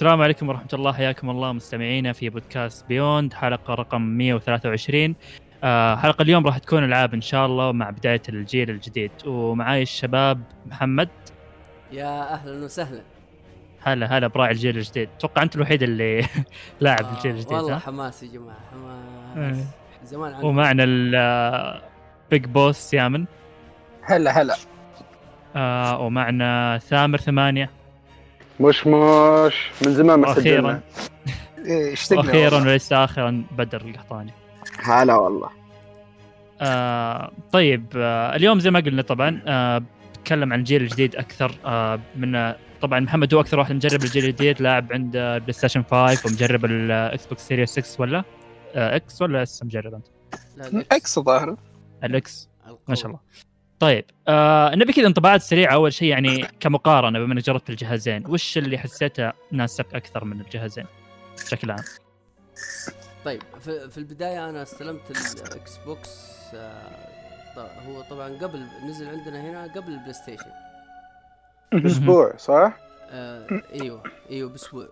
السلام عليكم ورحمة الله. حياكم الله مستمعينا في بودكاست Beyond حلقة رقم 123 آه حلقة اليوم راح تكون ألعاب إن شاء الله مع بداية الجيل الجديد. ومعاي الشباب محمد. يا أهلا وسهلا. هلا هلا براعي الجيل الجديد. أتوقع أنت الوحيد اللي لاعب آه، الجيل الجديد والله؟ حماس يا جماعة حماس. إيه. زمان عن ومعنا ال big boss يامن. هلا هلا. آه ومعنا ثامر ثمانية. مش مش من زمان ما. سجلنا إيه، اشتقنا والله. وليس آخرا بدر القحطاني هلا والله آه طيب آه اليوم زي ما قلنا طبعا آه بتكلم عن الجيل الجديد أكثر آه من طبعا محمد هو أكثر واحد مجرب الجيل الجديد لاعب عند PlayStation 5 ومجرب ال Xbox Series 6 ولا آه X ولا S مجرب أنت؟ X ظاهر ال X ما. شاء الله طيب آه نبي كذا انطباعات سريعة. أول شيء يعني كمقارنة بما انك جربت الجهازين وش اللي حسيته ناسبك أكثر من الجهازين بشكل عام؟ طيب في, في البداية أنا استلمت ال Xbox آه هو طبعا قبل نزل عندنا هنا قبل ال PlayStation. أسبوع صح؟ آه إيوه إيوه بأسبوع.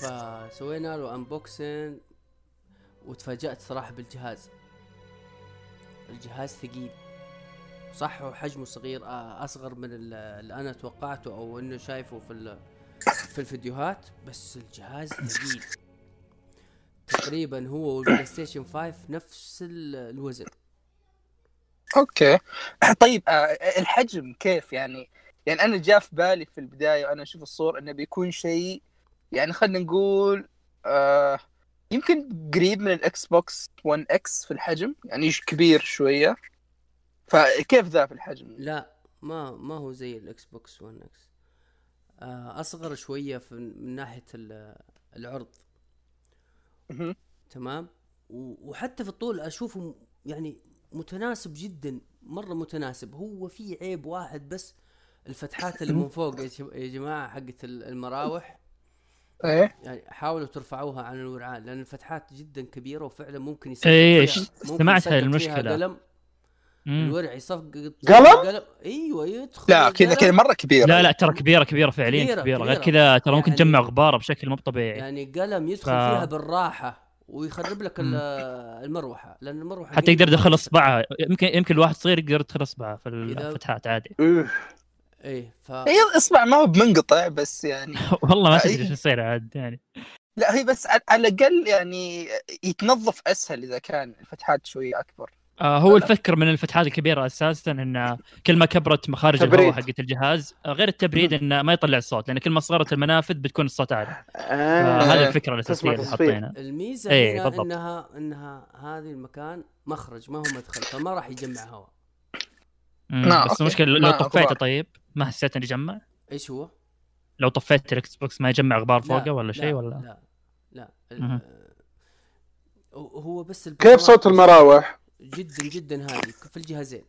فسوينا له unboxing وتفاجأت صراحة بالجهاز. الجهاز ثقيل. صح هو حجمه صغير آه أصغر من ال- اللي أنا توقعته أو إنه شايفه في في الفيديوهات بس الجهاز ثقيل. تقريبا هو والبلاي ستيشن 5 نفس ال- الوزن. أوكي. طيب آه الحجم كيف؟ يعني يعني أنا جاء في بالي في البداية وأنا أشوف الصور إنه بيكون شيء يعني خلينا نقول آه يمكن قريب من الاكس بوكس 1 إكس في الحجم يعني كبير شوية. فكيف ذا في الحجم؟ لا ما ما هو زي الاكس بوكس 1 إكس آه أصغر شوية في من ناحية ال- العرض. تمام؟ وحتى في الطول أشوفه يعني متناسب جدا مرة متناسب. هو في عيب واحد بس الفتحات اللي من فوق يا جماعة حقت ال- المراوح. إيه يعني حاولوا ترفعوها عن الورعان لأن الفتحات جدا كبيرة وفعلا ممكن إيه، فيها- ش- ممكن سمعت هاي فيها المشكلة. قلم. الورع يصفق قلم؟ أيوه يدخل لا كذا. كذا مرة كبيرة لا لا ترى كبيره كبيرة فعليا كبيرة، كبيرة, غير كبيرة. كذا ترى ممكن يعني- تجمع غباره بشكل مو طبيعي يعني قلم يدخل ف- فيها بالراحة ويخرب لك. المروحة لأن المروحة حتى يقدر يدخل إصبعه يمكن يمكن الواحد صغير يقدر يدخل إصبعه في الفتحات عادي إيه ف هي اصبع ما هو بمنقطع بس يعني والله ما. تدري إيش يصير عاد يعني لا هي بس على على الأقل يعني يتنظف أسهل إذا كان الفتحات شوية أكبر آه هو. الفكر من الفتحات الكبيرة أساسا إن كل ما كبرت مخارج. الهواء حقت الجهاز آه غير التبريد انه ما يطلع الصوت لأن كل ما صغرت المنافذ بتكون الصوت أعلى آه. فهذه الفكرة الاساسيه اللي. حاطينها الميزة إيه، هنا بالضبط. إنها إنها هذه المكان مخرج ما هو مدخل فما راح يجمع هواء نعم، بس. المشكلة لو ما طفيته. طيب ما حسيت انه يجمع إيش هو؟ لو طفيت الإكس بوكس ما يجمع غبار فوقه ولا لا، شيء ولا لا لا مهم. هو- بس كيف صوت المراوح؟ جدا جدا هادي في الجهازين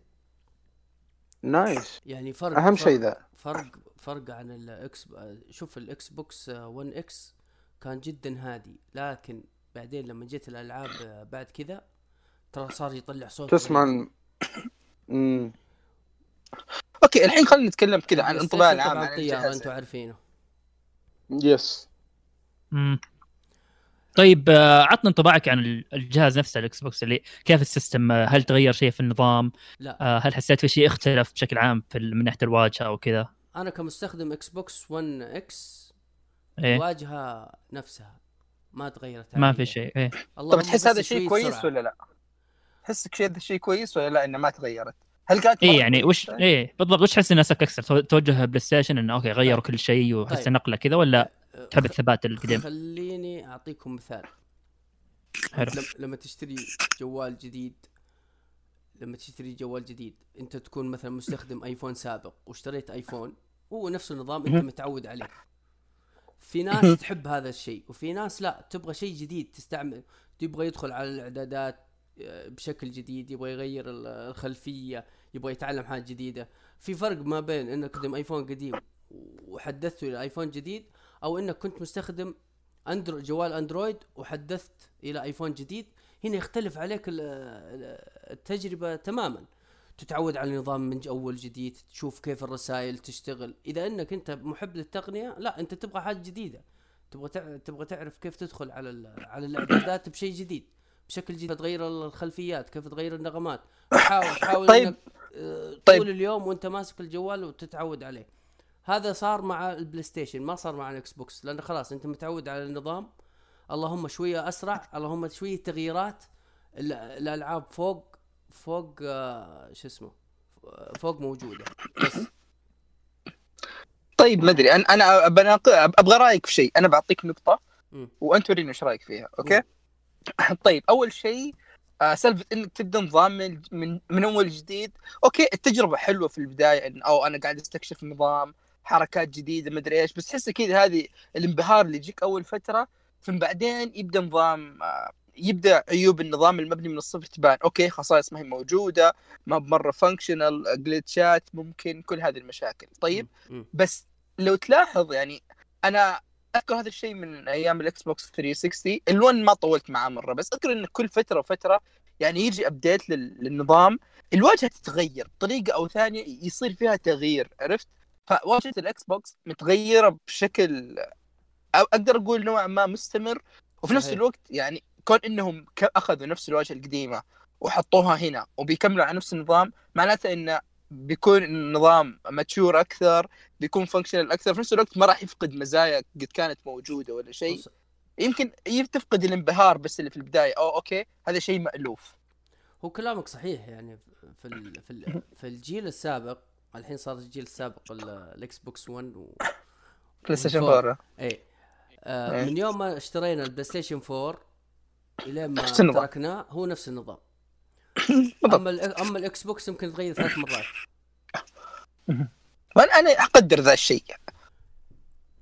nice يعني فرق أهم شيء ذا فرق فرق عن الاكس شوف الاكس بوكس 1 إكس كان جدا هادي لكن بعدين لما جيت الألعاب بعد كذا ترى صار يطلع صوت تسمع غريب. أوكي الحين خلينا نتكلم كذا عن الانطباع العام عن طياره الجهاز أنتم عارفينه yes مم. طيب آه، عطنا انطباعك عن ال- الجهاز نفسه الإكس بوكس اللي كيف ال system آه، هل تغير شيء في النظام لا آه، هل حسيت في شيء اختلف بشكل عام في من ناحية الواجهة أو كذا أنا كمستخدم إكس بوكس 1 إكس إيه الواجهة نفسها ما تغيرت ما. في شيء إيه طب تحس هذا شيء كويس. ولا لا؟ تحسك شيء هذا شيء كويس ولا لا إنه ما تغيرت؟ هل كانت مرة يعني وش كويسة؟ إيه بالضبط وش تحس الناس أكثر تو- توجه بلاي ستيشن إنه أوكي غيروا كل شيء وحس طيب. نقلة كذا ولا أه، تحب الثبات القديم؟ خليني أعطيكم مثال. حلو. لم- لما تشتري جوال جديد لما تشتري جوال جديد أنت تكون مثلا مستخدم آيفون سابق واشتريت آيفون هو نفس النظام أنت متعود عليه. في ناس تحب هذا الشيء وفي ناس لا تبغى شيء جديد تستعمل يبغى يدخل على الإعدادات بشكل جديد يبغى يغير ال- الخلفية يبغى يتعلم حاجة جديدة في فرق ما بين إنك تستخدم ايفون قديم وحدثته إلى ايفون جديد أو إنك كنت مستخدم اندرو جوال أندرويد وحدثت إلى ايفون جديد هنا يختلف عليك ال- ال- التجربة تماما تتعود على النظام من أول جديد تشوف كيف الرسائل تشتغل إذا إنك أنت محب للتقنية لا أنت تبغى حاجة جديدة تبغى. تبغى تعرف كيف تدخل على. على الإعدادات بشيء جديد بشكل جديد. تغير الخلفيات؟ كيف تغير النغمات؟ تحاول تحاول طيب. إنك، آه، طيب. طول اليوم وأنت ماسك الجوال وتتعود عليه. هذا صار مع البلاي ستيشن ما صار مع الإكس بوكس لأنه خلاص أنت متعود على النظام. اللهم شوية أسرع اللهم شوية تغييرات. ال- الألعاب فوق فوق آه، شو اسمه فوق موجودة. بس. طيب ما أدري. أنا أنا أبغى رأيك في شيء. أنا بعطيك نقطة مم. وأنت وريني إيش رأيك فيها أوكي؟ طيب أول شيء آه، سالفة إنك تبدأ نظام من من, من أول جديد. أوكي التجربة حلوة في البداية إن أو أنا قاعد أستكشف النظام حركات جديدة ما أدري إيش بس تحس كذا هذه الانبهار اللي يجيك أول فترة ثم بعدين يبدأ نظام آه، يبدأ عيوب النظام المبني من الصفر تبان. أوكي خصائص ما هي موجودة ما مره functional glitchات ممكن كل هذه المشاكل. طيب. بس لو تلاحظ يعني أنا أذكر هذا الشيء من أيام الإكس بوكس 360 ال1 ما طولت معاه مرة بس أذكر إن كل فترة وفترة يعني يجي update لل- للنظام الواجهة تتغير بطريقة أو ثانية يصير فيها تغيير عرفت فواجهة الإكس بوكس متغيرة بشكل أو أقدر أقول نوعا ما مستمر وفي نفس. الوقت يعني كون إنهم أخذوا نفس الواجهة القديمة وحطوها هنا وبيكملوا على نفس النظام معناته انه بيكون النظام mature أكثر بيكون functional أكثر في نفس الوقت ما راح يفقد مزايا قد كانت موجودة ولا شيء يمكن تفقد الانبهار بس اللي في البداية أو أوكي هذا شيء مألوف هو كلامك صحيح يعني في ال في ال في الجيل السابق الحين صار الجيل السابق ال- الإكس بوكس 1 و بلاي ستيشن وال four. 4 اي آه. من يوم ما اشترينا البلاي ستيشن 4 إلى ما. تركناه هو نفس النظام. أما أما الاكس بوكس يمكن تغير ثلاث مرات. وأنا أنا أقدر ذا الشيء.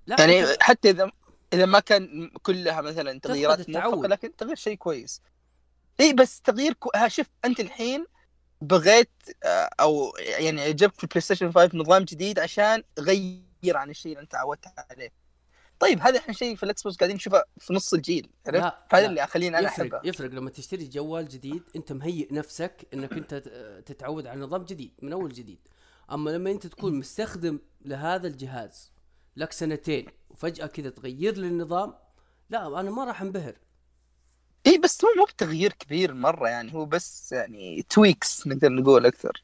يعني حتى اذا إذا ما كان كلها مثلا تغييرات. موفقة لكن تغيير شيء كويس. اي بس تغيير كو... ها شوف أنت الحين بغيت آه، أو يعني جبت في البلاي ستيشن 5 نظام جديد عشان غير عن الشيء اللي أنت تعودت عليه. طيب هذا إحنا شيء في الإكس بوكس قاعدين نشوفه في نص الجيل عرفت؟ لا. اللي خليني أنا يفرق أحبه. يفرق لما تشتري جوال جديد أنت مهيئ نفسك أنك أنت تتعود على نظام جديد من أول جديد. أما لما أنت تكون مستخدم لهذا الجهاز لك سنتين وفجأة كذا تغير لي النظام لا أنا ما راح انبهر. اي بس هو مو بتغيير كبير مرة يعني هو بس يعني tweaks نقدر نقول أكثر.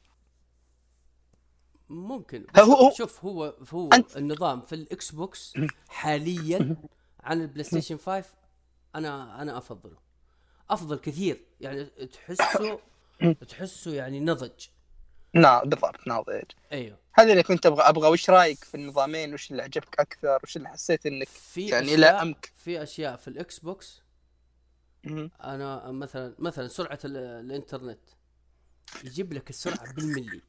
ممكن. هو- شوف هو هو أنت- النظام في الاكس بوكس حاليا عن البلاي ستيشن 5 أنا أنا أفضله. أفضل كثير. يعني تحسه تحسه يعني نضج. نعم بالضبط ناضج. أيوه. هذا اللي كنت أبغى أبغى. وش رأيك في النظامين؟ وش اللي عجبك أكثر؟ وش اللي حسيت إنك في يعني لاءمك؟ في أشياء في الاكس بوكس. أنا مثلا مثلا سرعة ال- الإنترنت. يجيب لك السرعة بالملي.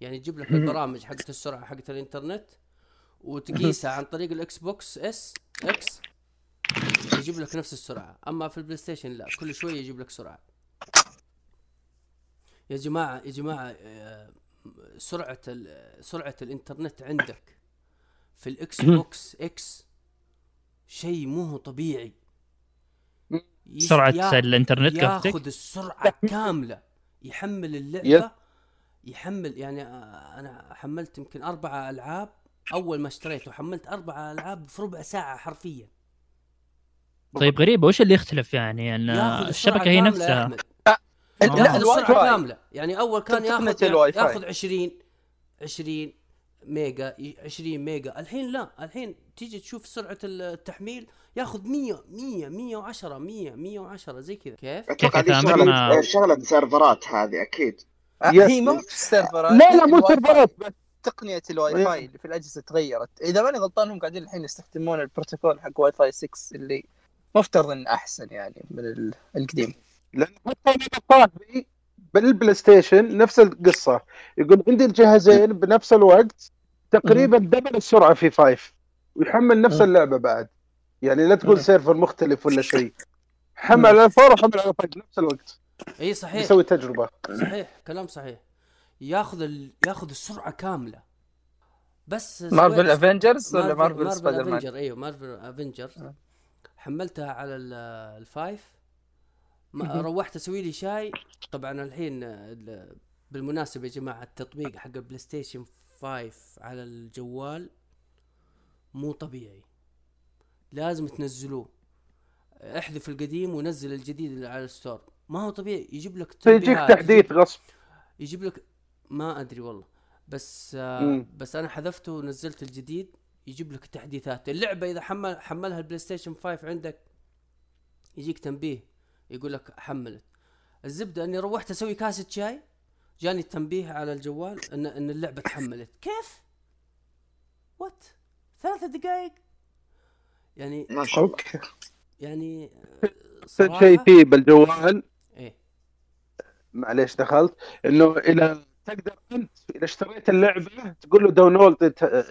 يعني يجيب لك البرامج حقت السرعة حقت الإنترنت وتقيسها عن طريق الاكس بوكس اس إكس يجيب لك نفس السرعة. أما في البلاي ستيشن لا كل شوية يجيب لك سرعة. يا جماعة يا جماعة آه، سرعة سرعة الإنترنت عندك في الاكس بوكس إكس شيء مو طبيعي. سرعة الإنترنت ياخذ السرعة كاملة يحمل. اللعبة يحمل يعني آه، أنا حملت يمكن أربع ألعاب. أول ما اشتريته حملت أربع ألعاب في ربع ساعة حرفيا. طيب غريبة. وش اللي يختلف يعني؟ إن الشبكة هي نفسها. لا الواي السرعة كاملة. يعني أول كان ياخذ. ياخذ 20 20 ميجا 20 ميجا. الحين لا الحين تيجي تشوف سرعة التحميل ياخذ 100 100 110 100 110 زي كذا. كيف؟ أتوقع هذه شغلة شغلة سيرفرات هذه أكيد. هي مو في السيرفرات لا لا مو. سيرفرات بس. تقنية الواي فاي اللي في الأجهزة تغيرت. إذا ماني غلطان هم قاعدين الحين يستخدمون البروتوكول حق واي فاي 6 اللي مفترض انه أحسن يعني من ال- القديم. لأن حتى صاحبي بالبلاي ستيشن نفس القصة. يقول عندي الجهازين بنفس الوقت تقريبا double السرعة في five ويحمل نفس. اللعبة بعد. يعني لا تقول. server مختلف ولا شيء. حمل على ال four وحمل على five نفس الوقت. إي صحيح. يسوي تجربة. صحيح كلام صحيح. ياخذ ال... ياخذ السرعة كاملة. بس مارفل افنجرز ولا مارفل مارفل سبايدر مان؟ افنجر إيوه مارفل افنجر آه. حملتها على ال- ال five ما. روحت أسوي لي شاي. طبعا الحين ال- بالمناسبة يا جماعة التطبيق حق البلاي ستيشن 5 على الجوال مو طبيعي. لازم تنزلوه. احذف القديم ونزل الجديد اللي على ال store. ما هو طبيعي يجيب لك فيجيك تحديث غصب. يجيب لك ما أدري والله. بس آه مم. بس أنا حذفته ونزلت الجديد يجيب لك تحديثات اللعبة إذا حمل حملها البلاي ستيشن 5 عندك يجيك تنبيه يقول لك حملت. الزبدة إني روحت أسوي كاسة شاي جاني التنبيه على الجوال ان إن اللعبة تحملت. كيف؟ what ثلاثة دقائق يعني ما شاء الله. أوكي. يعني شيء فيه بالجوال. إيه معليش دخلت. إنه إلى تقدر أنت إذا اشتريت اللعبة تقول له download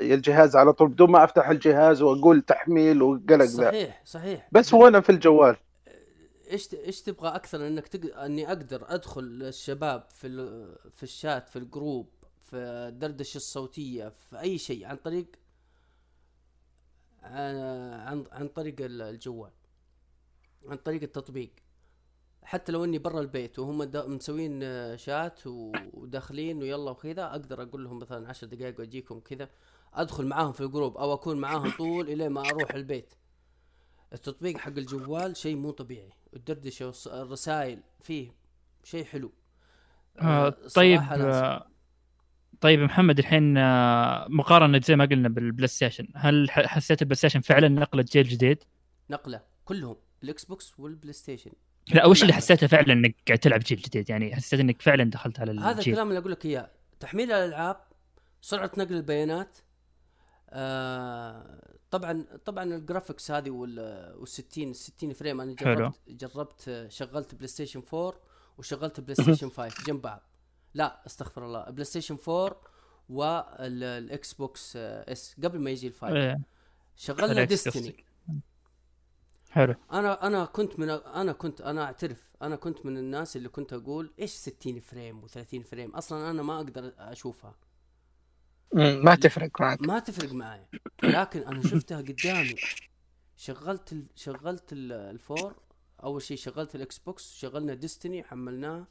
الجهاز على طول بدون ما أفتح الجهاز وأقول تحميل وقلق ذا. صحيح صحيح. بس هو أنا في الجوال. إيش إيش تبغى أكثر؟ إنك تق... إني أقدر أدخل الشباب في ال... في الشات في ال group في الدردشه الصوتية في أي شيء عن طريق عن عن, عن طريق ال- الجوال عن طريق التطبيق. حتى لو إني برا البيت وهم مسوين آه، شات وداخلين ويلا وكذا أقدر أقول لهم مثلا عشر دقائق وأجيكم كذا أدخل معاهم في ال group أو أكون معاهم طول الين ما أروح البيت التطبيق حق الجوال شيء مو طبيعي الدردشة والرسائل فيه شيء حلو آه، آه، طيب. آه، طيب محمد الحين آه، مقارنة زي ما قلنا بالبلاي ستيشن هل حسيت البلاي ستيشن فعلا نقلة جيل جديد؟ نقلة كلهم الإكس بوكس والبلاي ستيشن لا وش اللي. حسيته فعلا إنك قاعد تلعب جيل جديد؟ يعني حسيت إنك فعلا دخلت على هذا الجيل. الكلام اللي أقول لك إياه. تحميل الألعاب سرعة نقل البيانات آه طبعا طبعا ال graphics هذه وال وال 60 60 frame. أنا حلو. جربت جربت آه، شغلت بلاي ستيشن 4 وشغلت بلاي ستيشن 5 جنب بعض. لا أستغفر الله. بلاي ستيشن 4 والاكس بوكس اس قبل ما يجي ال five شغلنا ديستني. حلو. أنا أنا كنت من أنا كنت أنا أعترف أنا كنت من الناس اللي كنت أقول إيش 60 frame و30 frame؟ أصلا أنا ما أقدر أشوفها. ما تفرق معك. ما تفرق معي. لكن أنا شفتها قدامي. شغلت ال... شغلت ال- ال four أول شيء شغلت الاكس بوكس شغلنا ديستني حملناها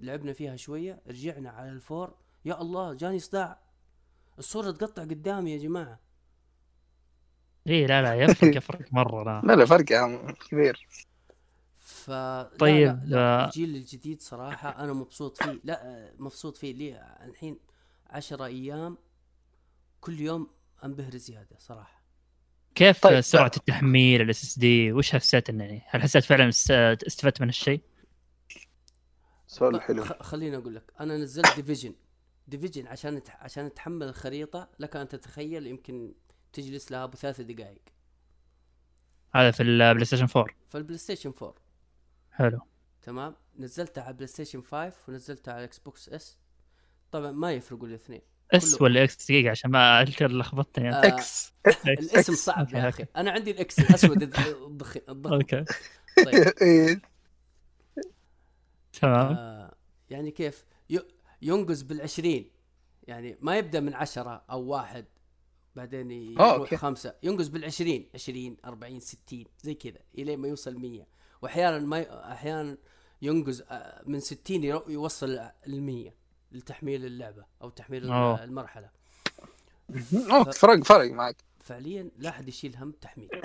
لعبنا فيها شوية رجعنا على ال four. يا الله جاني صداع. الصورة تقطع قدامي يا جماعة. اي لا لا يفرق يفرق مرة لا. لا لا فرق عم كبير. ف لا طيب، لا لا آه. الجيل الجديد صراحة أنا مبسوط فيه لا مبسوط فيه ليه؟ الحين عشرة أيام كل يوم أنبهر زيادة صراحة. كيف طيب، سرعة لا. التحميل ال SSD وش حسيت يعني؟ هل حسيت فعلا است- استفدت من الشيء؟ سؤال طيب، حلو. خ- خليني أقول لك أنا نزلت Division Division عشان عشان تحمل الخريطة لك أن تتخيل يمكن تجلس لها أبو ثلاث دقائق هذا في البلاي ستيشن 4 فالبلاي ستيشن 4 حلو. تمام؟ نزلتها على بلاي ستيشن 5 ونزلتها على إكس بوكس S طبعا ما يفرقوا الاثنين. S كله. ولا X دقيقة عشان ما أنت لخبطتني آه، أنت. X الاسم صعب يا أخي. أنا عندي ال X الأسود الضخم. okay. طيب. إيه. تمام. آه يعني كيف؟ ي- ينقز بالعشرين. يعني ما يبدأ من عشرة أو واحد. بعدين آه، يروح. خمسة. ينقز بالعشرين. عشرين أربعين ستين. زي كذا. إلين ما يوصل مية. وأحيانا ما ي... أحيانا ينقز آه، من ستين يرو- يوصل المية لتحميل اللعبة أو تحميل أوه. المرحلة. أوه، فرق فرق معك. فعليا لا أحد يشيل هم تحميل.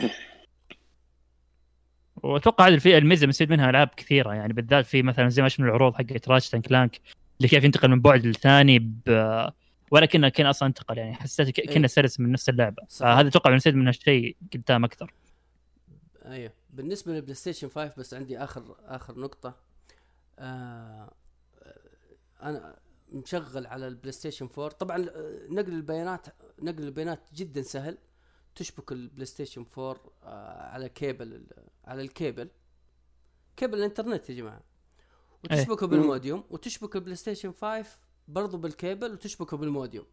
وأتوقع هذه في الميزة بنستفيد منها ألعاب كثيرة. يعني بالذات في مثلا زي ما شفنا العروض حقت Ratchet Clank اللي كيف ينتقل من بعد للثاني ب... ولا كنا كنا أصلا انتقل يعني حسيت كنا إيه. سلس من نفس اللعبة. فهذا أتوقع بنستفيد من هالشيء قدام أكثر. أيوه. بالنسبة للبلاي ستيشن 5 بس عندي آخر آخر نقطة. آه أنا مشغل على البلاي ستيشن 4 طبعا آه، نقل البيانات نقل البيانات جدا سهل. تشبك البلاي ستيشن 4 آه على كيبل على ال cable. cable الإنترنت يا جماعة. وتشبكه بالموديوم. وتشبك البلاي ستيشن 5 برضو بالكيبل وتشبكه بالموديوم.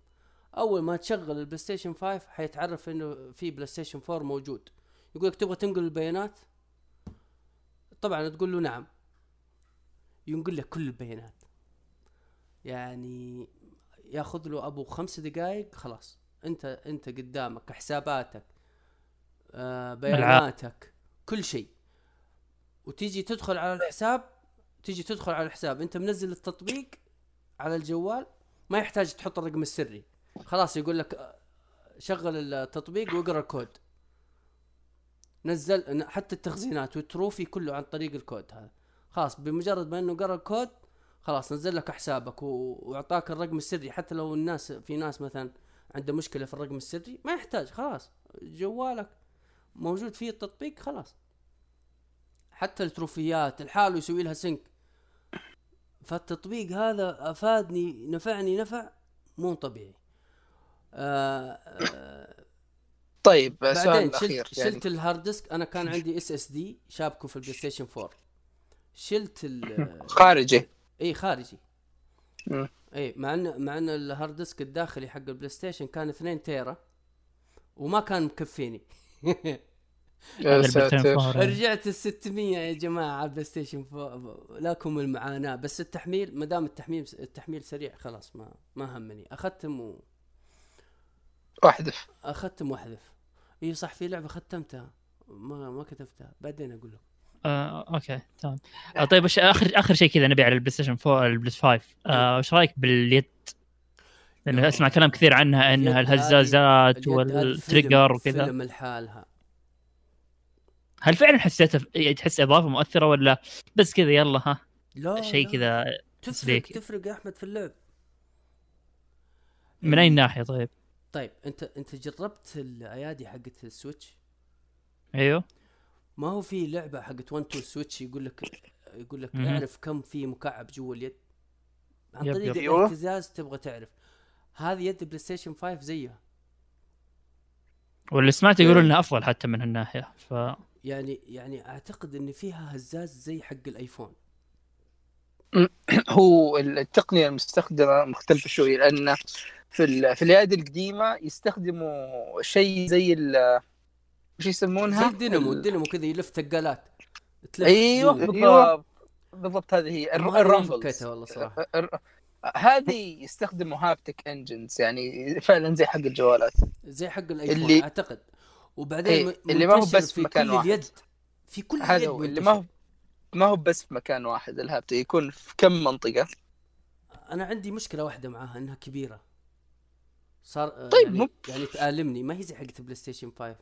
أول ما تشغل البلاي ستيشن 5 حيتعرف إنه في بلاي ستيشن 4 موجود. يقول لك تبغى تنقل البيانات؟ طبعا تقول له نعم. ينقل لك كل البيانات. يعني ياخذ له أبو خمس دقائق خلاص. أنت أنت قدامك حساباتك آه بياناتك كل شيء. وتيجي تدخل على الحساب تيجي تدخل على الحساب. أنت منزل التطبيق على الجوال ما يحتاج تحط الرقم السري. خلاص يقول لك شغل التطبيق واقرأ الكود. نزل حتى التخزينات وال trophy كله عن طريق الكود هذا. خلاص بمجرد ما إنه قرأ الكود خلاص نزل لك حسابك وأعطاك الرقم السري. حتى لو الناس في ناس مثلا عنده مشكلة في الرقم السري ما يحتاج خلاص. جوالك موجود فيه التطبيق خلاص. حتى التروفيات لحاله يسوي لها sync فالتطبيق هذا أفادني نفعني نفع مو طبيعي. آه آه طيب سؤال بعدين الاخير شلت, يعني. شلت ال hard disk. أنا كان عندي SSD شابكه في البلاي ستيشن 4 شلت ال خارجي. إي خارجي. إي مع ان مع إن ال hard disk الداخلي حق البلاي ستيشن كان 2 tera وما كان مكفيني. يا هذا ساتر. البلاي ستيشن 4. رجعت ال 600 يا جماعة على البلاي ستيشن لكم المعاناة. بس التحميل ما دام التحميل التحميل سريع خلاص ما ما همني. اختم و واحدف اختم وأحذف. إي صح في لعبة ختمتها. ما ما كتبتها. بعدين أقول لك. آه، okay تمام. آه، طيب وش آخر آخر شيء كذا نبي على البلاي ستيشن 4 البلاي 5 آه، وش رأيك باليد؟ لأنه أسمع كلام كثير عنها إنها الهزازات وال trigger وكذا. فيلم لحالها. هل فعلا حسيتها يعني تحس إضافة مؤثرة ولا بس كذا يلا ها لا شيء كذا تفرق. تفرق يا أحمد في اللعب من أي ناحية طيب؟ طيب أنت أنت جربت الأيادي حقت ال Switch أيوه ما هو في لعبة حقت 1 2 Switch يقول لك يقول لك. اعرف كم في مكعب جوا اليد عن يب، طريق يب. أيوة. الاهتزاز تبغى تعرف هذه يد بلاي ستيشن 5 زيها واللي سمعت يقولوا إنها أفضل حتى من هالناحية ف يعني يعني أعتقد إن فيها هزاز زي حق الأيفون. هو التقنية المستخدمة مختلفة شوي لأن في ال... في الايادي القديمة يستخدموا شيء زي ال وش زي يسمونها؟ الدينامو ال- الدينامو كذا يلف ثقالات. تلف أيوه. بالضبط. بالضبط هذه هي. الر- ما أدري وين ال rumbles فكيتها والله صراحة. هذه يستخدموا haptic engines يعني فعلا زي حق الجوالات. زي حق الأيفون اللي- أعتقد. وبعدين إيه، اللي ما هو بس في مكان كل واحد. اليد في كل هذا اليد اللي ما هو. ما هو بس في مكان واحد ال haptic يكون في كم منطقة؟ أنا عندي مشكلة واحدة معاها إنها كبيرة. صار آه، طيب، يعني, مو- يعني تآلمني. ما هي زي حقت بلاي ستيشن 5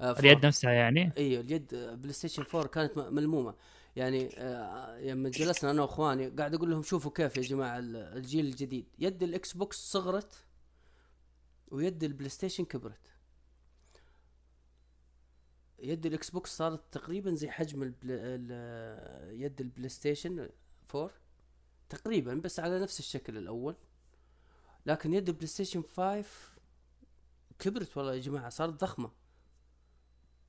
آه، four. اليد نفسها يعني؟ أيوه اليد بلاي ستيشن 4 كانت م- ملمومة. يعني آه، لما جلسنا أنا وإخواني قاعد أقول لهم شوفوا كيف يا جماعة ال- الجيل الجديد. يد الإكس بوكس صغرت ويد البلاي ستيشن كبرت. يد الاكس بوكس صارت تقريبا زي حجم البل... ال... يد البلاي ستيشن 4 تقريبا بس على نفس الشكل الأول. لكن يد البلاي ستيشن 5 كبرت والله يا جماعة صارت ضخمة.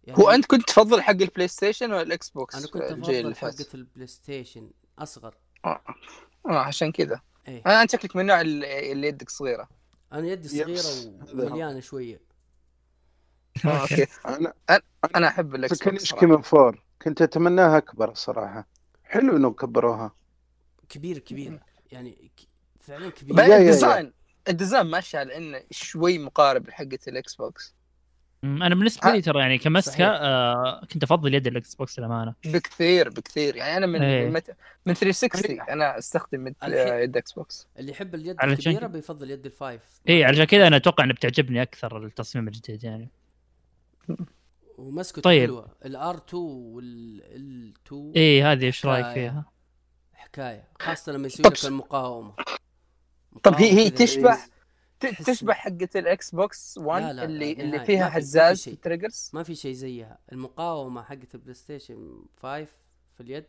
يعني هو أنت كنت تفضل حق البلاي ستيشن ولا الاكس بوكس أنا كنت الجيل أفضل؟ حقة البلاي ستيشن أصغر. آه. آه، عشان كذا. إيه. أنا أنت شكلك من النوع اللي يدك صغيرة. أنا يدي. صغيرة. ومليانة شوية. آه، okay. أنا أنا أحب الإكس بوكس. من four؟ كنت أتمناها أكبر الصراحه حلو إنه كبروها. كبيره كبيره يعني. فعلا كبيره بعدين يا-. ال design ال design ماشي على إنه شوي مقارب لحقة الإكس بوكس. أنا بالنسبة لي ترى يعني كمسكه. آه كنت أفضل يد الإكس بوكس للأمانة. بكثير بكثير. يعني أنا من إيه. من, مت... من 360 أنا أستخدم يد يد إكس بوكس. اللي يحب اليد الكبيرة بيفضل يد ال five. اي علشان كذا أنا أتوقع إنه بتعجبني أكثر التصميم الجديد يعني. ومسكته طيب. حلوة ال R2 وال L2 اي هذه إيش رأيك. فيها؟ حكاية خاصة لما يسوي لك المقاومة طب هي هي تشبه تحس تشبه حقه ال Xbox 1 لا، لا، اللي لا، اللي. فيها في- في هزاز شيء. triggers ما في شيء زيها المقاومة حقت ال PlayStation 5 في اليد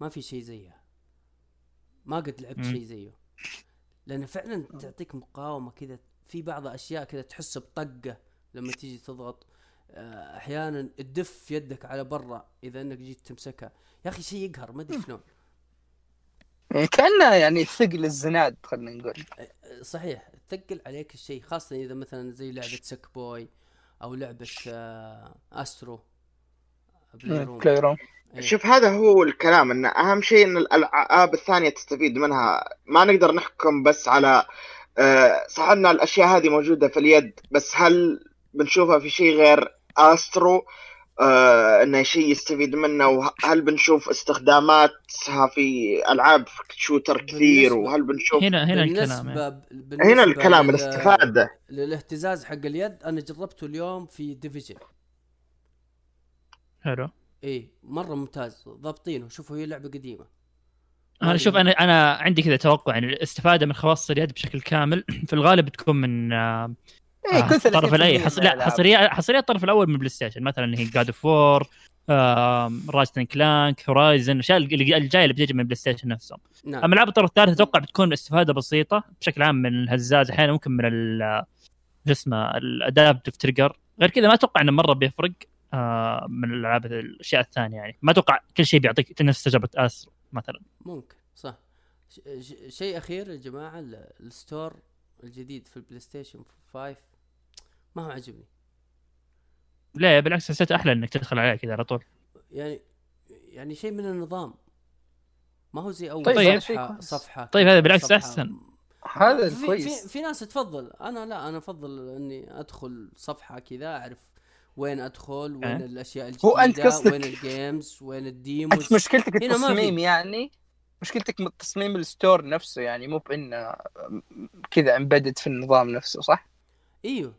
ما في شيء زيها ما قد لعبت. شيء زيه لأن فعلا تعطيك مقاومة كذا في بعض أشياء كذا تحس بطقة لما تيجي تضغط أحيانا تدف يدك على برا إذا إنك جيت تمسكها. يا أخي شيء يقهر ما أدري شلون. يعني كأنه يعني ثقل الزناد خلينا نقول. صحيح تثقل عليك الشيء خاصة إذا مثلا زي لعبة Sackboy أو لعبة آه، Astro Playroom. إيه. شوف هذا هو الكلام إن أهم شيء إن الألعاب الثانية تستفيد منها. ما نقدر نحكم بس على آه، صح إن الأشياء هذه موجودة في اليد بس هل بنشوفها في شيء غير Astro آه إنه شيء يستفيد منه وهل بنشوف استخداماتها في ألعاب shooter كثير وهل بنشوف هنا هنا الكلام يعني. بالنسبة بالنسبة هنا الكلام الاستفادة. للاهتزاز حق اليد أنا جربته اليوم في Division. حلو. إيه مرة ممتاز ضابطينه شوفوا هي لعبة قديمة. أنا شوف أنا أنا عندي كذا توقع يعني الاستفادة من خواص اليد بشكل كامل في الغالب بتكون من آه، كل الطرف 30% الأي. حصريات حصريات الطرف الأول من PlayStation مثلا هي God of War Ratchet and Clank Horizon الأشياء اللي الجاية اللي بتجي من PlayStation نفسهم. نعم. أما العاب الطرف الثالث أتوقع بتكون استفادة بسيطة بشكل عام من الهزاز أحيانا ممكن من ال شو اسمه ال adaptive trigger. غير كذا ما أتوقع إنه مرة بيفرق آه، من الألعاب الأشياء الثانية يعني. ما أتوقع كل شيء بيعطيك نفس تجربة اس مثلا. ممكن صح. ش- ش- شيء أخير يا جماعة ال- ال store الجديد في ال PlayStation 5 ما هو عجبني لا بالعكس حسيت أحلى إنك تدخل عليه كذا على طول يعني يعني شيء من النظام ما هو زي أول طيب، شيء صفحة كويس. صفحة طيب، هذا بالعكس صفحة. أحسن. هذا في, كويس في, في ناس تفضل أنا لا أنا أفضل إني أدخل صفحة كذا أعرف وين أدخل وين أه. الأشياء الجديده هو أنت قصدك- وين ال games وين ال demos أنت مشكلتك. التصميم يعني مشكلتك من تصميم ال store نفسه يعني مو بإنه كذا embedded في النظام نفسه صح؟ إيوه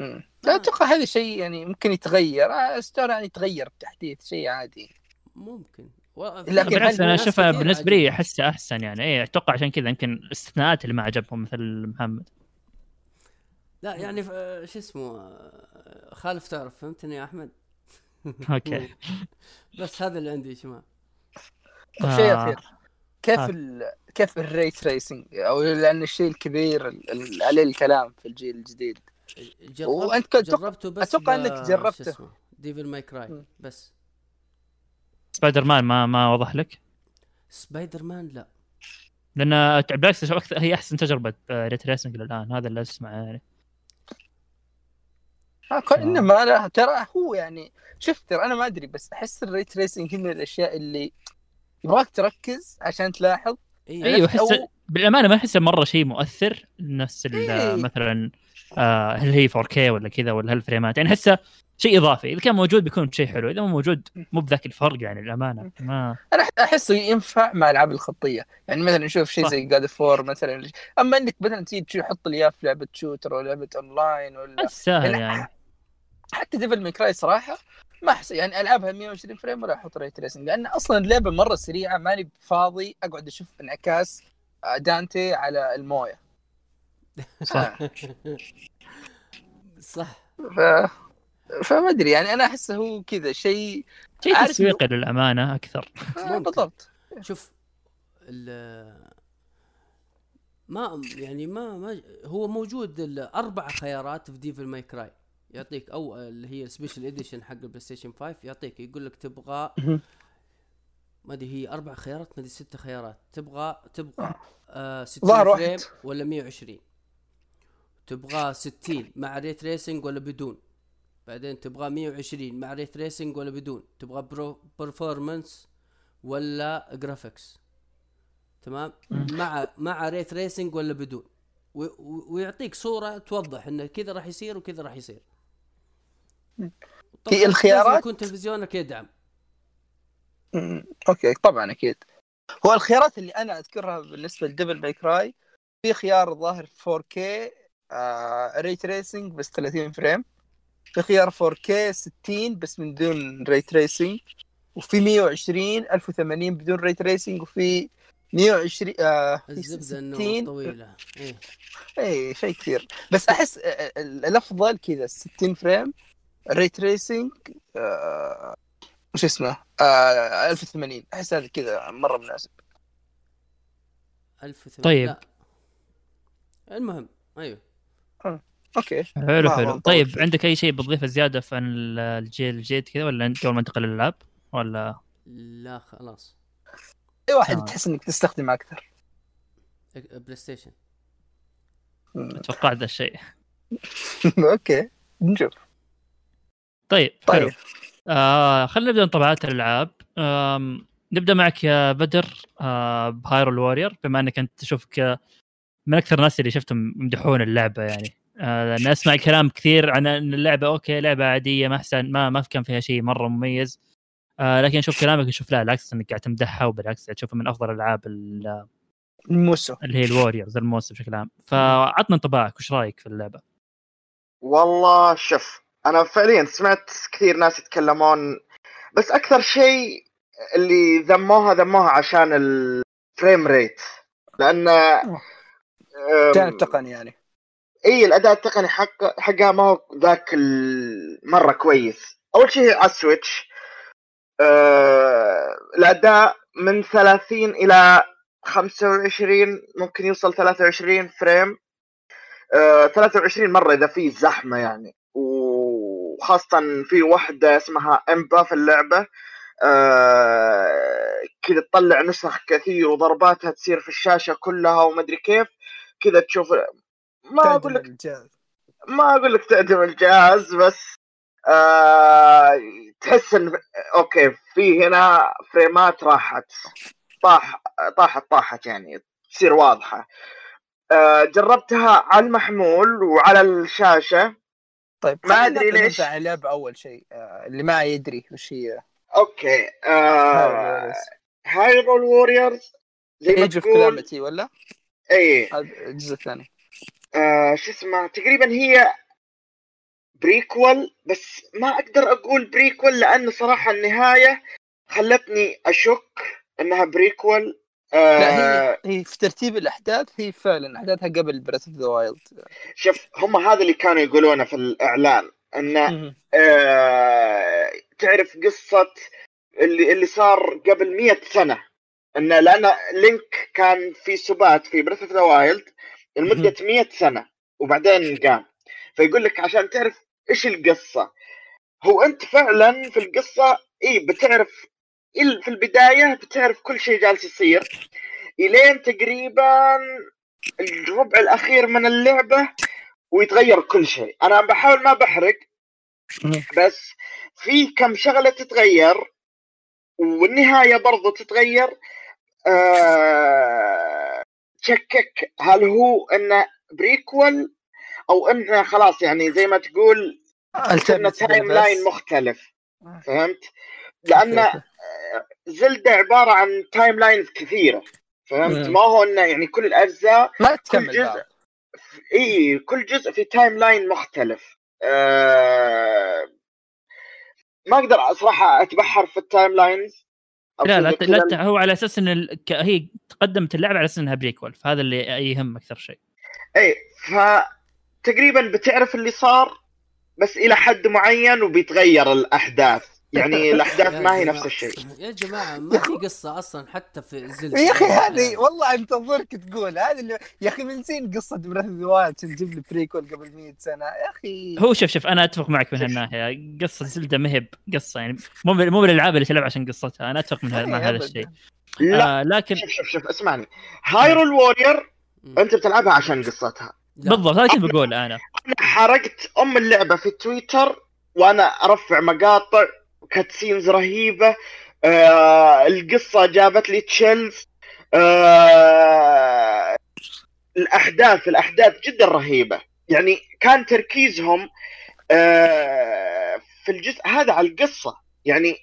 مم. لا أتوقع هذا شيء يعني ممكن يتغير. آه، ال store يعني يتغير بتحديث شيء عادي. ممكن. لكن بالعكس أنا أشوفها بالنسبة لي. احسها أحسن يعني. إيه أتوقع عشان كذا يمكن الاستثناءات اللي ما عجبهم مثل محمد. لا يعني شو اسمه آه، خالف تعرف فهمتني يا أحمد؟ Okay. بس هذا اللي عندي يا جماعة. طيب شيء آه. أخير. كيف آه. ال... كيف ال ray tracing أو لأن الشيء الكبير ال- ال- عليه الكلام في الجيل الجديد. جربت وأنت كنت- جربته بس أتوقع ب- إنك جربته. Devil May Cry. بس. سبايدر مان ما ما وضح لك؟ سبايدر مان لا. لأن بالعكس هي أحسن تجربة ray tracing للان هذا اللي أسمعه يعني. إنما لا ترى هو يعني شوف ترى أنا ما أدري بس أحس ال ray tracing هي من الأشياء اللي يبغاك تركز عشان تلاحظ. أيوه أيوه أو- احس بالأمانة ما أحسه مرة شيء مؤثر نفس إيه. مثلا آه، هل هي 4K ولا كذا ولا هالفريمات يعني أحسه شيء إضافي إذا كان موجود بيكون شيء حلو إذا مو موجود مو بذاك الفرق يعني الأمانة ما أنا أحسه ينفع مع الالعاب الخطية يعني مثلا نشوف شيء. زي God of War مثلا أما إنك مثلا تيجي تحط لي إياه في لعبة shooter ولا لعبة اونلاين ولا سهل لا. يعني حتى Devil May Cry صراحة ما احس يعني ألعبها 120 frame ولا أحط ray tracing لأن أصلا اللعبة مرة سريعة ماني فاضي أقعد أشوف انعكاس دانتي على الموية. صح. صح. ف... فما أدري يعني أنا أحسه هو كذا شيء شيء تسويقي للأمانة أكثر. آه،. بالضبط. شوف ال ما يعني ما ما هو موجود الاربع خيارات في Devil May Cry يعطيك أو اللي هي ال special edition حق ال PlayStation 5 يعطيك يقول لك تبغى. ما أدري هي أربع خيارات ما أدري ست خيارات. تبغى تبغى آه 60 ظهر frame. ولا 120 تبغى 60 مع ray tracing ولا بدون؟ بعدين تبغى 120 مع ray tracing ولا بدون؟ تبغى pro performance ولا graphics تمام؟ مع مع ray tracing ولا بدون؟ ويعطيك صورة توضح انه كذا راح يصير وكذا راح يصير. هي الخيارات- يكون تلفزيونك يدعم. okay طبعا أكيد. هو الخيارات اللي أنا أذكرها بالنسبة ل Devil May Cry في خيار ظاهر 4K آه ray tracing بس 30 frame. في خيار 4K 60 بس من دون ray tracing وفي 120 1080 بدون ray tracing وفي 120 آه الزبدة إنه 60 طويلة. إيه. اي شيء كثير. بس أحس آه، آه، الأفضل كذا 60 frame ray tracing آه وش اسمه؟ آه 1080 أحس هذا كذا مرة مناسب. 1080 طيب. لا. المهم أيوه. Okay. حلو حلو. طيب طول. عندك أي شيء بتضيفه زيادة في الجيل الجديد كذا ولا أنت قبل ما ننتقل للألعاب؟ ولا؟ لا خلاص. أي واحد تمام. تحس إنك تستخدمه أكثر. بلايستيشن توقعت ذا الشيء. أوكي نشوف. طيب حلو. طيب. آه خلينا نبدأ انطباعات الألعاب. آم، نبدأ معك يا بدر آه ب Hyrule Warriors بما إنك أنت تشوفك من أكثر الناس اللي شفتهم يمدحون اللعبة يعني. آه لأن أسمع كلام كثير عن إن اللعبة أوكي لعبة عادية ما أحسن ما ما كان فيها شيء مرة مميز. آه لكن أشوف كلامك أشوف لا بالعكس إنك قاعد تمدحها وبالعكس تشوفها من أفضل الالعاب ال- Musou. اللي هي ال Warriors ال Musou بشكل عام. فعطنا انطباعك وش رأيك في اللعبة؟ والله شوف أنا فعليا سمعت كثير ناس يتكلمون بس أكثر شيء اللي ذموها ذموها عشان ال frame rate لأن أم، جانب تقني يعني. إي الأداء التقني حق حقها ما هو ذاك ال- مرة كويس. أول شيء على ال Switch آه الأداء من 30 إلى 25 ممكن يوصل 23 فريم آه 23 مرة إذا في زحمة يعني. وخاصه في واحدة اسمها امبا في اللعبة. آه كذا تطلع نسخ كثير وضرباتها تصير في الشاشة كلها ومدري كيف. كذا تشوف ما أقول لك. ما أقول لك تقدم الجهاز بس آه تحس إن أوكي في هنا فريمات راحت. طاح طاحت طاحت يعني تصير واضحة. آه جربتها على المحمول وعلى الشاشة. طيب ما نبدأ ليش. عن اللعبه أول شيء آه، اللي ما يدري وش هي. أوكي آه Hyrule Warriors زي ما Age of تقول Calamity ولا؟ إي. الجزء الثاني. آه شو اسمه تقريبا هي prequel بس ما أقدر أقول prequel لأن صراحة النهاية خلتني أشك إنها prequel آه لا هي هي في ترتيب الأحداث هي فعلا أحداثها قبل Breath of the Wild شوف هم هذا اللي كانوا يقولونه في الإعلان انه آه تعرف قصة اللي اللي صار قبل مئة سنة انه لأن Link كان في سبات في Breath of the Wild لمدة 100 سنة وبعدين قام. فيقول لك عشان تعرف إيش القصة هو أنت فعلا في القصة اي بتعرف في البداية بتعرف كل شيء جالس يصير. إلين تقريبا الربع الأخير من اللعبة ويتغير كل شيء أنا بحاول ما بحرق. بس في كم شغلة تتغير والنهاية برضو تتغير. آه... تشكك هل هو انه prequel أو انه خلاص يعني زي ما تقول انه timeline مختلف. فهمت؟ لأن Zelda عبارة عن timelines كثيرة فهمت؟ مم. ما هو إنه يعني كل الأجزاء ما كل تكمل جزء بعض إي كل جزء في timeline مختلف. آه... ما أقدر صراحة أتبحر في ال timelines لا لا لا هو على أساس إن ال... ك- هي تقدمت اللعبة على أساس إنها prequel فهذا اللي يهم أكثر شيء. إي فتقريبا بتعرف اللي صار بس إلى حد معين وبيتغير الأحداث. يعني الأحداث ما هي نفس الشيء. يا جماعة ما في قصة أصلا حتى في Zelda يا أخي هذه والله انتظرك تقول. هذا اللي يا أخي من زين قصة Breath of the Wild تجيب لي prequel قبل 100 سنة. يا أخي هو شوف شوف أنا أتفق معك من هالناحية. قصة Zelda مهب قصه يعني مو من- مو من الالعاب اللي تلعب عشان قصتها. أنا أتفق من هذا مع هذا. الشيء. لا. آه لكن شوف شوف شوف اسمعني. Hyrule Warriors أنت بتلعبها عشان قصتها. بالضبط هذا كنت بقول أنا أنا. حرقت أم اللعبة في تويتر وأنا أرفع مقاطع cutscenes رهيبة. آه القصة جابت لي chills آه الأحداث الأحداث جدا رهيبة. يعني كان تركيزهم آه في الجزء هذا على القصة. يعني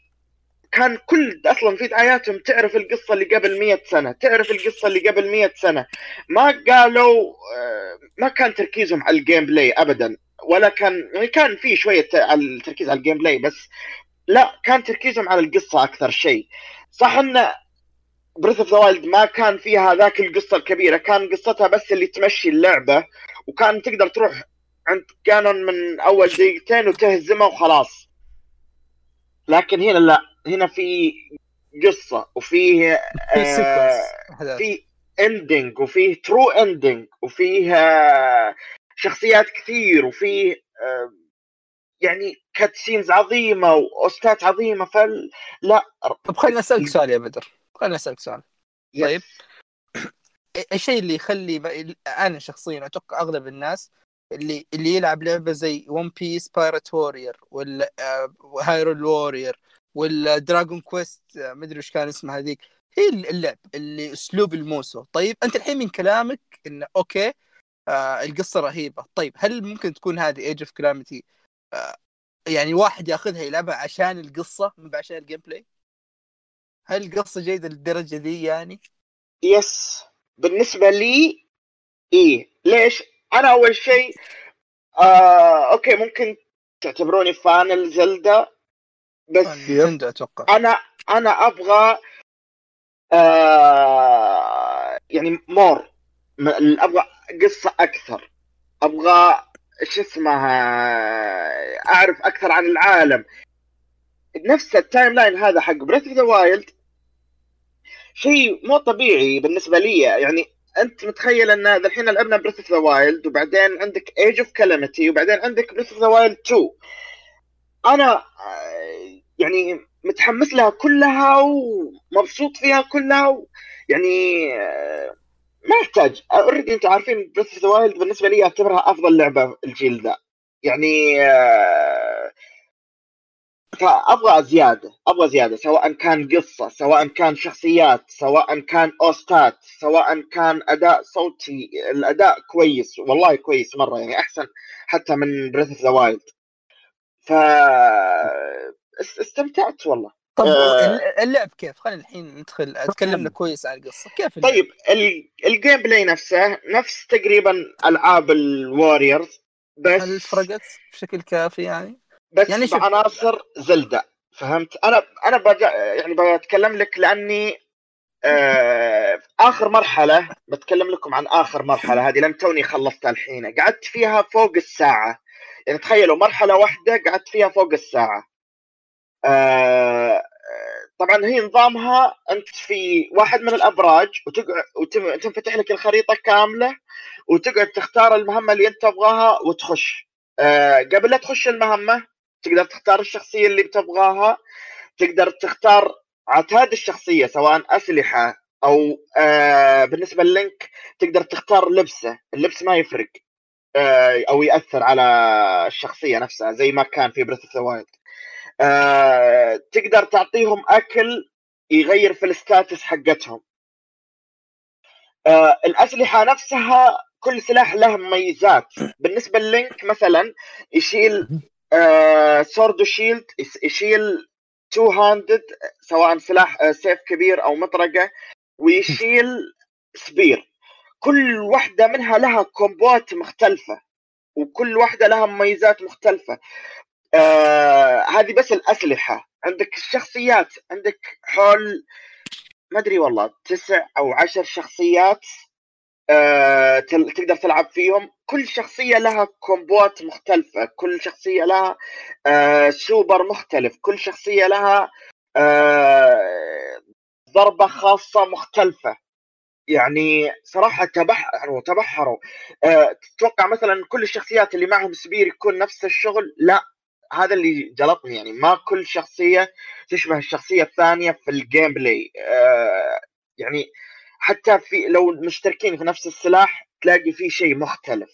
كان كل أصلا في دعاياتهم تعرف القصة اللي قبل 100 سنة تعرف القصة اللي قبل 100 سنة. ما قالوا آه، ما كان تركيزهم على ال gameplay ابدا. ولا كان يعني كان في شوية التركيز على ال gameplay بس. لا كان تركيزهم على القصة أكثر شيء صح إن Breath of the Wild ما كان فيها ذاك القصة الكبيرة كان قصتها بس اللي تمشي اللعبة وكان تقدر تروح عند Ganon من أول دقيقتين وتهزمه وخلاص لكن هنا لا هنا في قصة وفيه في آه،. في ending وفيه true ending وفيه شخصيات كثير وفيه آه، يعني cutscenes عظيمة و OSTات عظيمة فل لا طب خليني أسألك سؤال يا بدر. خليني أسألك سؤال. طيب. الشيء اللي يخلي ب... أنا شخصيا أتوقع أغلب الناس اللي اللي يلعب لعبة زي One Piece Pirate Warriors ولا Hyrule Warriors ولا Dragon Quest مدري وش كان اسمها هذيك. هي اللعب اللي أسلوب ال Musou طيب أنت الحين من كلامك انه أوكي آه القصة رهيبة. طيب هل ممكن تكون هذه Age of Calamity آه يعني واحد ياخذها يلعبها عشان القصة مو عشان ال gameplay هل القصة جيدة للدرجة دي يعني؟ yes بالنسبة لي إيه. ليش؟ أنا أول شيء آه أوكي ممكن تعتبروني fan ال Zelda بس Nintendo أتوقع. أنا أنا أبغى آه يعني more أبغى قصة أكثر. أبغى شو اسمها أعرف أكثر عن العالم نفس timeline هذا حق Breath of the Wild شيء مو طبيعي بالنسبة لي يعني أنت متخيل أن الحين لعبنا Breath of the Wild وبعدين عندك Age of Calamity وبعدين عندك Breath of the Wild 2 أنا يعني متحمس لها كلها ومبسوط فيها كلها. يعني ما يحتاج. already أنتم عارفين Breath of the Wild بالنسبة لي اعتبرها أفضل لعبة الجيل ذا. يعني آه، فأبغى زيادة أبغى زيادة سواء كان قصة سواء كان شخصيات سواء كان OSTات سواء كان أداء صوتي الأداء كويس والله كويس مرة يعني أحسن حتى من Breath of the Wild ف است- استمتعت والله. طب آه. اللعب كيف؟ خلينا الحين ندخل أتكلم لك كويس عن القصة. كيف اللعب؟ طيب ال- ال gameplay نفسه نفس تقريبا ألعاب ال Warriors بس هل فرقت بشكل كافي يعني؟ بس يعني بعناصر زيلدا فهمت؟ أنا أنا بجا يعني بتكلم لك لأني آه آخر مرحلة بتكلم لكم عن آخر مرحلة هذه لأن توني خلصتها الحين. قعدت فيها فوق الساعة. يعني تخيلوا مرحلة واحدة قعدت فيها فوق الساعة. آه طبعا هي نظامها أنت في واحد من الأبراج وتقعد وتنفتح لك الخريطة كاملة وتقعد تختار المهمة اللي أنت تبغاها وتخش. آه قبل لا تخش المهمة تقدر تختار الشخصية اللي بتبغاها تقدر تختار عتاد الشخصية سواء أسلحة أو آه بالنسبة للينك تقدر تختار لبسه. اللبس ما يفرق أو يأثر على الشخصية نفسها زي ما كان في Breath of the Wild آه، تقدر تعطيهم أكل يغير في ال stats حقتهم. آه، الأسلحة نفسها كل سلاح له مميزات. بالنسبة للينك مثلا يشيل آه، sword و shield يشيل two handed سواء سلاح آه، سيف كبير أو مطرقة ويشيل spear. كل واحدة منها لها comboات مختلفة وكل واحدة لها مميزات مختلفة. آه هذه بس الأسلحة. عندك الشخصيات عندك حول ما أدري والله تسع أو عشر شخصيات آه تقدر تلعب فيهم. كل شخصية لها comboات مختلفة. كل شخصية لها آه سوبر مختلف. كل شخصية لها آه ضربة خاصة مختلفة. يعني صراحة تبحروا تبحروا. أه تتوقع مثلا كل الشخصيات اللي معهم spear يكون نفس الشغل؟ لا. هذا اللي جلطني يعني. ما كل شخصية تشبه الشخصية الثانية في ال gameplay أه يعني حتى في لو مشتركين في نفس السلاح تلاقي فيه شيء مختلف.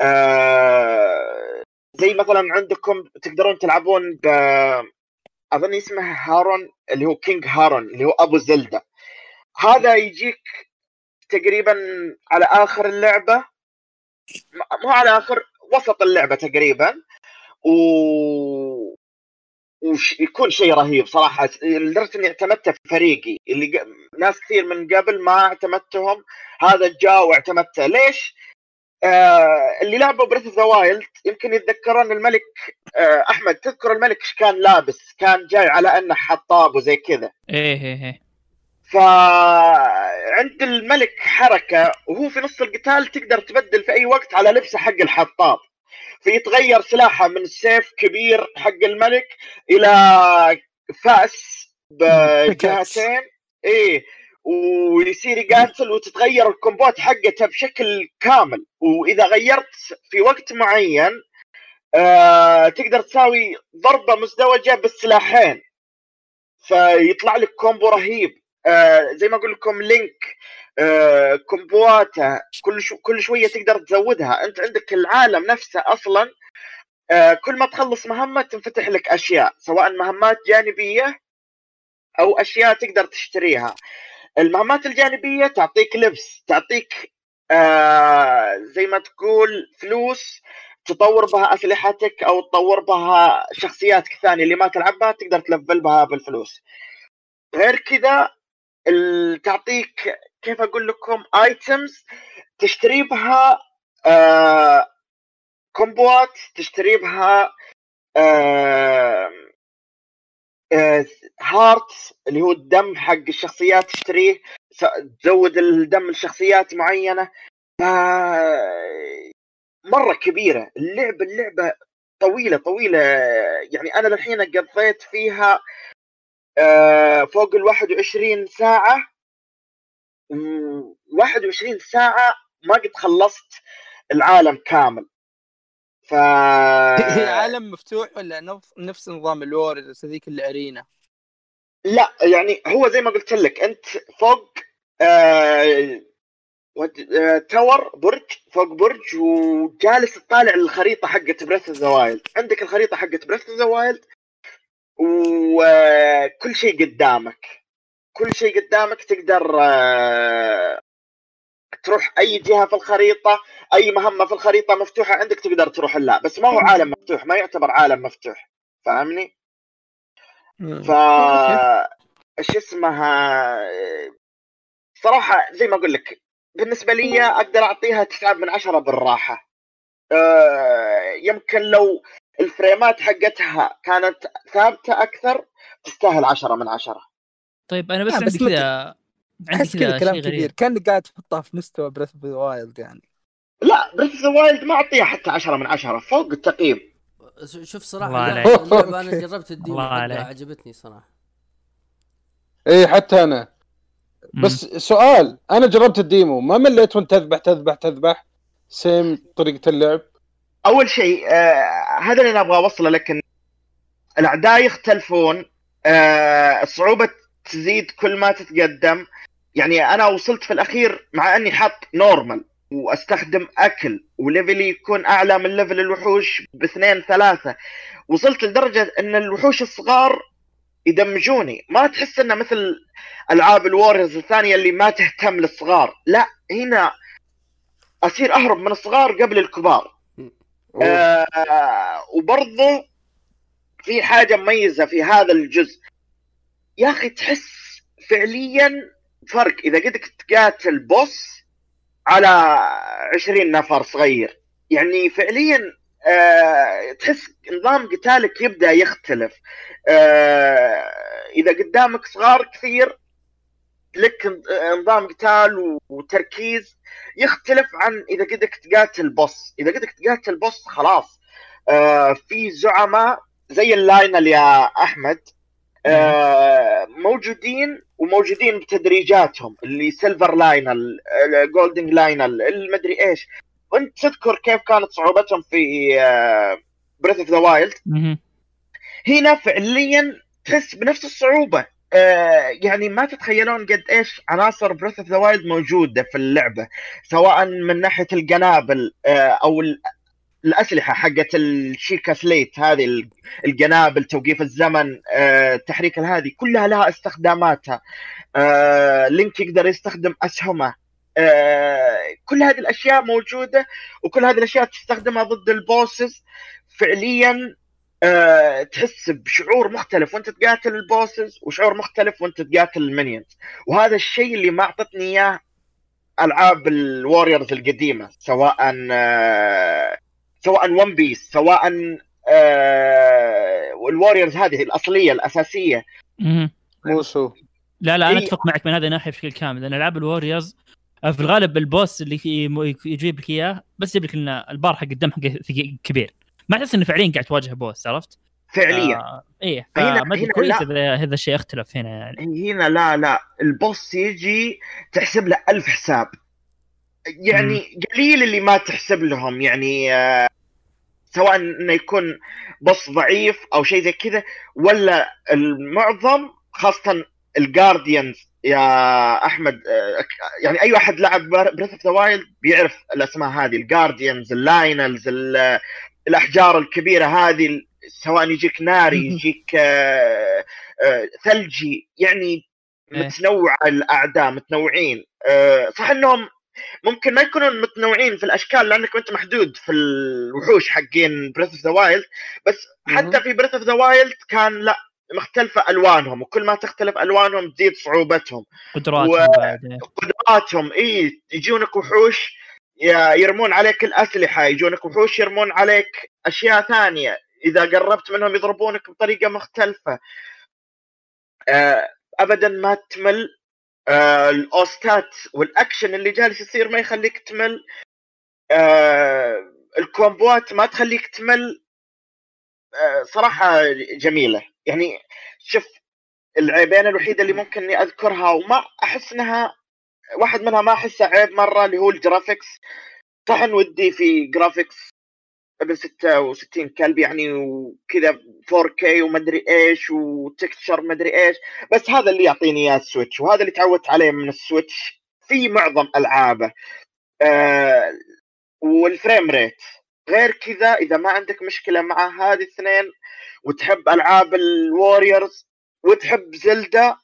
أه زي مثلا عندكم تقدرون تلعبون ب أظن اسمه هارون اللي هو كينج هارون اللي هو أبو زلدة. هذا يجيك تقريبا على آخر اللعبة. مو على آخر وسط اللعبة تقريبا. و ويكون شيء رهيب صراحة. لدرجة إني اعتمدته في فريقي اللي ق... ناس كثير من قبل ما اعتمدتهم هذا جاء واعتمدته. ليش؟ آه اللي لعبوا Breath of the Wild يمكن يتذكرون الملك آه أحمد تذكر الملك إيش كان لابس؟ كان جاي على أنه حطاب وزي كذا. إيه إيه إيه. فعند الملك حركة وهو في نص القتال تقدر تبدل في أي وقت على لبسه حق الحطاب. فيتغير سلاحه من سيف كبير حق الملك إلى فأس بجهتين إيه ويصير يقاتل وتتغير ال comboات حقته بشكل كامل. وإذا غيرت في وقت معين آه تقدر تساوي ضربة مزدوجة بالسلاحين. فيطلع لك combo رهيب. آه زي ما أقول لكم لينك. آه comboاته كل شو كل شوية تقدر تزودها. أنت عندك العالم نفسه أصلا آه كل ما تخلص مهمة تنفتح لك أشياء سواء مهمات جانبية أو أشياء تقدر تشتريها. المهمات الجانبية تعطيك لبس تعطيك آه زي ما تقول فلوس تطور بها أسلحتك أو تطور بها شخصياتك الثانية اللي ما تلعبها تقدر تلفل بها بالفلوس. غير كذا تعطيك كيف أقول لكم؟ items تشتري بها آه comboات تشتري بها آه آه هارت اللي هو الدم حق الشخصيات تشتريه تزود الدم لشخصيات معينة. ف مرة كبيرة. اللعبة اللعبة طويلة طويلة. يعني أنا للحين قضيت فيها فوق ال 21 ساعة. 21 ساعة ما قد خلصت العالم كامل. ف هي عالم مفتوح ولا نفس نفس نظام ال Warriors هذيك ال arena؟ لا يعني هو زي ما قلت لك أنت فوق آه آه، tower برج فوق برج وجالس تطالع الخريطه حقت Breath the Wild عندك الخريطة حقت Breath the Wild وكل شيء قدامك. كل شيء قدامك تقدر آه، تروح أي جهة في الخريطة أي مهمة في الخريطة مفتوحة عندك تقدر تروح لها بس ما هو عالم مفتوح ما يعتبر عالم مفتوح فاهمني؟ ف إيش اسمها صراحة زي ما أقول لك بالنسبة لي أقدر أعطيها تسعة من عشرة بالراحة آه، يمكن لو الفريمات حقتها كانت ثابتة أكثر تستاهل عشرة من عشرة. طيب أنا بس لا، عندي كذا عندي أحس كذا كلام كبير. كأنك قاعد تحطها في مستوى Breath of Wild يعني. لا Breath the Wild ما أعطيها حتى عشرة من عشرة فوق التقييم. شوف صراحة. اللعبه أنا جربت ال demo. عجبتني صراحة. اي حتى أنا. مم. بس سؤال أنا جربت ال demo ما مليت وأنت تذبح تذبح تذبح. same طريقة اللعب. أول شيء آه هذا اللي أنا أبغى أوصله لك الأعداء يختلفون آه الصعوبه تزيد كل ما تتقدم. يعني أنا وصلت في الأخير مع إني حاط normal وأستخدم أكل و levelي يكون أعلى من level الوحوش باثنين ثلاثة. وصلت لدرجة إن الوحوش الصغار يدمجوني. ما تحس إنه مثل ألعاب ال Warriors الثانية اللي ما تهتم للصغار. لا هنا أصير أهرب من الصغار قبل الكبار. آه وبرضه في حاجة مميزة في هذا الجزء. يا أخي تحس فعليا فرق. إذا قدك تقاتل بوس على 20 نفر صغير يعني فعليا آه تحس نظام قتالك يبدأ يختلف. آه إذا قدامك صغار كثير لك نظام قتال وتركيز يختلف عن إذا قدك تقاتل boss. إذا قدك تقاتل boss خلاص آه في زعماء زي ال Lynel يا أحمد آه موجودين وموجودين بتدريجاتهم اللي silver Lynel golden Lynel المدري إيش. وأنت تذكر كيف كانت صعوبتهم في Breath of the Wild. هنا فعليا تحس بنفس الصعوبة. آه يعني ما تتخيلون قد إيش عناصر Breath of the Wild موجودة في اللعبة سواء من ناحية القنابل آه أو ال- الأسلحة حقت ال Sheikah Slate هذه ال- القنابل توقيف الزمن آه تحريك هذه كلها لها استخداماتها. آه Link يقدر يستخدم أسهمه. آه كل هذه الأشياء موجودة وكل هذه الأشياء تستخدمها ضد ال bosses فعليا تحس بشعور مختلف وأنت تقاتل ال bosses وشعور مختلف وأنت تقاتل ال minions. وهذا الشيء اللي ما أعطتني إياه ألعاب ال Warriors القديمة سواء سواء One Piece سواء آه، ال Warriors هذه الأصلية الأساسية. Musou. لا لا أنا إيه. أتفق معك من هذه الناحية بشكل كامل لأن ألعاب ال Warriors آه، في الغالب ال boss اللي في- يجيب لك إياه بس يجيب لك ان البار حق الدم حقه ثقيل- كبير. ما تحس إنه فعليا قاعد تواجه boss عرفت؟ فعليا. آه إيه هنا- هنا كويس هذا الشيء اختلف هنا يعني. هنا لا لا. ال boss يجي تحسب له ألف حساب. يعني قليل اللي ما تحسب لهم يعني آه، سواء إنه يكون boss ضعيف أو شيء زي كذا ولا المعظم خاصة ال Guardians يا أحمد آه، يعني أي واحد لعب Breath of the Wild بيعرف الأسماء هذه ال Guardians ال Lynels ال- الأحجار الكبيرة هذه سواء يجيك ناري يجيك آه، ثلجي يعني إيه. متنوع الأعداء متنوعين صح إنهم ممكن ما يكونون متنوعين في الأشكال لأنك أنت محدود في الوحوش حقين Breath of the Wild بس حتى في Breath of the Wild كان لا مختلفة ألوانهم وكل ما تختلف ألوانهم تزيد صعوبتهم. قدراتهم و-. قدراتهم إي يجونك وحوش يرمون عليك الأسلحة يجونك وحوش يرمون عليك أشياء ثانية. إذا قربت منهم يضربونك بطريقة مختلفة. آه، ابدا ما تمل. آه، الأوستات والأكشن اللي جالس يصير ما يخليك تمل. آه، الكومبوات ما تخليك تمل. آه، صراحة جميلة. يعني شوف العيبين الوحيدة اللي ممكن إني أذكرها وما أحس إنها واحد منها ما احسه عيب مرة اللي هو الجرافيكس. طحن ودي في جرافيكس ابن 66 كلب يعني وكذا 4K ومدري إيش وتكتشر مدري إيش. بس هذا اللي يعطيني إياه السويتش وهذا اللي تعودت عليه من السويتش في معظم ألعابه. آه والفريم ريت غير كذا إذا ما عندك مشكلة مع هذه الاثنين وتحب ألعاب الواريورز وتحب Zelda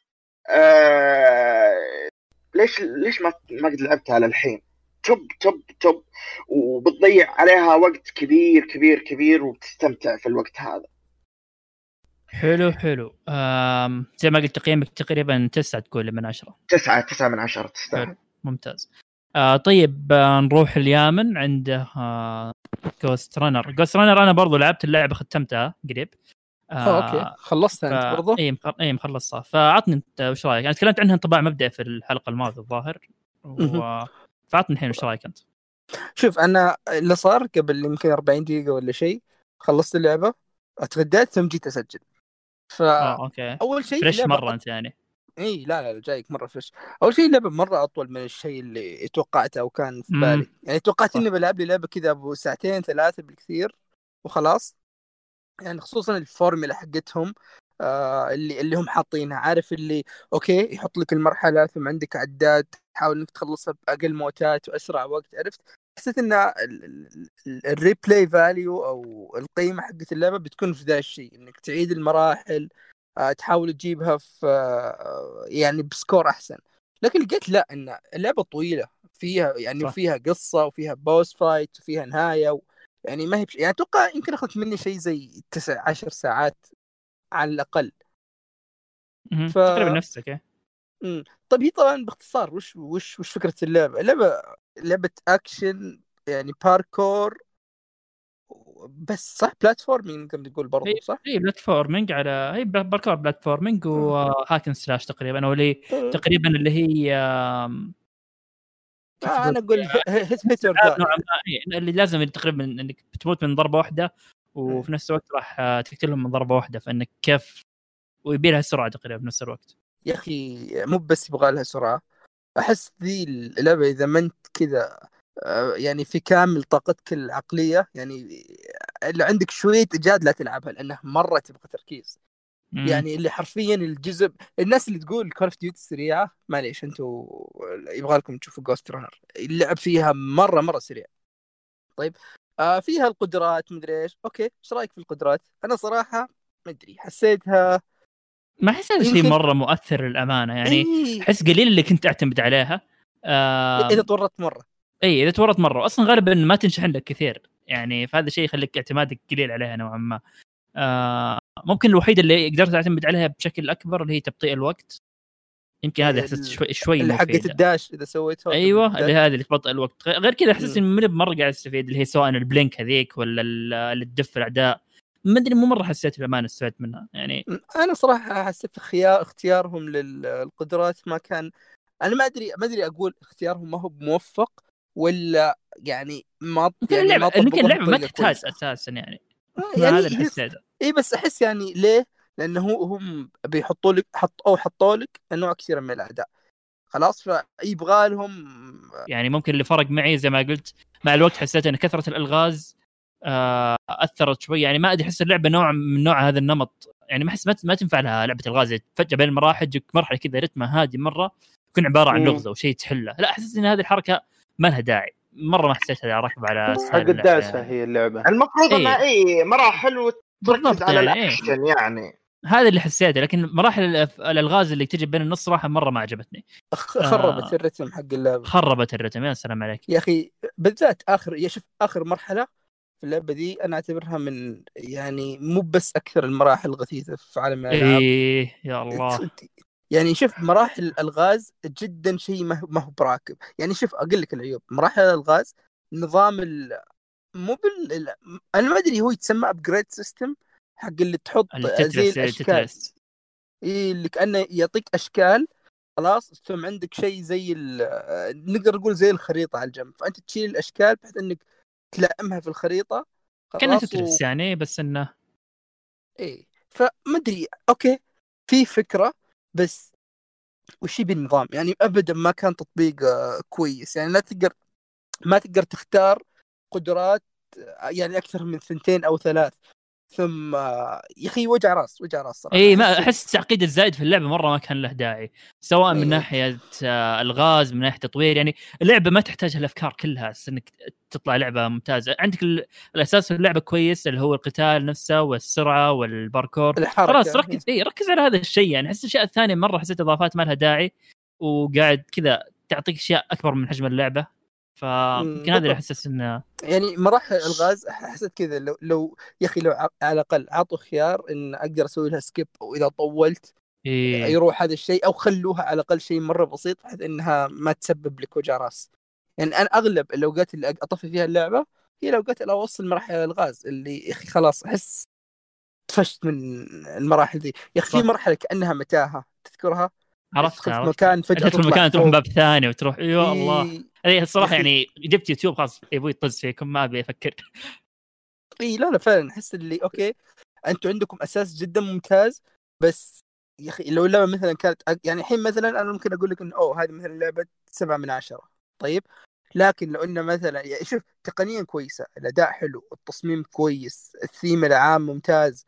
آه ليش ليش ما ما قد لعبتها للحين؟ top top top وبتضيع عليها وقت كبير كبير كبير وبتستمتع في الوقت هذا. حلو حلو. آم زي ما قلت تقييمك تقريبا تسعة تقول من عشرة. تسعة تسعة من عشرة تستاهل. ممتاز. آه طيب آه نروح اليمن عنده آه Ghostrunner Ghostrunner أنا برضو لعبت اللعبة ختمتها قريب. آه أوكي. خلصت أنت ف... برضه إي مخ... إي مخلصها. فعطني أنت وش رأيك؟ أنا تكلمت عنها انطباع مبدئي في الحلقة الماضية الظاهر. و... فعطني الحين وش رأيك أنت؟ شوف أنا اللي صار قبل يمكن 40 دقيقة ولا شيء خلصت اللعبة اتغديت ثم جيت أسجل. آه okay. فاول شيء fresh مرة أنت يعني. إي لا لا جايك مرة fresh. أول شيء اللعبة مرة أطول من الشيء اللي توقعته أو كان في مم. بالي. يعني توقعت. إني بلعب لي لعبة كذا ابو ساعتين ثلاثة بالكثير وخلاص. يعني خصوصا الفورمولا حقتهم آه اللي اللي هم حاطينها. عارف اللي okay يحط لك المرحلة ثم عندك عداد تحاول إنك تخلصها بأقل موتات وأسرع وقت عرفت حسيت إن ال- ال- ال- ال replay value أو القيمة حقت اللعبة بتكون في ذا الشيء إنك تعيد المراحل آه، تحاول تجيبها في آه، يعني ب score أحسن لكن لقيت لا إن اللعبة طويلة فيها يعني صح. فيها قصة وفيها boss fight وفيها نهاية و... يعني ما هي بش... يعني أتوقع يمكن اخذت مني شيء زي تسع عشر ساعات على الأقل. ف- تقريبا نفسك إيه. طيب هي طبعا باختصار وش وش وش فكرة اللعبة؟ اللعبه لعبة أكشن يعني باركور بس صح؟ platforming نقدر نقول برضو هي- صح؟ هي platforming على هي parkour platforming و hack and slash تقريبا أو اللي تقريبا اللي هي آه أنا أقول هيت نوعا ما إيه، اللي لازم تقريبا إنك بتموت من ضربة واحدة وفي نفس الوقت راح آه، تقتلهم من ضربة واحدة فإنك كيف ويبي لها سرعة تقريبا في نفس الوقت. يا أخي مو بس يبغى لها سرعة. أحس ذي اللعبة إذا ما أنت كذا آه، يعني في كامل طاقتك العقلية يعني اللي عندك شوية إيجاد لا تلعبها لأنها مرة تبغى تركيز. مم. يعني اللي حرفيا الجزء الناس اللي تقول Call of Duty سريعة معليش أنتم يبغى لكم تشوفوا Ghostrunner اللعب فيها مرة مرة سريع. طيب آه فيها القدرات مدري إيش. okay إيش رأيك في القدرات؟ أنا صراحة ما أدري حسيتها ما أحس هذا شيء مرة مؤثر للأمانة يعني إيه أحس قليل اللي كنت أعتمد عليها. آه إذا تورطت مرة. إي إذا تورط مرة. أصلا غالبا ما تنشحن لك كثير يعني فهذا شيء يخليك اعتمادك قليل عليها نوعا ما. آه ممكن الوحيدة اللي قدرت أعتمد عليها بشكل أكبر اللي هي تبطيء الوقت. يمكن هذه احسست شوي شوي اللي حقت. الداش إذا سويتها. أيوه اللي هذه اللي تبطئ الوقت. غير كذا احسست. إني ماني مره قاعد أستفيد اللي هي سواء البلينك هذيك ولا ال- اللي تدف الأعداء. ما أدري مو مرة حسيت بالامانه استفدت منها. يعني أنا صراحة حسيت خيار اختيارهم للقدرات ما كان أنا ما أدري ما أدري أقول اختيارهم ما هو موفق ولا يعني ما يمكن يعني اللعبة يمكن اللعبة ما تحتاج. أساسا يعني. آه، يعني هذا اللي حسيته. إي بس أحس يعني ليه؟ لأنه هم بيحطوا لك حط أو حطوا لك انواع كثيره من الاعداء خلاص فيبغى لهم يعني ممكن اللي فرق معي زي ما قلت مع الوقت حسيت إن كثرة الألغاز آه، أثرت شوي. يعني ما أدري أحس اللعبة نوع من نوع هذا النمط. يعني ما أحس ما ما تنفع لها لعبة الغاز. فجاه بين المراحل تجيك مرحلة كذا رتمها هادي مرة يكون عبارة عن مم. لغزه وشيء تحله. لا أحس إن هذه الحركة ما لها داعي. مرة ما حسيتها راكبة على حق الدعسه اللعبة. هي اللعبة؟ المفروض إيه. انها اي مراحل وتركز على يعني، إيه. الأكشن يعني. هذا اللي حسيته. لكن مراحل الألغاز اللي تجي بين النص صراحة مرة ما عجبتني. خربت آه. الرتم حق اللعبة. خربت الرتم يا سلام عليك. يا أخي بالذات آخر يا شوف آخر مرحلة في اللعبة دي أنا أعتبرها من يعني مو بس أكثر المراحل الغثيثة في عالم الألعاب. إيه يا الله. يعني شوف مراحل الألغاز جدا شيء ما هو- براكب. يعني شوف أقول لك العيوب. مراحل الألغاز نظام ال... مو بال ال- أنا ما أدري هو يتسمى upgrade system حق اللي تحط زي الأشكال. إيه اللي كانه يعطيك أشكال خلاص ثم عندك شيء زي ال- نقدر نقول زي الخريطة على الجنب. فأنت تشيل الأشكال بحيث إنك تلائمها في الخريطة كانه خلاص تترس يعني بس إنه إيه فما أدري okay في فكرة بس وش يبي النظام؟ يعني ابدا ما كان تطبيق آه، كويس يعني لا تقدر ما تقدر تختار قدرات آه، يعني أكثر من ثنتين أو ثلاث. ثم يا أخي وجع راس وجع راس صراحة اي ما أحس التعقيد الزايد في اللعبة مرة ما كان له داعي سواء من إيه. ناحية آه، الغاز من ناحية تطوير يعني اللعبة ما تحتاج الأفكار كلها إنك تطلع لعبة ممتازة. عندك ال- الأساس في اللعبة كويس اللي هو القتال نفسه والسرعة والباركور. خلاص ركز اي ركز على هذا الشيء يعني أحس الأشياء الثانية مرة حسيت إضافات ما لها داعي وقاعد كذا تعطيك أشياء أكبر من حجم اللعبة. فيمكن هذا اللي. احسس إنه يعني مراحل الغاز حسيت كذا لو لو يا أخي لو على الأقل عطوا خيار إن أقدر أسوي لها سكيب أو إذا طولت إيه. يروح هذا الشيء أو خلوها على الأقل شيء مرة بسيط بحيث إنها ما تسبب لك وجع راس. يعني أنا أغلب الاوقات اللي أطفي فيها اللعبة هي الاوقات اللي أوصل مراحل الغاز اللي يا أخي خلاص أحس طفشت من المراحل دي يا أخي في. مرحلة كأنها متاهة تذكرها؟ عرفت مكان فجأة تدخل مكان تروح باب ثاني وتروح يا الله. إيه. هذه الصراحه. يعني جبت يوتيوب خلاص يبغى يطز فيكم ما أبي أفكر إي لا لا فعلا أحس اللي okay أنتم عندكم أساس جدا ممتاز بس يا أخي لو اللعبة مثلا كانت يعني الحين مثلا أنا ممكن أقول لك إنه أوه هذه مثلا لعبة سبعة من عشرة طيب لكن لو إنه مثلا يعني شوف تقنيا كويسة الأداء حلو التصميم كويس الثيم العام ممتاز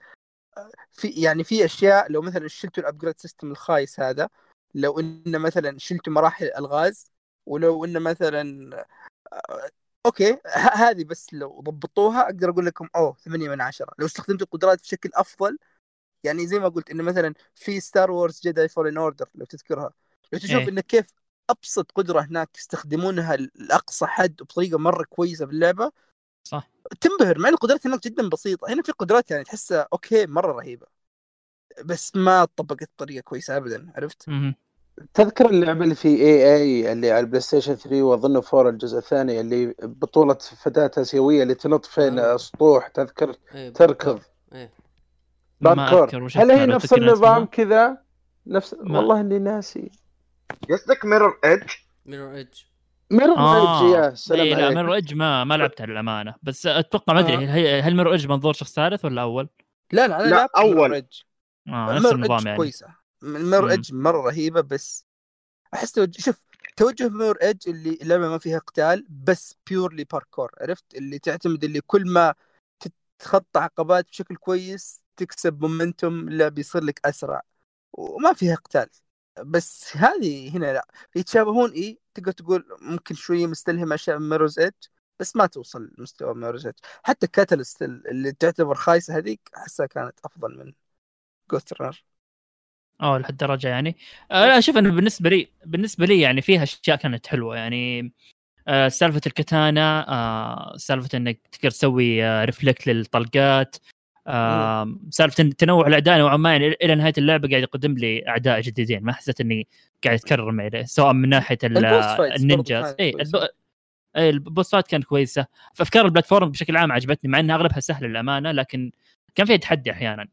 في يعني في أشياء لو مثلا شلتوا ال upgrade system الخايس هذا لو إنه مثلا شلتوا مراحل الغاز ولو إنه مثلا آه، okay هذه بس لو ضبطوها أقدر أقول لكم أوه 8 من 10 لو استخدمتوا القدرات بشكل أفضل يعني زي ما قلت إنه مثلا في Star Wars Jedi Fallen Order لو تذكرها لو تشوف إيه. إنه كيف أبسط قدرة هناك يستخدمونها لأقصى حد وبطريقه مرة كويسة في اللعبه صح تنبهر مع إن القدرات هناك جدا بسيطة هنا في قدرات يعني تحسها okay مرة رهيبة بس ما طبقت بطريقة كويسة ابدا عرفت؟ مهم. تذكر اللعبة اللي في EA اللي على ال PlayStation 3 واظن 4 الجزء الثاني اللي بطولة فتاة آسيوية اللي تنط فين آه. سطوح تذكر إيه، تركض إيه ما باركور هل هي نفس النظام؟ كذا نفس ما- والله إني ناسي قصدك Mirror's Edge Mirror's Edge Mirror's Edge يا سلام إيه لا عليك. Mirror's Edge ما ما لعبتها للأمانة بس أتوقع ما أدري آه. هل هل Mirror's Edge منظور شخص ثالث ولا أول؟ لا لا أنا لا، لعبت أول. Mirror's Edge. آه نفس Mirror's النظام يعني كويسة Mirror's مم. ايدج مرة رهيبة بس أحس توجه شوف توجه Mirror's Edge اللي اللعبه ما فيها قتال بس purely parkour عرفت؟ اللي تعتمد اللي كل ما تتخطى عقبات بشكل كويس تكسب momentum اللعب يصير لك أسرع. وما فيها قتال. بس هذه هنا لا. يتشابهون إي تقدر تقول ممكن شوية مستلهم أشياء من Mirror's Edge بس ما توصل لمستوى Mirror's Edge حتى Catalyst اللي تعتبر خايسة هذيك أحسها كانت أفضل من Ghostrunner آه لهالدرجة يعني. آه لا شوف أنا بالنسبة لي بالنسبة لي يعني فيها أشياء كانت حلوة يعني. آه سالفة الكتانا آه سالفة إنك تقدر تسوي آه reflect للطلقات آه سالفة تنوع الأعداء نوعا ما يعني إلى نهاية اللعبة قاعد يقدم لي أعداء جديدين ما حسيت إني قاعد يتكرر معي سواء من ناحية ال ninjas. اي كويسة. الب... إيه، البوسات كانت كويسة. فافكار ال platform بشكل عام عجبتني مع إنها أغلبها سهله للأمانة لكن كان فيها تحدي أحيانا.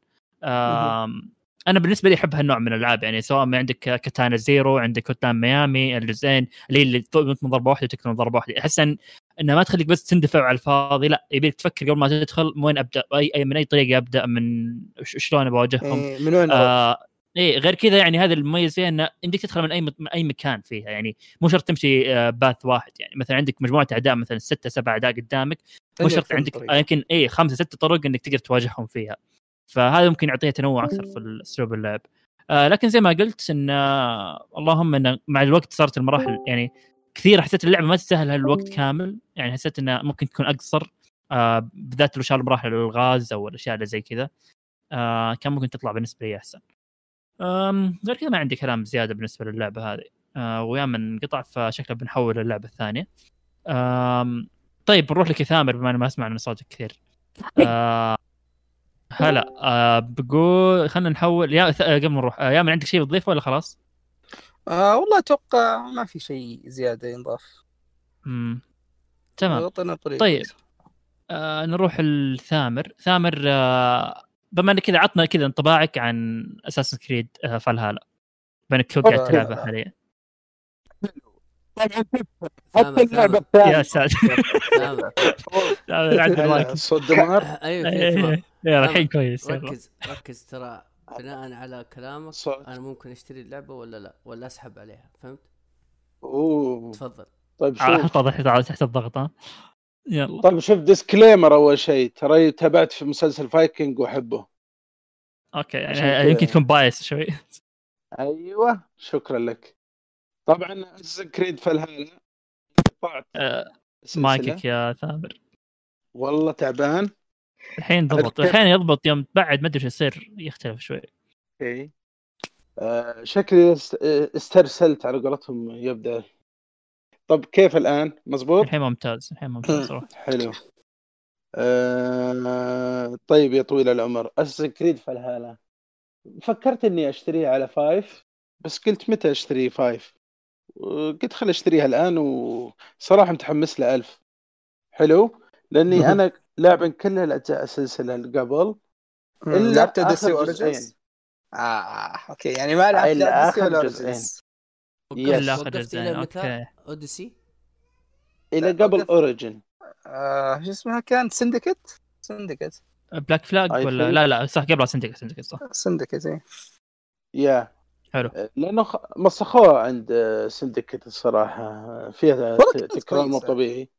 أنا بالنسبة لي أحب هالنوع من الألعاب يعني سواء ما عندك Katana Zero عندك Hotline Miami الجزئين اللي اللي من ضربة واحدة وتقتل من ضربة واحدة. أحس ان إنها ما تخليك بس تندفع على الفاضي لا يبيك تفكر قبل ما تدخل من وين أبدأ؟ اي أي- من أي طريقة أبدأ؟ من شلون بواجههم إيه، من وين؟ آه إيه غير كذا يعني هذا المميز فيها انه يمديك تدخل من أي من أي مكان فيها يعني مو شرط تمشي آه باث واحد. يعني مثلا عندك مجموعة أعداء مثلا ستة سبع أعداء قدامك مو شرط عندك يمكن اي خمسة ست طرق إنك تقدر تواجههم فيها. فهذا ممكن يعطيها تنوع أكثر في اسلوب اللعب. آه لكن زي ما قلت إن آه اللهم إن مع الوقت صارت المراحل يعني كثير حسيت اللعبة ما تستاهل هالوقت كامل يعني حسيت إنها ممكن تكون أقصر آه بالذات لو شال مراحل الغاز أو الأشياء اللي زي كذا آه كان ممكن تطلع بالنسبة لي أحسن. غير كذا ما عندي كلام زيادة بالنسبة للعبة هذه. آه ويا من قطع فشكله بنحول للعبة الثانية. طيب نروح لك يا ثامر بما إني ما أسمع من صوتك كثير. هلا آه بقول خلينا نحول يا آه، قبل ما نروح آه يا من عندك شيء تضيفه ولا خلاص؟ آه والله أتوقع ما في شيء زيادة ينضاف مم. تمام طيب. آه نروح الثامر ثامر آه بما انك كذا عطنا كذا انطباعك عن أساس كريد آه فالهالا بما إنك طبعاً. تلعبها حاليا طبعا حتى اللعبة ثامر. يا الثانية ساتر صوت دمار. أيوه كذا تمام. يلا الحين كويس. ركز ركز ترى بناء على كلامك صوت. أنا ممكن أشتري اللعبة ولا لا ولا أسحب عليها فهمت؟ أوه. تفضل. طيب آه، شوف. حط تحت الضغط ها. يلا. طيب شوف disclaimer أول شيء. ترى تابعت في مسلسل Vikings وأحبه. okay يعني. يمكن تكون bias شوي. أيوه شكرا لك. طبعا Creed Valhalla قطعت آه، السلسلة. مايكك يا ثامر والله تعبان. الحين ضبط. الحين يضبط يوم تبعد ما أدري إيش يصير يختلف شوي. okay آه شكلي است- استرسلت على قولتهم يبدأ. طب كيف الآن؟ مزبوط الحين ممتاز الحين ممتاز صراحة. حلو. آه طيب يا طويل العمر. Assassin's Creed Valhalla فكرت إني أشتريها على five بس قلت متى أشتري five؟ قلت خل اشتريها الآن وصراحة متحمس لها ألف. حلو؟ لأني أنا لاعب كل الأجزاء السلسلة اللي قبل إلا لعبت جزئين. Origins؟ آه okay يعني ما لعبت إلا لا آخر Odyssey ولا جزئين. Origins. الا آخر جزئين؟ okay. Odyssey إلى قبل. Origin آه شو اسمها كان؟ Syndicate Syndicate Black Flag ولا؟ لا لا صح قبل Syndicate Syndicate صح. Syndicate اي يا حلو. لأنه خ- مسخوها عند Syndicate الصراحة. فيها ت- كانت تكرار مو. طبيعي.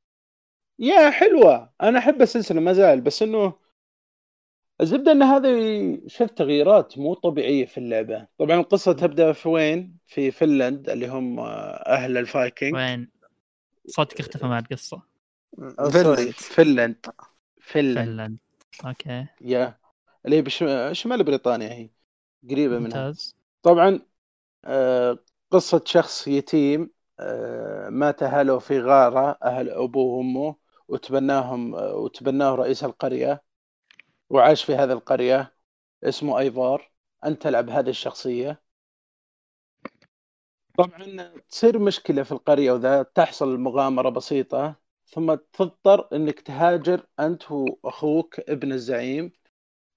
يا حلوة. أنا أحب السلسلة ما زال. بس إنه الزبدة إن هذه شفت تغييرات مو طبيعية في اللعبة. طبعا القصة تبدأ في وين؟ في فنلند اللي هم أهل الفايكنج. وين؟ صوتك اختفى مع القصة فنلند. فنلند. فنلند. أوكي. يا. اللي هي بش... شمال بريطانيا هي. قريبة منها. ممتاز. طبعا آه، قصة شخص يتيم آه، مات أهله في غارة أهل أبوه وأمه وتبناهم آه، وتبناه رئيس القرية وعاش في هذه القرية اسمه أيفار. أنت تلعب هذه الشخصية؟ طبعا تصير مشكلة في القرية وذا تحصل مغامرة بسيطة ثم تضطر أنك تهاجر أنت وأخوك ابن الزعيم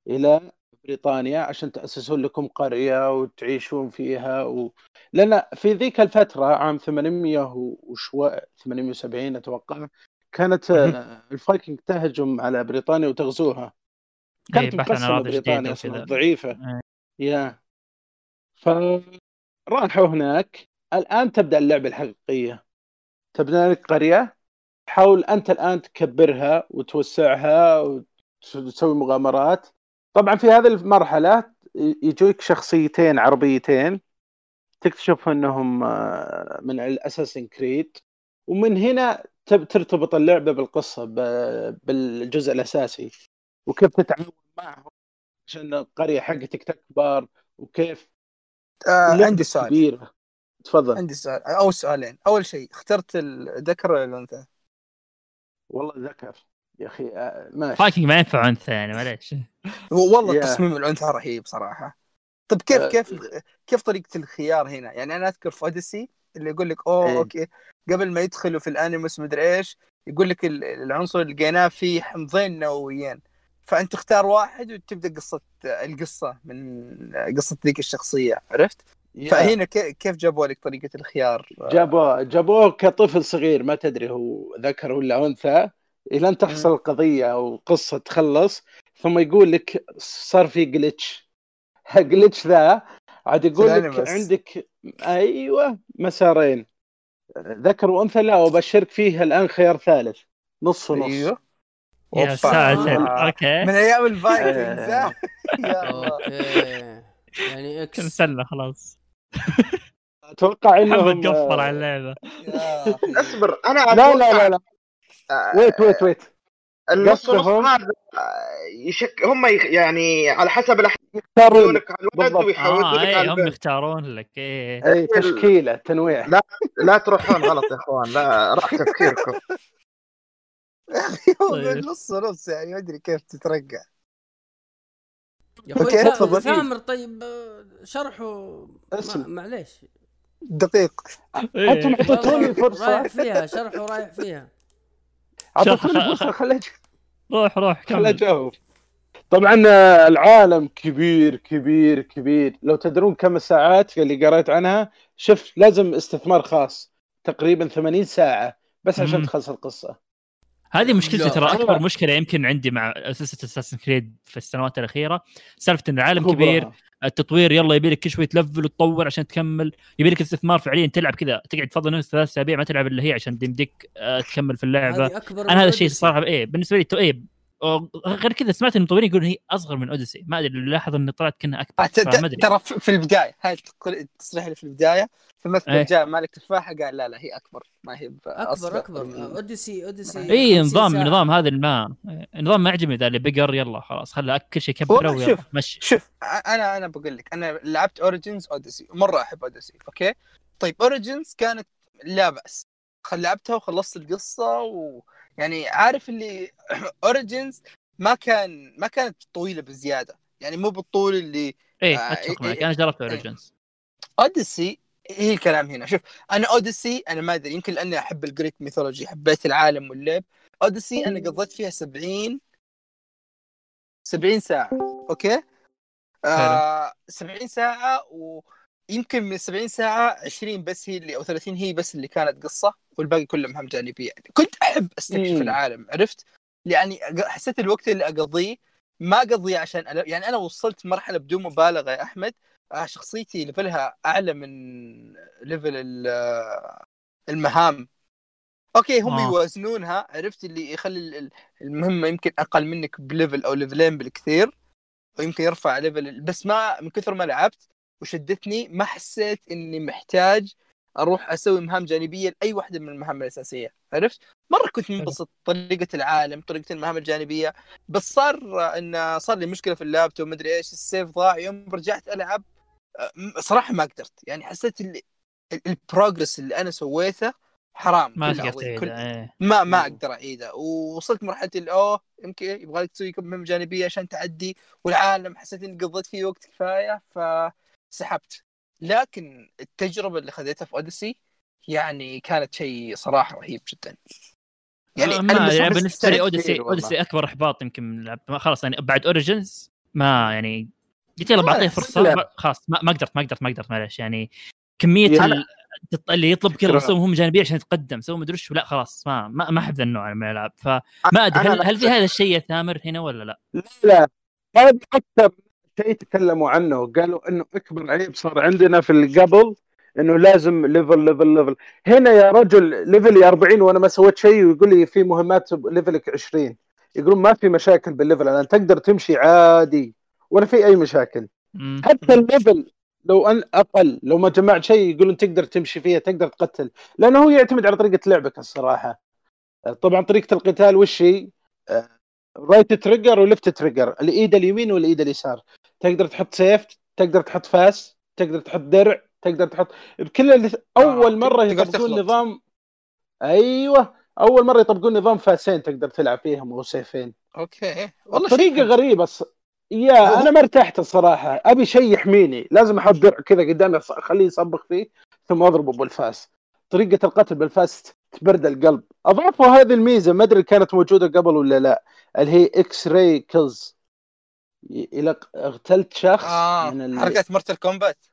إلى بريطانيا عشان تأسسون لكم قرية وتعيشون فيها و... لأن في ذيك الفترة عام 800 وشوي 870 أتوقع كانت آه، الفايكنج تهجم على بريطانيا وتغزوها. إيه، كانت عن مقسمة بريطانيا أصلا. ضعيفة. إيه. يا. فراحوا هناك. الآن تبدأ اللعبة الحقيقية. تبنى لك قرية. حاول أنت الآن تكبرها وتوسعها وتسوي مغامرات. طبعا في هذه المرحلة يجوك شخصيتين عربيتين تكتشف أنهم آه، من الاساسن كريد ومن هنا تب- ترتبط اللعبة بالقصة بالجزء الأساسي. وكيف تتعاون معهم؟ عشان القرية حقتك تكبر؟ وكيف؟ آه عندي سؤال. كبيرة. تفضل. عندي سؤال أو سؤالين. أول شيء اخترت الذكر ولا الأنثى؟ والله ذكر يا أخي آه، ماشي فايكنج ما ينفع انثى يعني معليش والله. تصميم الانثى رهيب صراحة طب كيف آه. كيف كيف طريقة الخيار هنا؟ يعني أنا أذكر في Odyssey اللي يقول لك أوه إيه. okay قبل ما يدخلوا في ال Animus مدري إيش يقول لك ال- العنصر اللي لقيناه فيه حمضين نوويين فأنت تختار واحد وتبدأ قصة القصة من قصة ذيك الشخصية عرفت؟ يا. فهنا كي- كيف جابوا لك طريقة الخيار؟ جابوه جابوه كطفل صغير ما تدري هو ذكر ولا أنثى إلى ان تحصل القضية أو القصة تخلص ثم يقول لك صار في جلتش جلتش ذا عاد يقول لك. عندك أيوه مسارين. ذكر وأنثى لا وبشرك فيه الآن خيار ثالث. نص ونص أيوه. يا. ساتر. آه. أوكي. من أيام الفايكنجز آه. يا الله. يعني كم إكس سنه خلاص. أتوقع محمد قفل على اللعبة. يا أخي. اصبر أنا لا لا لا لا. آه، ويت ويت ويت النص قصدهم- هذا آه، يشك هم. يعني على حسب الأحداث. يختارون. يحولك على الولد بالضبط. ويحولك آه على اي هم يختارون لك إيه. اي تشكيلة تنويع. لا. لا تروحون غلط يا إخوان. لا راح تفكيركم. هو طيب. نص نص يعني ما أدري كيف تترقع يا أخوي ثا- تفضل. ثامر طيب آه، شرحه معليش. دقيق. إيه. أنتم أعطيتوني فرصه رايح فيها شرحه رايح فيها. روح روح كمل. اجاوب طبعا آه، العالم كبير كبير كبير. لو تدرون كم الساعات اللي قريت عنها شوف لازم استثمار خاص تقريبا 80 ساعة بس عشان. تخلص القصة. هذه مشكلتي ترى أكبر مشكلة يمكن عندي مع سلسله اساسن كريد في السنوات الأخيرة سالفة إن العالم. كبير التطوير يلا يبي لك كل شوي تلفل وتطور عشان تكمل يبي لك استثمار فعليا تلعب كذا تقعد تفضل نفس ثلاث أسابيع ما تلعب إلا هي عشان يمديك آه، تكمل في اللعبة أنا هذا الشيء. صراحة إيه بالنسبة لي إيه غير كذا سمعت إن المطورين يقولون هي أصغر من أوديسي. ما أدري لاحظ اني طلعت كأنها آه، اكبر أدري. ترى في في البداية هاي التصريح اللي في البداية فمثلا إيه. جاء مالك تفاحة قال لا لا هي أكبر ما هي أكبر أكبر. من- أوديسي أوديسي اي 50 نظام ساعة. نظام هذا الما النظام ما يعجبني ذا اللي بقر يلا خلاص خلى كل شيء كبره شوف. مشي. شوف أنا أنا بقول لك أنا لعبت اوريجنز أوديسي مرة أحب أوديسي أوكي؟ طيب اوريجنز كانت لا بأس. خل- لعبتها وخلصت القصة ويعني عارف اللي اوريجنز ما كان ما كانت طويلة بزيادة. يعني مو بالطول اللي إيه آه، أتفق إيه، معك. إيه. أنا جربت. Origins Odyssey هي الكلام هنا. شوف أنا Odyssey أنا ما أدري يمكن لأني أحب ال Greek mythology حبيت العالم واللعب. Odyssey أنا قضيت فيها 70 70 ساعة أوكي؟ آه 70 ساعة ويمكن من 70 ساعة 20 بس هي اللي أو 30 هي بس اللي كانت قصة والباقي كله مهام جانبية كنت أحب أستكشف. العالم عرفت يعني حسيت الوقت اللي أقضيه ما أقضيه عشان أنا يعني أنا وصلت مرحلة بدون مبالغة يا أحمد آه، شخصيتي level ها أعلى من level ال- المهام أوكي هم آه. يوازنونها عرفت اللي يخلي ال- ال- المهمة يمكن أقل منك ب level أو level ين بالكثير ويمكن يرفع level بس ما من كثر ما لعبت وشدتني ما حسيت إني محتاج أروح أسوي مهام جانبية لأي واحدة من المهام الأساسية عرفت؟ مرة كنت منبسط طريقة العالم طريقة المهام الجانبية بس صار إن صار لي مشكلة في اللابتوب مدري إيش ال save ضاع يوم رجعت ألعب صراحة ما قدرت يعني حسيت اللي ال progress اللي أنا سويته حرام ما تقدر كل- إيه. ما ما. أقدر أعيده. ووصلت مرحلة اللي أوه يمكن يبغى لك تسوي مهمه جانبية عشان تعدي والعالم حسيت إني قضيت فيه وقت كفاية فسحبت لكن التجربة اللي خذيتها في Odyssey يعني كانت شيء صراحة رهيب جدا يعني ما أنا يعني بالنسبة لي Odyssey. Odyssey أكبر إحباط يمكن من لعب خلاص يعني بعد Origins ما يعني قلت يلا بعطيه لا، فرصة لا. خلاص ما ما قدرت ما قدرت ما قدرت معلش يعني كمية يعني- اللي يطلب كذا فكرة. سوي مهمه جانبية عشان يتقدم سوي مدري وش لا خلاص ما ما, ما أحب ذا النوع من الألعاب فما أدري هل, هل في هذا الشيء يا ثامر هنا ولا لا؟ لا هذا أكثر شيء تكلموا عنه. قالوا إنه أكبر عيب صار عندنا في القبل إنه لازم level level level هنا يا رجل level ي 40 وأنا ما سويت شيء ويقول لي في مهمات level ك 20 يقولون ما في مشاكل بال level الان تقدر تمشي عادي ولا في أي مشاكل. حتى ال level لو أن أقل لو ما جمعت شيء يقولون تقدر تمشي فيها تقدر تقتل. لأنه هو يعتمد على طريقة لعبك الصراحة. طبعا طريقة القتال وش هي؟ right trigger و left trigger الإيد اليمين والإيد اليسار. تقدر تحط سيف تقدر تحط فاس تقدر تحط درع تقدر تحط بكل اللي أول آه، مرة تقدر يطبقون. نظام أيوه أول مرة يطبقون نظام فاسين تقدر تلعب فيهم أو سيفين. أوكي. والله طريقه غريبة ص... يا أنا ما ارتحت الصراحة. أبي شيء يحميني. لازم أحط درع كذا قدامي أخليه يصبخ فيه ثم أضربه بالفاس. طريقة القتل بالفاس تبرد القلب. اضافوا هذه الميزة. ما أدري كانت موجودة قبل ولا لا. اللي هي X-ray kills إلا قتلت شخص آه من ال... حركات Mortal Kombat.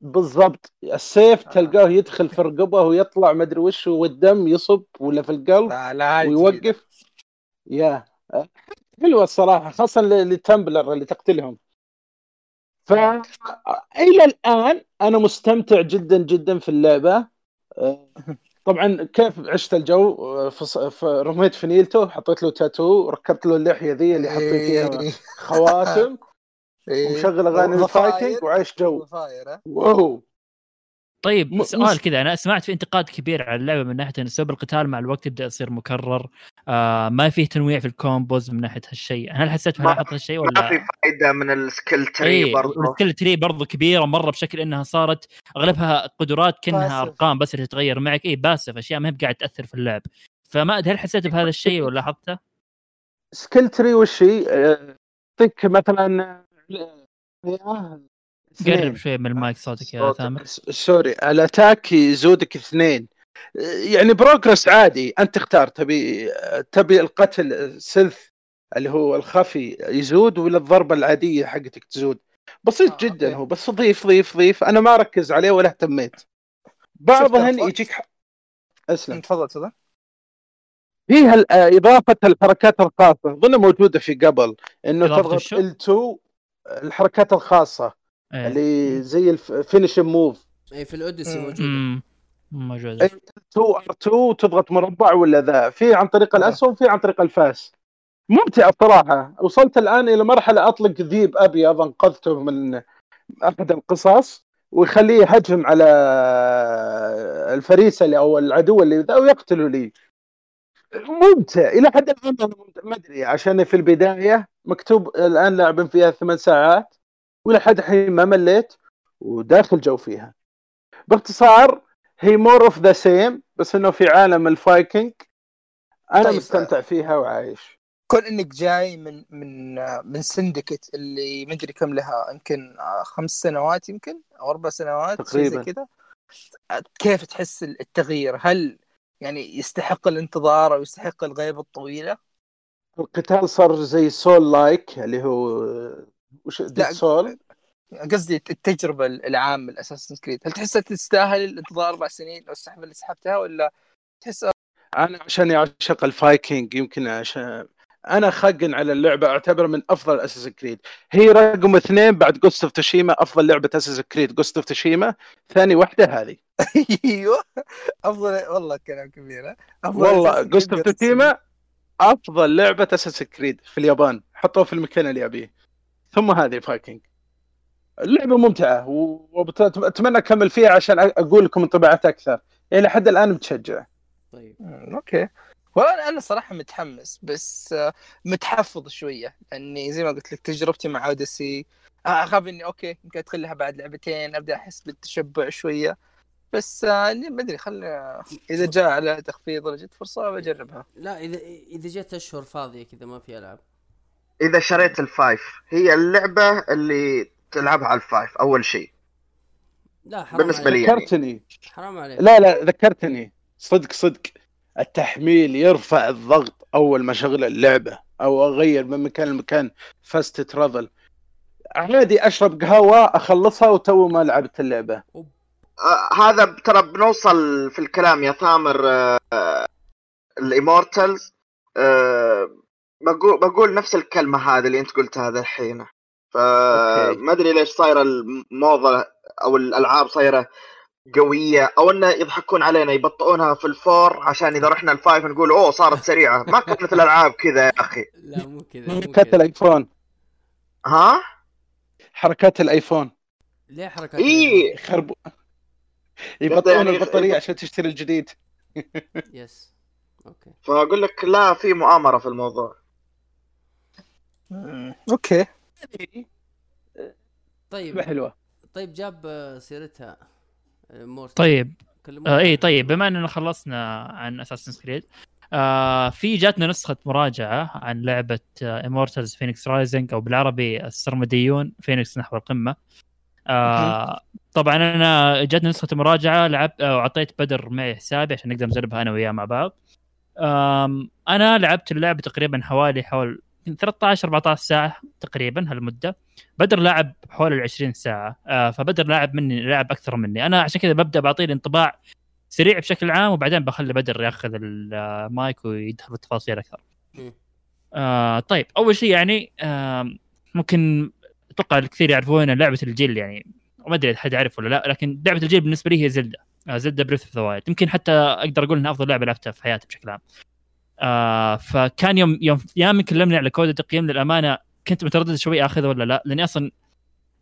بالضبط. السيف آه. تلقاه يدخل في رقبه ويطلع ما أدري وش والدم يصب ولا في القلب لا لا. ويوقف. يا. حلوة الصراحة خاصة لل Templar اللي تقتلهم. ف إلى الآن أنا مستمتع جدا جدا في اللعبة. طبعا كيف عشت الجو في ص- في- رميت في نيلتو حطيت له تاتو ركبت له اللحية ذي اللي حاطين فيها إيه. خواتم إيه. ومشغل أغاني. الفايتنج وعايش جو واو طيب م- سؤال مش- كذا أنا سمعت في انتقاد كبير على اللعبة من ناحية إن اسلوب القتال مع الوقت يبدأ يصير مكرر آه ما فيه تنويع في الكومبوز من ناحية هالشيء هل حسيت ما- لاحظت هالشيء ما في ولا فائده من السكيل تري اي برضه والسكيل تري برضو كبيرة مرة بشكل إنها صارت أغلبها قدرات كأنها. أرقام بس اللي تتغير معك إيه passive أشياء ما هي قاعد تأثر في اللعب فما أدري هل حسيت بهذا الشيء ولا لاحظته؟ skill tree وش هي؟ آه، يعطيك مثلا آه،. قرب شوي من المايك صوتك يا. ثامر sorry ال attack يزودك اثنين. يعني progress عادي انت تختار تبي تبي القتل stealth اللي هو الخفي يزود ولا الضربة العادية حقتك تزود؟ بسيط آه، جدا أوكي. هو بس ضيف ضيف ضيف. أنا ما ركز عليه ولا اهتميت. بعضهن يجيك ح... اسلم. تفضل تفضل. فيها ال- آه، إضافة الحركات الخاصة. اظن موجودة في قبل إنه تضغط الشو؟ L2 الحركات الخاصة. إيه. اللي زي الفينش موف اي في الأوديسي. موجودة امم موجود إيه. 2 ار2 تضغط مربع ولا ذا في عن طريق. الاسهم في عن طريق الفاس ممتع بصراحه وصلت الآن إلى مرحلة أطلق ذيب ابيض انقذته من أحد القصص ويخليه يهجم على الفريسة اللي أو العدو اللي ذا ويقتله لي ممتع إلى حد الآن. ما أدري عشان في البداية مكتوب الآن لاعبين فيها ثمان ساعات ولحد الحين ما مليت وداخل جو فيها باختصار هي more of the same بس إنه في عالم الفايكنج أنا طيب، مستمتع فيها وعايش كون إنك جاي من من من Syndicate اللي مدري كم لها يمكن خمس سنوات يمكن أو أربع سنوات تقريباً. كذا كيف تحس التغيير؟ هل يعني يستحق الانتظار أو يستحق الغيبه الطويلة؟ القتال صار زي Souls-like اللي هو وش Souls قصدي التجربة العامة ال Assassin's Creed. هل تحسها تستاهل الانتظار أربع سنين أو السحب اللي سحبتها ولا تحس أنا عشان اعشق الـ Vikings يمكن عشان أنا خقن على اللعبة اعتبر من أفضل Assassin's Creed. هي رقم اثنين بعد Ghost of Tsushima أفضل لعبة Assassin's Creed Ghost of Tsushima ثاني واحدة هذه. أيوه. أفضل والله كلام كبير ها؟ أفضل والله Ghost of. Tsushima أفضل لعبة Assassin's Creed في اليابان. حطوه في المكان اللي أبيه. ثم هذه Vikings اللعبة ممتعة وأتمنى أكمل فيها عشان أقول لكم انطباعات أكثر. إلى حد الآن متشجع. طيب. أوكي. والله أنا صراحة متحمس بس آه، متحفظ شوية لأني زي ما قلت لك تجربتي مع Odyssey آه، أخاف إني okay يمكن أدخلها بعد لعبتين أبدأ أحس بالتشبع شوية. بس آه، إني ما أدري خل إذا جاء على تخفيض ولا جت فرصة بجربها. لا اذا إذا جت أشهر فاضية كذا ما في ألعاب. إذا شريت الـ Five هي اللعبة اللي تلعبها على الـ Five أول شيء. لا حرام بالنسبة عليك. لي يعني. ذكرتني. حرام عليك. لا لا ذكرتني. صدق صدق. التحميل يرفع الضغط أول ما أشغل اللعبة أو أغير من مكان لمكان fast travel عادي أشرب قهوة أخلصها وتو ما لعبت اللعبة. آه هذا ترى بنوصل في الكلام يا ثامر آه الـ Immortals آه بقول بقول نفس الكلمة هذه اللي أنت قلتها هذا الحين. فما أدري ليش صايرة الموضه أو الألعاب صايرة قوية أو إنه يضحكون علينا يبطئونها في الـ Four عشان إذا رحنا الـ Five نقول أوه صارت سريعة. ما كانت الألعاب كذا يا أخي. لا مو كذا حركات الـ iPhone. ها؟ حركات الأيفون. ليه حركات اي يخربوا يبطئون يعني- البطارية عشان تشتري الجديد. Yes okay فأقول لك لا في مؤامرة في الموضوع. Okay. طيب. حلوة. طيب جاب سيرتها. Mortal. طيب. آه اي. طيب بما إننا خلصنا عن Assassin's Creed آه في جاتنا نسخة مراجعة عن لعبة Immortals Fenyx Rising أو بالعربي السرمديون فينيكس نحو القمة. آه طبعا أنا جاتني نسخة مراجعة لعبت آه، وعطيت بدر معي حسابي عشان نقدر نجربها أنا وياه مع بعض. أنا لعبت اللعبة تقريبا حوالي حول 13 14 ساعة تقريبا هالمدة بدر لاعب حول ال 20 ساعة آه فبدر لاعب مني لاعب أكثر مني أنا عشان كذا ببدأ بعطيه الانطباع سريع بشكل عام وبعدين بخلي بدر ياخذ المايك ويدخل بالتفاصيل أكثر. مم. آه طيب أول شيء يعني آه ممكن أتوقع الكثير يعرفون لعبة الجيل يعني ما أدري إذا حد يعرف ولا لا لكن لعبة الجيل بالنسبة لي هي زلدة آه Zelda Breath of the Wild يمكن حتى أقدر أقول إنها أفضل لعبة لعبتها في حياتي بشكل عام. آه فكان يوم يوم يامي كلمني على كود التقييم للأمانة كنت متردد شوي اخذه ولا لا لأني أصلا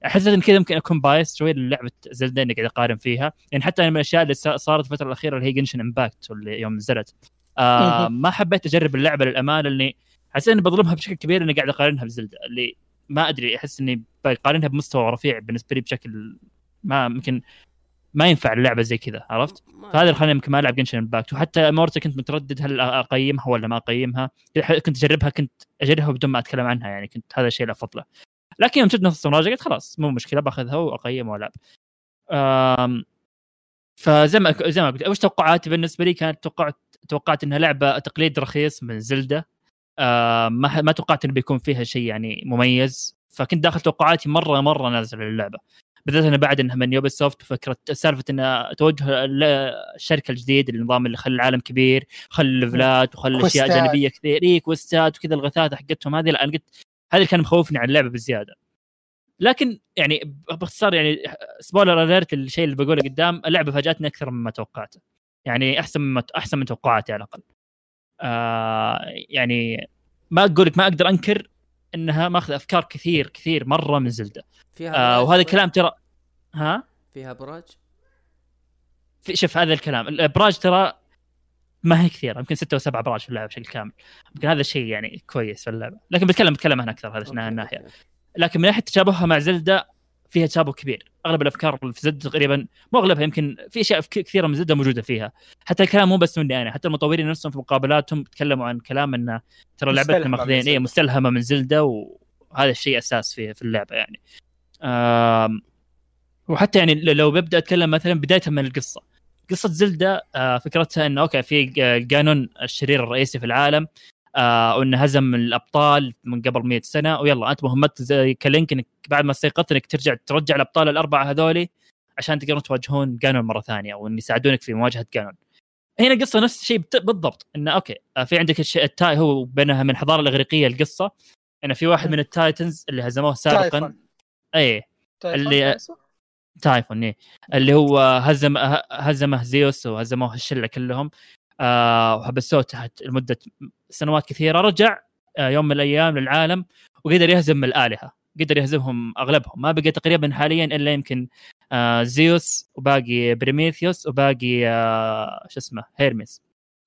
أحس إن كذا ممكن أكون biased شوي للعبة Zelda إني قاعد أقارن فيها. يعني حتى من الأشياء اللي صا- صارت الفترة الأخيرة اللي هي Genshin Impact واللي يوم نزلت. آه ما حبيت أجرب اللعبة للأمانة لأني حسيت إني بظلمها بشكل كبير إني قاعد أقارنها ب Zelda اللي ما أدري أحس إني بقارنها بمستوى رفيع بالنسبة لي بشكل ما يمكن ما ينفع اللعبة زي كذا عرفت؟ فهذا اللي خلاني يمكن ما ألعب Genshin Impact وحتى Mortal كنت متردد هل أقيمها ولا ما أقيمها. كنت أجربها كنت أجربها بدون ما أتكلم عنها يعني كنت هذا الشيء اللي افضله لكن يوم جت نسخة المراجعة قلت خلاص مو مشكلة بأخذها واقيم وألعب. فزي ما زي ما قلت وش توقعاتي بالنسبة لي؟ كانت توقعت توقعت إنها لعبة تقليد رخيص من Zelda. ما ما توقعت إنه بيكون فيها شيء يعني مميز. فكنت داخل توقعاتي مره مرة نازلة للعبة. بالذات بعد إنها من Ubisoft وفكره سالفة ان توجه ال- الشركة الجديد النظام اللي خلى العالم كبير خلى الليفلات وخلى أشياء. جانبية كثير. اي كويستات وكذا الغثاثة حقتهم هذه لا أنا قلت هذا اللي كان مخوفني عن اللعبة بزيادة. لكن يعني باختصار يعني spoiler alert الشيء اللي بقوله قدام اللعبة فاجأتني أكثر مما توقعت يعني أحسن من أحسن من توقعاتي على الأقل. آه يعني ما أقول لك ما أقدر أنكر إنها ماخذ أفكار كثير كثير مرة من زلدة. فيها آه وهذا؟ الكلام ترى ها؟ فيها براج في شوف هذا الكلام. الابراج ترى ما هي كثيرة يمكن ستة أو سبعة ابراج في اللعبة بشكل كامل. يمكن هذا الشيء يعني كويس في اللعبة. لكن بتكلم بتكلم عنها أكثر هذا من أوكي. لكن من ناحية تشابهها مع زلدة فيها تشابه كبير. أغلب الأفكار اللي في زلدة تقريبا مو أغلبها يمكن في أشياء كثيرة من زلدة موجودة فيها. حتى الكلام مو بس مني أنا حتى المطورين نفسهم في مقابلاتهم تكلموا عن كلام انه ترى لعبتنا ماخذين اي. مستلهمة من Zelda وهذا الشيء أساس في في اللعبة يعني. آم، وحتى يعني لو ببدأ أتكلم مثلا بداية من القصة. قصة Zelda آه، فكرتها انه okay في Ganon الشرير الرئيسي في العالم آه وإنه هزم الأبطال من قبل 100 سنة ويلا أنت مهمتك زي ك Link إنك بعد ما استيقظت إنك ترجع ترجع الأبطال الأربعة هذولي عشان تقدرون تواجهون Ganon مرة ثانية وإن يساعدونك في مواجهة Ganon. هنا القصة نفس الشيء بالضبط إنه okay آه، في عندك التاي هو بينها من الحضاره الإغريقية القصة إنه في واحد من الـ Titans اللي هزموه سابقا Typhon. اي Typhon اللي-؟ Typhon إيه. اللي هو هزم هزمه زيوس وهزموه الشلة كلهم وحبسوه تحت لمدة سنوات كثيرة رجع آه يوم من الأيام للعالم وقدر يهزم الآلهة قدر يهزمهم أغلبهم. ما بقى تقريبا حاليا إلا يمكن آه زيوس وباقي بريميثيوس وباقي آه شو اسمه هيرميس.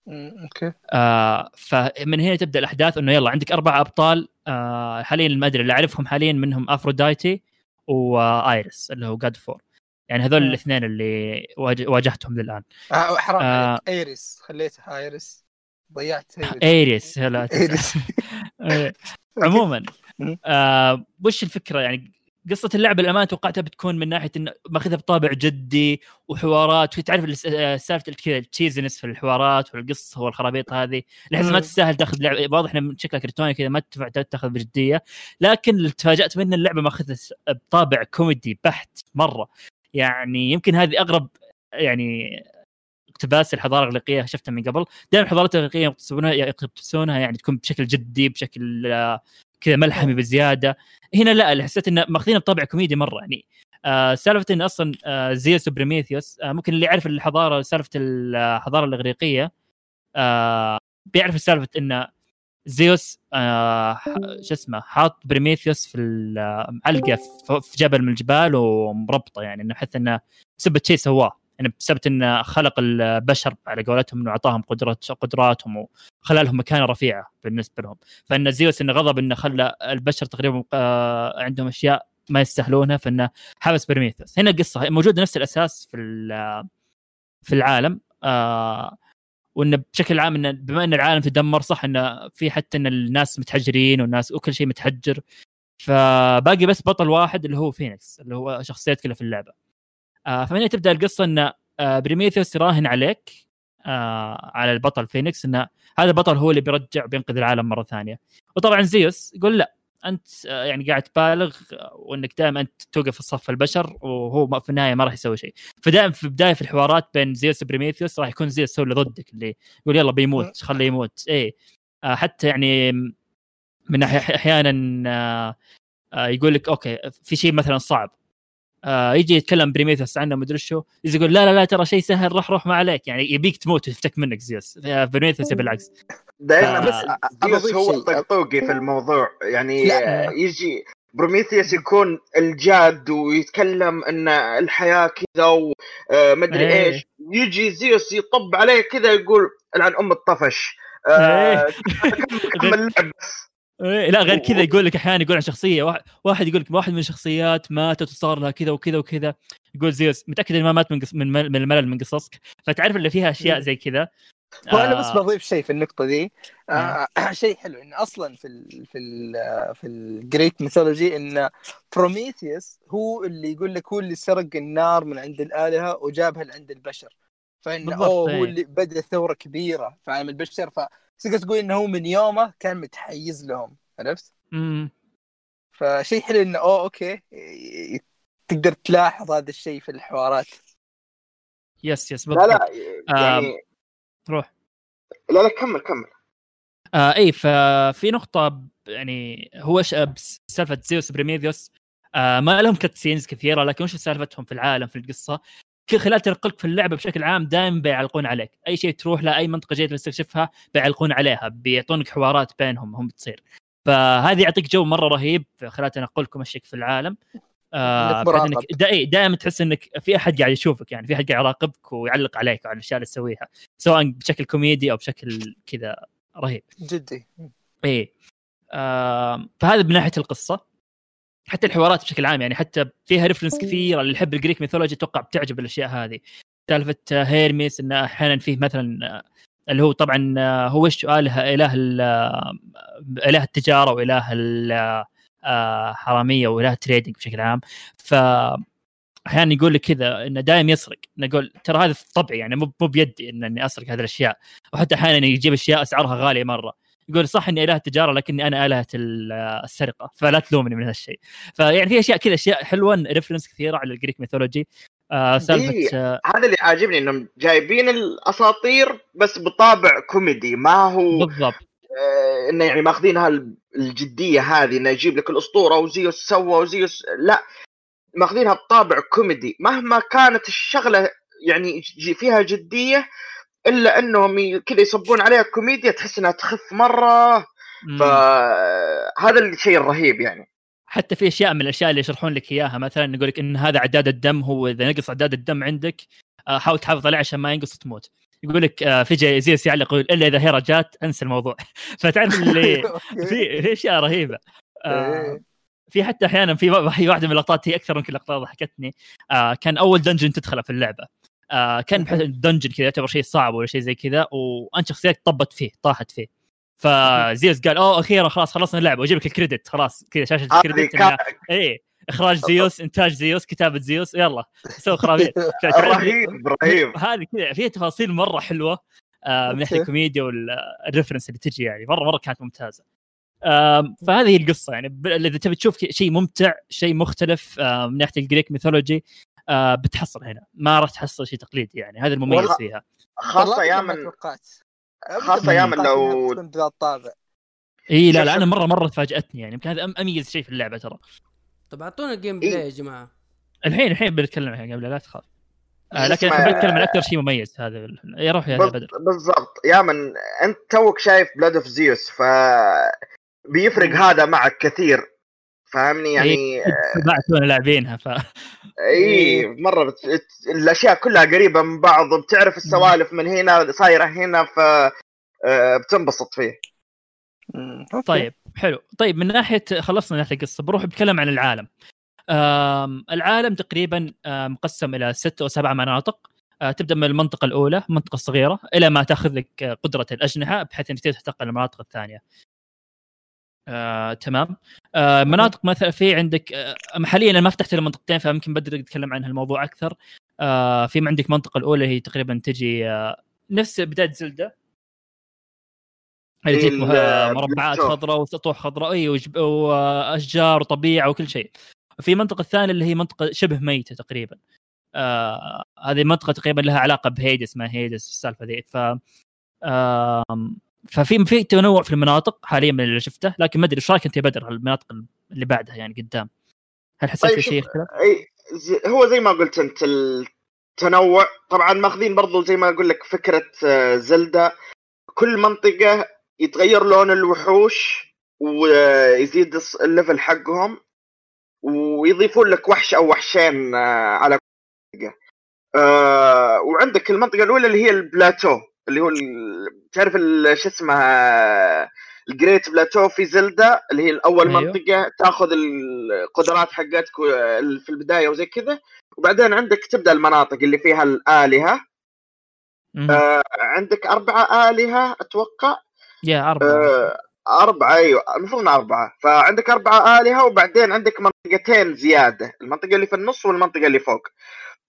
أوكي. آه فمن هنا تبدأ الأحداث إنه يلا عندك أربع أبطال آه حاليا ما أدري اللي أعرفهم حاليا منهم افرودايتي وايرس اللي هو جاد فور يعني هذول. الاثنين اللي واج- واجهتهم للآن آه حرام آه. ايريس خليتها ايريس ضيعت ايريس هلا. ايريس. عموما. آه وش الفكرة يعني قصة اللعبة الامانه توقعتها بتكون من ناحية إنه ماخذها بطابع جدي وحوارات تعرف الس- آه، سالفة كذا الـ cheesiness في الحوارات والقصة والخرابيط هذه احس ما. تستاهل تاخذ لعبة واضح انها شكلها كرتوني كذا ما تنفع تاخذ بجدية لكن اللي تفاجأت منه اللعبة ماخذها بطابع كوميدي بحت مرة يعني يمكن هذه أغرب يعني اقتباس الحضارة الأغريقية شفتها من قبل. دائما الحضارات الأغريقية يقتبسونها يقتبسونها يعني تكون بشكل جدي بشكل آه، كذا ملحمي بزيادة. هنا لا اللي حسيت إنه ماخذينه بطابع كوميدي مرة يعني. آه سالفة إن أصلا آه زيوس وبريميثيوس آه ممكن اللي يعرف الحضارة سالفة الحضارة الأغريقية آه بيعرف سالفة ان زيوس آه شو اسمه حاط بريميثيوس في معلقه في- في جبل من الجبال ومربطه يعني إنه بحيث إنه بسبب شيء سواه. يعني بسبب انه خلق البشر على قولتهم إنه أعطاهم قدرات قدراتهم وخلى لهم مكانة رفيعة بالنسبة لهم. فإن زيوس إنه غضب إنه خلى البشر تقريبا آه، عندهم أشياء ما يستاهلونها فإنه حبس بريميثيوس. هنا القصة موجودة نفس الأساس في في العالم آه وانه بشكل عام انه بما إن العالم تدمر صح انه في حتى إن الناس متحجرين والناس وكل شيء متحجر. فباقي بس بطل واحد اللي هو فينيكس اللي هو شخصيات كلها في اللعبة. آه فمن تبدأ القصة إن آه بريميثيوس يراهن عليك آه على البطل فينيكس انه هذا البطل هو اللي بيرجع بينقذ العالم مرة ثانية. وطبعا زيوس يقول لا أنت آه، يعني قاعد تبالغ آه، وإنك دائما انت توقف في صف البشر وهو في النهاية ما راح يسوي شيء. فدائما في بداية في الحوارات بين زيوس وبريميثيوس راح يكون زيوس هو اللي ضدك اللي يقول يلا بيموت خليه يموت. آه حتى يعني من ناحيه أحيانا آه آه يقول لك okay في شيء مثلا صعب. آه يجي يتكلم بريميثيوس عنه مدري شو يجي يقول لا لا لا ترى شيء سهل روح روح ما عليك يعني يبيك تموت ويفتك منك زيوس آه، بريميثيوس بالعكس دائما ف- بس زيوس هو. الطقطوقي في الموضوع يعني لا. آه، يجي بروميثيوس يكون الجاد ويتكلم إن الحياة كذا ومدري إيه. إيش يجي زيوس يطب عليه كذا يقول العن أم الطفش. آه، كمل اللعب بس لا غير كذا يقول لك أحيانا يقول عن شخصية واحد, واحد يقول لك واحد من الشخصيات ماتت وصار لها كذا وكذا وكذا. يقول زيوس متأكد انه ما مات من قص... من. من الملل من قصصك؟ فتعرف اللي فيها أشياء زي كذا. وأنا بس آه. بضيف شيء في النقطة دي. آه شيء حلو انه أصلا في ال في ال في ال Greek mythology إن بروميثيوس هو اللي يقول لك هو اللي سرق النار من عند الآلهة وجابها لعند البشر. فانه أوه إيه. هو اللي بدأ ثورة كبيرة في عالم البشر. فتقدر تقول إنه هو من يومه كان متحيز لهم عرفت؟ مم. فشيء حلو إنه أوه okay تقدر تلاحظ هذا الشيء في الحوارات. yes yes لا بالضبط. لا يعني روح لا لا كمل كمل. آه إي ففي نقطة يعني هو بس- سالفة زيوس بريميثيوس آه ما لهم cutscenes كثيرة لكن وش سالفتهم في العالم في القصة؟ كل خلال تنقلك في اللعبة بشكل عام دائما بيعلقون عليك. أي شيء تروح له أي منطقة جديدة تستكشفها بيعلقون عليها بيعطونك حوارات بينهم هم بتصير. فهذه يعطيك جو مرة رهيب. خلال تنقلك ومشيك في العالم. آه. إنك دا دائما تحس إنك في أحد قاعد يشوفك يعني في أحد قاعد يراقبك ويعلق عليك على الأشياء اللي تسويها سواء بشكل كوميدي أو بشكل كذا رهيب. جدي. إيه. آه فهذا من ناحية القصة. حتى الحوارات بشكل عام يعني حتى فيها reference كثيرة اللي يحب ال Greek mythology أتوقع بتعجبه الأشياء هذه. سالفة آه، هيرميس انه أحيانا فيه مثلا آه، اللي هو طبعا آه، هو وش آله إله ال- إله التجارة وإله الحراميه وإله ال trading بشكل عام. ف أحيانا يقول لك كذا إنه دائما يسرق. نقول ترى هذا في طبعي يعني مو مو بيدي إن إني أسرق هذه الأشياء. وحتى أحيانا يجيب أشياء أسعارها غالية مرة. يقول صح إني أله التجارة لكني أنا أله ال- السرقة فلا تلومني من هالشيء. فيعني في أشياء كذا أشياء حلوة reference كثيرة على ال Greek mythology آه سالفة آه هذا اللي عاجبني إنهم جايبين الأساطير بس بطابع كوميدي ما هو بالضبط. آه، إنه يعني ماخذينها ال- الجدية هذه إنه يجيب لك الأسطورة وزيوس سوى وزيوس لا ماخذينها بطابع كوميدي مهما كانت الشغلة يعني فيها جدية إلا أنهم كذا يصبون عليها كوميديا تحس إنها تخف مرة. فهذا الشيء الرهيب يعني. حتى في أشياء من الأشياء اللي يشرحون لك إياها مثلا يقول لك إن هذا عداد الدم هو إذا نقص عداد الدم عندك آه، حاول تحافظ عليه عشان ما ينقص وتموت يقول لك آه، في جاي زيوس يعلق يقول إلا إذا هيرا جات انسى الموضوع. فتعرف اللي في في أشياء رهيبة. آه، إيه. في حتى أحيانا في واحدة من اللقطات هي أكثر يمكن لقطات ضحكتني. آه كان أول dungeon تدخله في اللعبة. آه كان بحيث dungeon كذا يعتبر شيء صعب ولا شيء زي كذا وأنت شخصيتك طبت فيه طاحت فيه. فزيوس قال أوه أخيرا خلاص خلصنا اللعبة. واجيب لك ال credit خلاص كذا شاشة ال credit إيه إخراج زيوس إنتاج زيوس كتابة زيوس يلا سوي خرابيط. رهيب رهيب. هذه كذا فيها تفاصيل مرة حلوة آه من ناحية. الكوميديا وال reference اللي تجي يعني مرة مرة كانت ممتازة. فهذه هي القصة يعني إذا تبي تشوف شيء ممتع شيء مختلف من ناحية ال Greek mythology آه، بتحصل هنا. ما راح تحصل شيء تقليدي يعني. هذا المميز فيها. خاصة والله يا ما من توقعت خاصة يا ما من توقعت لو- الطابع إي لا لا أنا مرة مرة فاجاتني يعني. يمكن هذا أم- أميز شيء في اللعبة ترى. طب أعطونا ال game إيه. play يا جماعة. الحين الحين بنتكلم عنها قبل لا تخاف. آه لكن إحنا بنتكلم عن أكثر شيء مميز. هذا يا روح يا بدر. بالضبط. يا من أنت توك شايف Blood of Zeus ف بيفرق هذا معك كثير. فاهمني؟ يعني بعد تونا لاعبينها ف اي مرة بت... الأشياء كلها قريبة من بعض وبتعرف السوالف من هنا صايرة هنا ف آه، بتنبسط فيه. طيب حلو. طيب من ناحية خلصنا من ناحية القصة بروح بتكلم عن العالم. آم، العالم تقريبا آم، مقسم إلى ست أو سبع مناطق. آه، تبدأ من المنطقة الأولى المنطقة الصغيره إلى ما تأخذ لك آه، قدرة الأجنحة بحيث إنك تقدر تنتقل للمناطق الثانية. آه، تمام. آه، مناطق مثلا في عندك آه، حاليا أنا ما فتحت المنطقتين فممكن بدر يتكلم عن هالموضوع أكثر. آه، في عندك المنطقة الأولى هي تقريبا تجي آه، نفس بداية زلدة. اللي تجيك مه- مربعات. خضراء وسطوح خضراء أي وجب- وأشجار وطبيعه وكل شيء. في المنطقة الثانية اللي هي منطقة شبه ميتة تقريبا. آه هذه منطقة تقريبا لها علاقة بهيدس ما هيدس السالفة ذي. ف آم، ففي في تنوع في المناطق حاليا من اللي شفته لكن ما أدري إيش رأيك أنت يا بدر المناطق اللي بعدها يعني قدام؟ هل حسيت طيب في شيء زي هو زي ما قلت أنت التنوع طبعا ماخذين برضو زي ما أقول لك فكرة آه، زلدا كل منطقة يتغير لون الوحوش ويزيد ال level حقهم ويضيفون لك وحش أو وحشين آه، على كل منطقة. آه، وعندك المنطقة الأولى اللي هي البلاتو. اللي هو تعرف شو اسمه ال Great Plateau في زلدا اللي هي الأول أيوه. منطقة تأخذ القدرات حقتك في البداية وزي كذا. وبعدين عندك تبدأ المناطق اللي فيها الآلهة. آه، عندك أربعة آلهة أتوقع. يا أربعة. آه، أربعة أيوة. المفروض أربعة. فعندك أربعة آلهة وبعدين عندك منطقتين زيادة. المنطقة اللي في النص والمنطقة اللي فوق.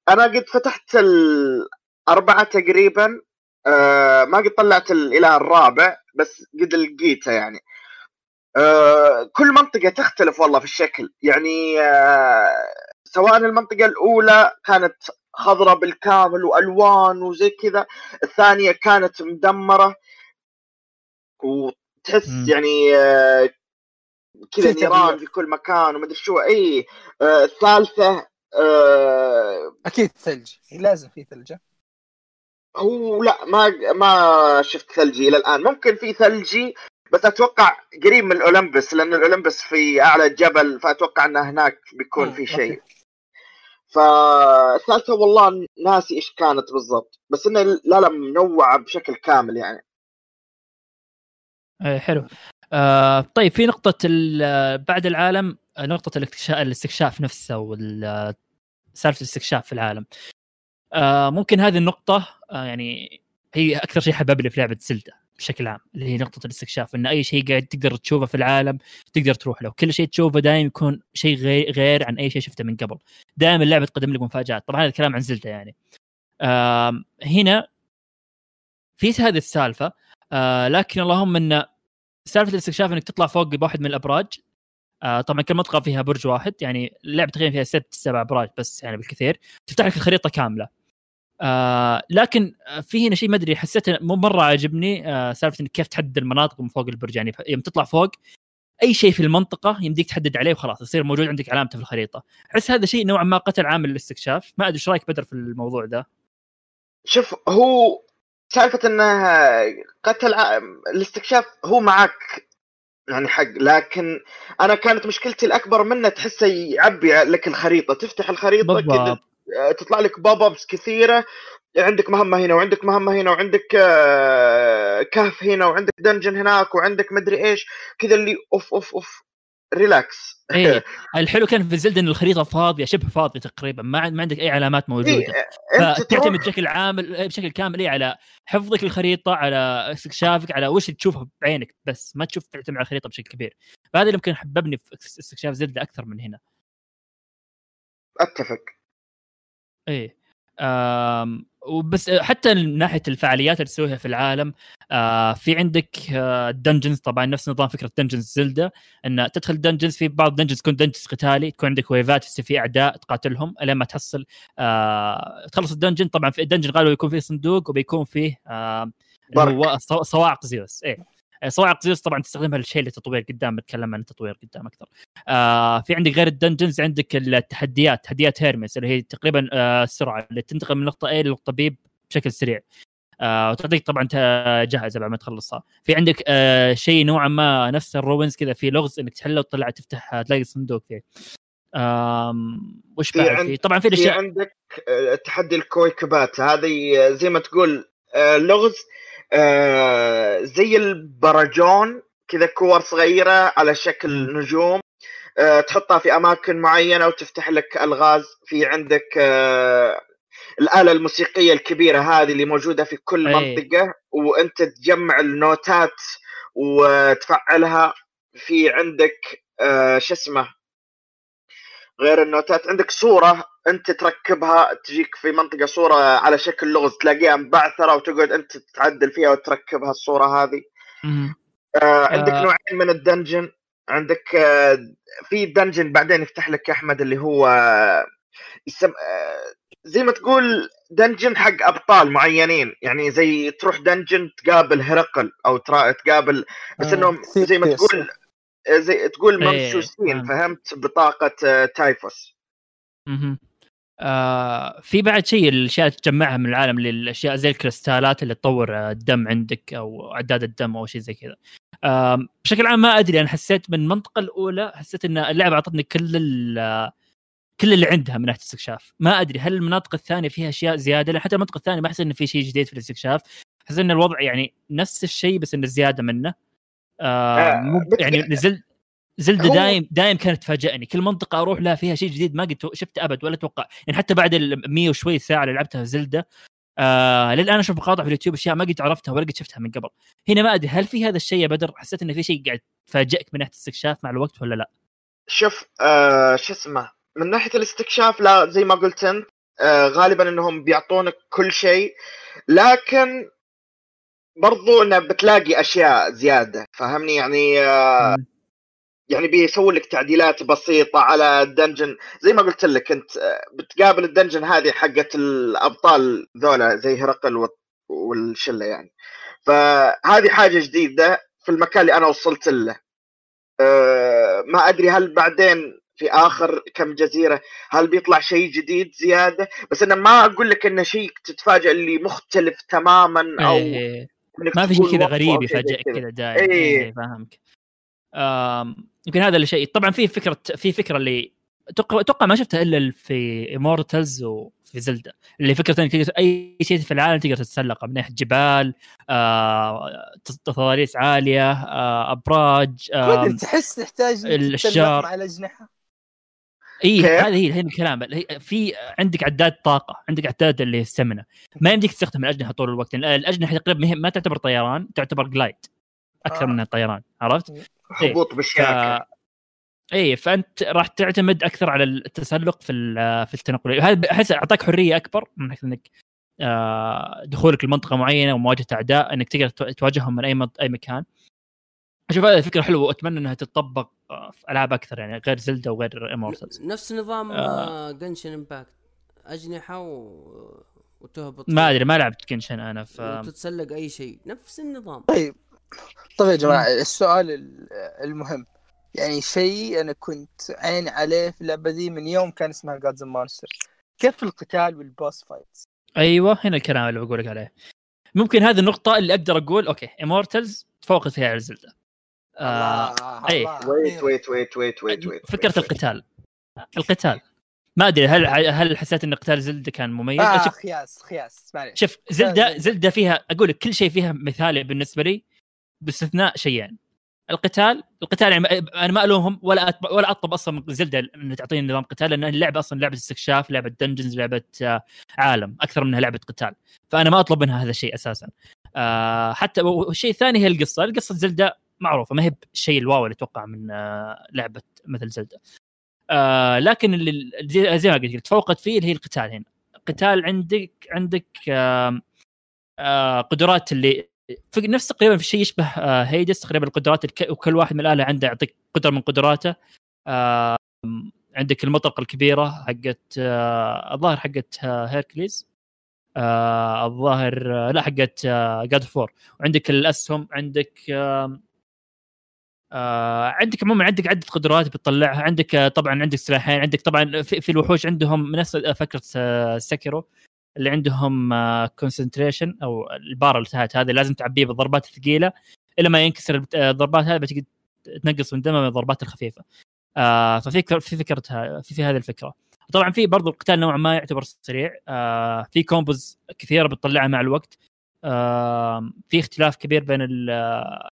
أنا قد فتحت الأربعة تقريبا. آه ما قد طلعت الإله الرابع بس قد لقيته يعني. آه كل منطقة تختلف والله في الشكل. يعني آه سواء المنطقة الأولى كانت خضراء بالكامل وألوان وزي كذا الثانية كانت مدمرة. وتحس مم. يعني آه، كذا نيران. في كل مكان ومدري شو. إي آه، الثالثة آه، أكيد ثلج. لازم في ثلجة. هو لا ما ما شفت ثلجي إلى الآن. ممكن في ثلجي بس أتوقع قريب من الأولمبس لأن الأولمبس في أعلى جبل فأتوقع إنه هناك بيكون في شيء. أوكي. فالثالثة والله ناسي إيش كانت بالضبط بس انه لا لا منوعة بشكل كامل يعني. إيه حلو. آه طيب في نقطة بعد العالم نقطة الاكتشاف الاستكشاف نفسه وال سالفة الاستكشاف في العالم. آه ممكن هذه النقطة آه يعني هي أكثر شيء حببني في لعبة زلدة بشكل عام اللي هي نقطة الاستكشاف إن أي شيء قاعد تقدر تشوفه في العالم تقدر تروح له. كل شيء تشوفه دائما يكون شيء غير, عن أي شيء شفته من قبل. دائما اللعبة تقدم لك مفاجآت. طبعا هذا الكلام عن زلدة يعني. آه هنا في هذه السالفة آه لكن اللهم أن سالفة الاستكشاف إنك تطلع فوق بواحد من الأبراج آه طبعا كل منطقة فيها برج واحد يعني اللعبة تقريبا فيها ست سبع أبراج بس يعني بالكثير تفتح لك الخريطة كاملة. آه لكن في هنا شيء ما أدري حسيته مو مرة عاجبني آه سالفة إنك كيف تحدد المناطق من فوق البرج يعني يوم تطلع فوق أي شيء في المنطقة يمديك تحدد عليه وخلاص يصير موجود عندك علامته في الخريطة. أحس هذا شيء نوعا ما قتل عامل الاستكشاف ما أدري إيش رأيك بدر في الموضوع ده؟ شوف هو سالفة إنه قتل ع- الاستكشاف هو معك يعني حق لكن أنا كانت مشكلتي الأكبر منه تحسه يعبي لك الخريطة تفتح الخريطة كذا بالضبط. تطلع لك pop ups كثيرة. عندك مهمة هنا وعندك مهمة هنا وعندك آه، كهف هنا وعندك dungeon هناك وعندك مدري إيش كذا اللي أوف أوف أوف relax إيه الحلو كان في زلدة إن الخريطة فاضية شبه فاضية تقريبا ما ما عندك أي علامات موجودة. إيه، فتعتمد بشكل عامل بشكل كامل إيه على حفظك للخريطه على استكشافك على وش تشوفه بعينك بس ما تشوف تعتمد على الخريطة بشكل كبير. فهذا اللي يمكن حببني في استكشاف زلدة أكثر من هنا. أتفق. إيه. وبس حتى من ناحية الفعاليات اللي تسويها في العالم آه في عندك آه dungeons طبعا نفس نظام فكرة dungeons زلدة إن تدخل dungeons في بعض dungeons تكون dungeons قتالي تكون عندك waves يصير في أعداء تقاتلهم الين ما تحصل آه تخلص ال dungeon طبعا في ال dungeon غالبا يكون فيه صندوق وبيكون فيه آه صواعق زيوس إيه. صواعق زيوس طبعا تستخدمها للشيء للتطوير قدام بتكلم عن التطوير قدام أكثر. آه في عندك غير ال dungeons عندك التحديات تحديات هيرمس اللي هي تقريبا آه السرعة اللي تنتقل من نقطه A لنقطه B بشكل سريع. آه وتعطيك طبعا جائزة بعد ما تخلصها. في عندك آه شيء نوعا ما نفس ال ruins كذا في لغز إنك تحله وتطلع تفتح آه، تلاقي صندوق فيه. آم وش في بعد؟ عند- في طبعا في في الاشياء عندك آه، تحدي الكويكبات. هذه آه، زي ما تقول آه، لغز آه، زي البرجون كذا كور صغيرة على شكل نجوم. آه، تحطها في أماكن معينة وتفتح لك ألغاز. في عندك آه، الآلة الموسيقية الكبيرة هذه اللي موجودة في كل أي. منطقة وأنت تجمع النوتات وتفعلها. في عندك آه، شو اسمه؟ غير النوتات عندك صورة أنت تركبها تجيك في منطقة صورة على شكل لغز تلاقيها مبعثرة وتقعد أنت تعدل فيها وتركبها الصورة هذه مهم. آه عندك آه. نوعين من ال dungeon عندك آه في dungeon بعدين يفتح لك يا أحمد اللي هو آه، يسم... آه زي ما تقول dungeon حق أبطال معينين يعني زي تروح dungeon تقابل هرقل أو ترا... تقابل بس آه، إنهم زي ما. تقول زي تقول إيه، ممسوسين فهمت. فهمت؟ بطاقة آه، تايفوس. مهم. آه في بعد شيء الأشياء تجمعها من العالم للأشياء زي الكريستالات اللي تطور آه، الدم عندك أو أعداد الدم أو شيء زي كذا. آه بشكل عام ما أدري أنا حسيت من المنطقة الأولى حسيت إن اللعبة أعطتني كل كل اللي عندها من ناحية الاستكشاف. ما أدري هل المناطق الثانية فيها أشياء زيادة؟ لأن حتى المنطقة الثانية ما أحس انه في شيء جديد في الاستكشاف. أحس إن الوضع يعني نفس الشيء بس انه زيادة منه. آه, آه، يعني نزلت زلدة هو- دايم دايم كانت تفاجئني. كل منطقة أروح لها فيها شيء جديد ما قد شفته أبد ولا أتوقع يعني حتى بعد ال 100 وشوي ساعة اللي لعبتها زلدة آه للآن أشوف مقاطع في اليوتيوب أشياء ما قد عرفتها ولا قد شفتها من قبل. هنا ما أدري هل في هذا الشيء يا بدر؟ حسيت إن في شيء قاعد تفاجئك من ناحية الاستكشاف مع الوقت ولا لا؟ شوف آه شو اسمه من ناحية الاستكشاف لا زي ما قلت أنت آه غالبا إنهم بيعطونك كل شيء. لكن برضو إنه بتلاقي أشياء زيادة فهمني؟ يعني آه. يعني بيسوي لك تعديلات بسيطة على ال dungeon. زي ما قلت لك أنت آه، بتقابل ال dungeon هذه حقت الأبطال ذولا زي هرقل وال- والشلة يعني. فهذه حاجة جديدة في المكان اللي أنا وصلت له. آه، ما أدري هل بعدين في آخر كم جزيرة هل بيطلع شيء جديد زيادة؟ بس أنا ما أقول لك انه شيء تتفاجئ اللي مختلف تماما أو إيه. ما في شيء كذا غريب يفاجئك كذا. كذا دايم إيه. إيه فاهمك يمكن هذا الشيء طبعا في فكرة في فكرة اللي أتوقع ما شفتها إلا في امورتلز وفي زلدة اللي فكرة إنك تقدر أي شيء في العالم تقدر تتسلقه من ناحية جبال آه، تضاريس عالية آه، أبراج آم، تحس تحتاج. تتسلق مع الاجنحه اي كيف؟ هذه هي هي الكلام في عندك عداد طاقة عندك عداد اللي السمنة ما يمديك تستخدم الأجنحة طول الوقت الأجنحة تقريبا ما تعتبر طيران تعتبر جلايد أكثر آه. منها طيران عرفت؟ إيه. هبوط بالشاكل ف... اي فأنت راح تعتمد أكثر على التسلق في في التنقل هذا احس أعطاك حرية أكبر من ناحيه إنك آه، دخولك لمنطقة معينة ومواجهة أعداء إنك تقدر تو- تواجههم من أي أي مكان أشوف هذه فكرة حلوة وأتمنى إنها تتطبق آه، في ألعاب أكثر يعني غير زلدا وغير امورتلز نفس نظام آه. جنشن امباكت أجنحة و... وتهبط. ما أدري ما لعبت جنشن أنا ف وتتسلق أي شيء. نفس النظام. طيب. طيب يا جماعة السؤال ال- المهم. يعني شيء أنا كنت عيني عليه في اللعبة دي من يوم كان اسمها Gods & Monsters كيف القتال وال boss fights أيوه هنا الكلام اللي بقول لك عليه. ممكن هذه النقطة اللي أقدر أقول okay امورتلز تفوقت فيها على زلدا آه. الله wait. wait wait wait wait wait فكرة القتال. القتال. ما أدري هل هل حسيت إن قتال زلدا كان مميز؟ آه شوف خلاص خلاص معليش. شوف زلدة. زلدا فيها أقول لك كل شيء فيها مثالي بالنسبة لي باستثناء شيئين. القتال القتال يعني أنا ما ألومهم ولا أطب ولا أطلب أصلا من زلدا إنها تعطيني نظام قتال لأن اللعبة أصلا لعبة استكشاف لعبة دنجنز لعبة آه، عالم أكثر منها لعبة قتال. فأنا ما أطلب منها هذا الشيء أساسا. آه، حتى والشيء الثاني هي القصة. القصة زلدا معروفة ما هي بالشيء الواو اللي أتوقع من آه، لعبة مثل زلدا آه، لكن اللي زي, ما قلت تفوقت فيه اللي هي القتال هنا. قتال عندك عندك آه، قدرات اللي في نفس تقريبا في شيء يشبه هيدس تقريبا القدرات. وكل واحد من الآلهة عنده يعطيك قدره من قدراته. عندك المطرقة الكبيرة حقت الظاهر حقت هيركليز الظاهر لا حقت God of War وعندك الأسهم عندك آه عندك عموما عندك عدة قدرات بتطلعها. عندك آه طبعا عندك سلاحين عندك طبعا في, في الوحوش عندهم نفس فكرة آه Sekiro اللي عندهم concentration أو البار اللي تحت هذا لازم تعبيه بالضربات الثقيلة. الين ما ينكسر آه، الضربات هذه بتجي تنقص من دمه من الضربات الخفيفة. آه ففي في فكرتها في في هذه الفكرة. طبعا في برضو القتال نوعا ما يعتبر سريع. آه في combos كثيرة بتطلعها مع الوقت. آه في اختلاف كبير بين آه،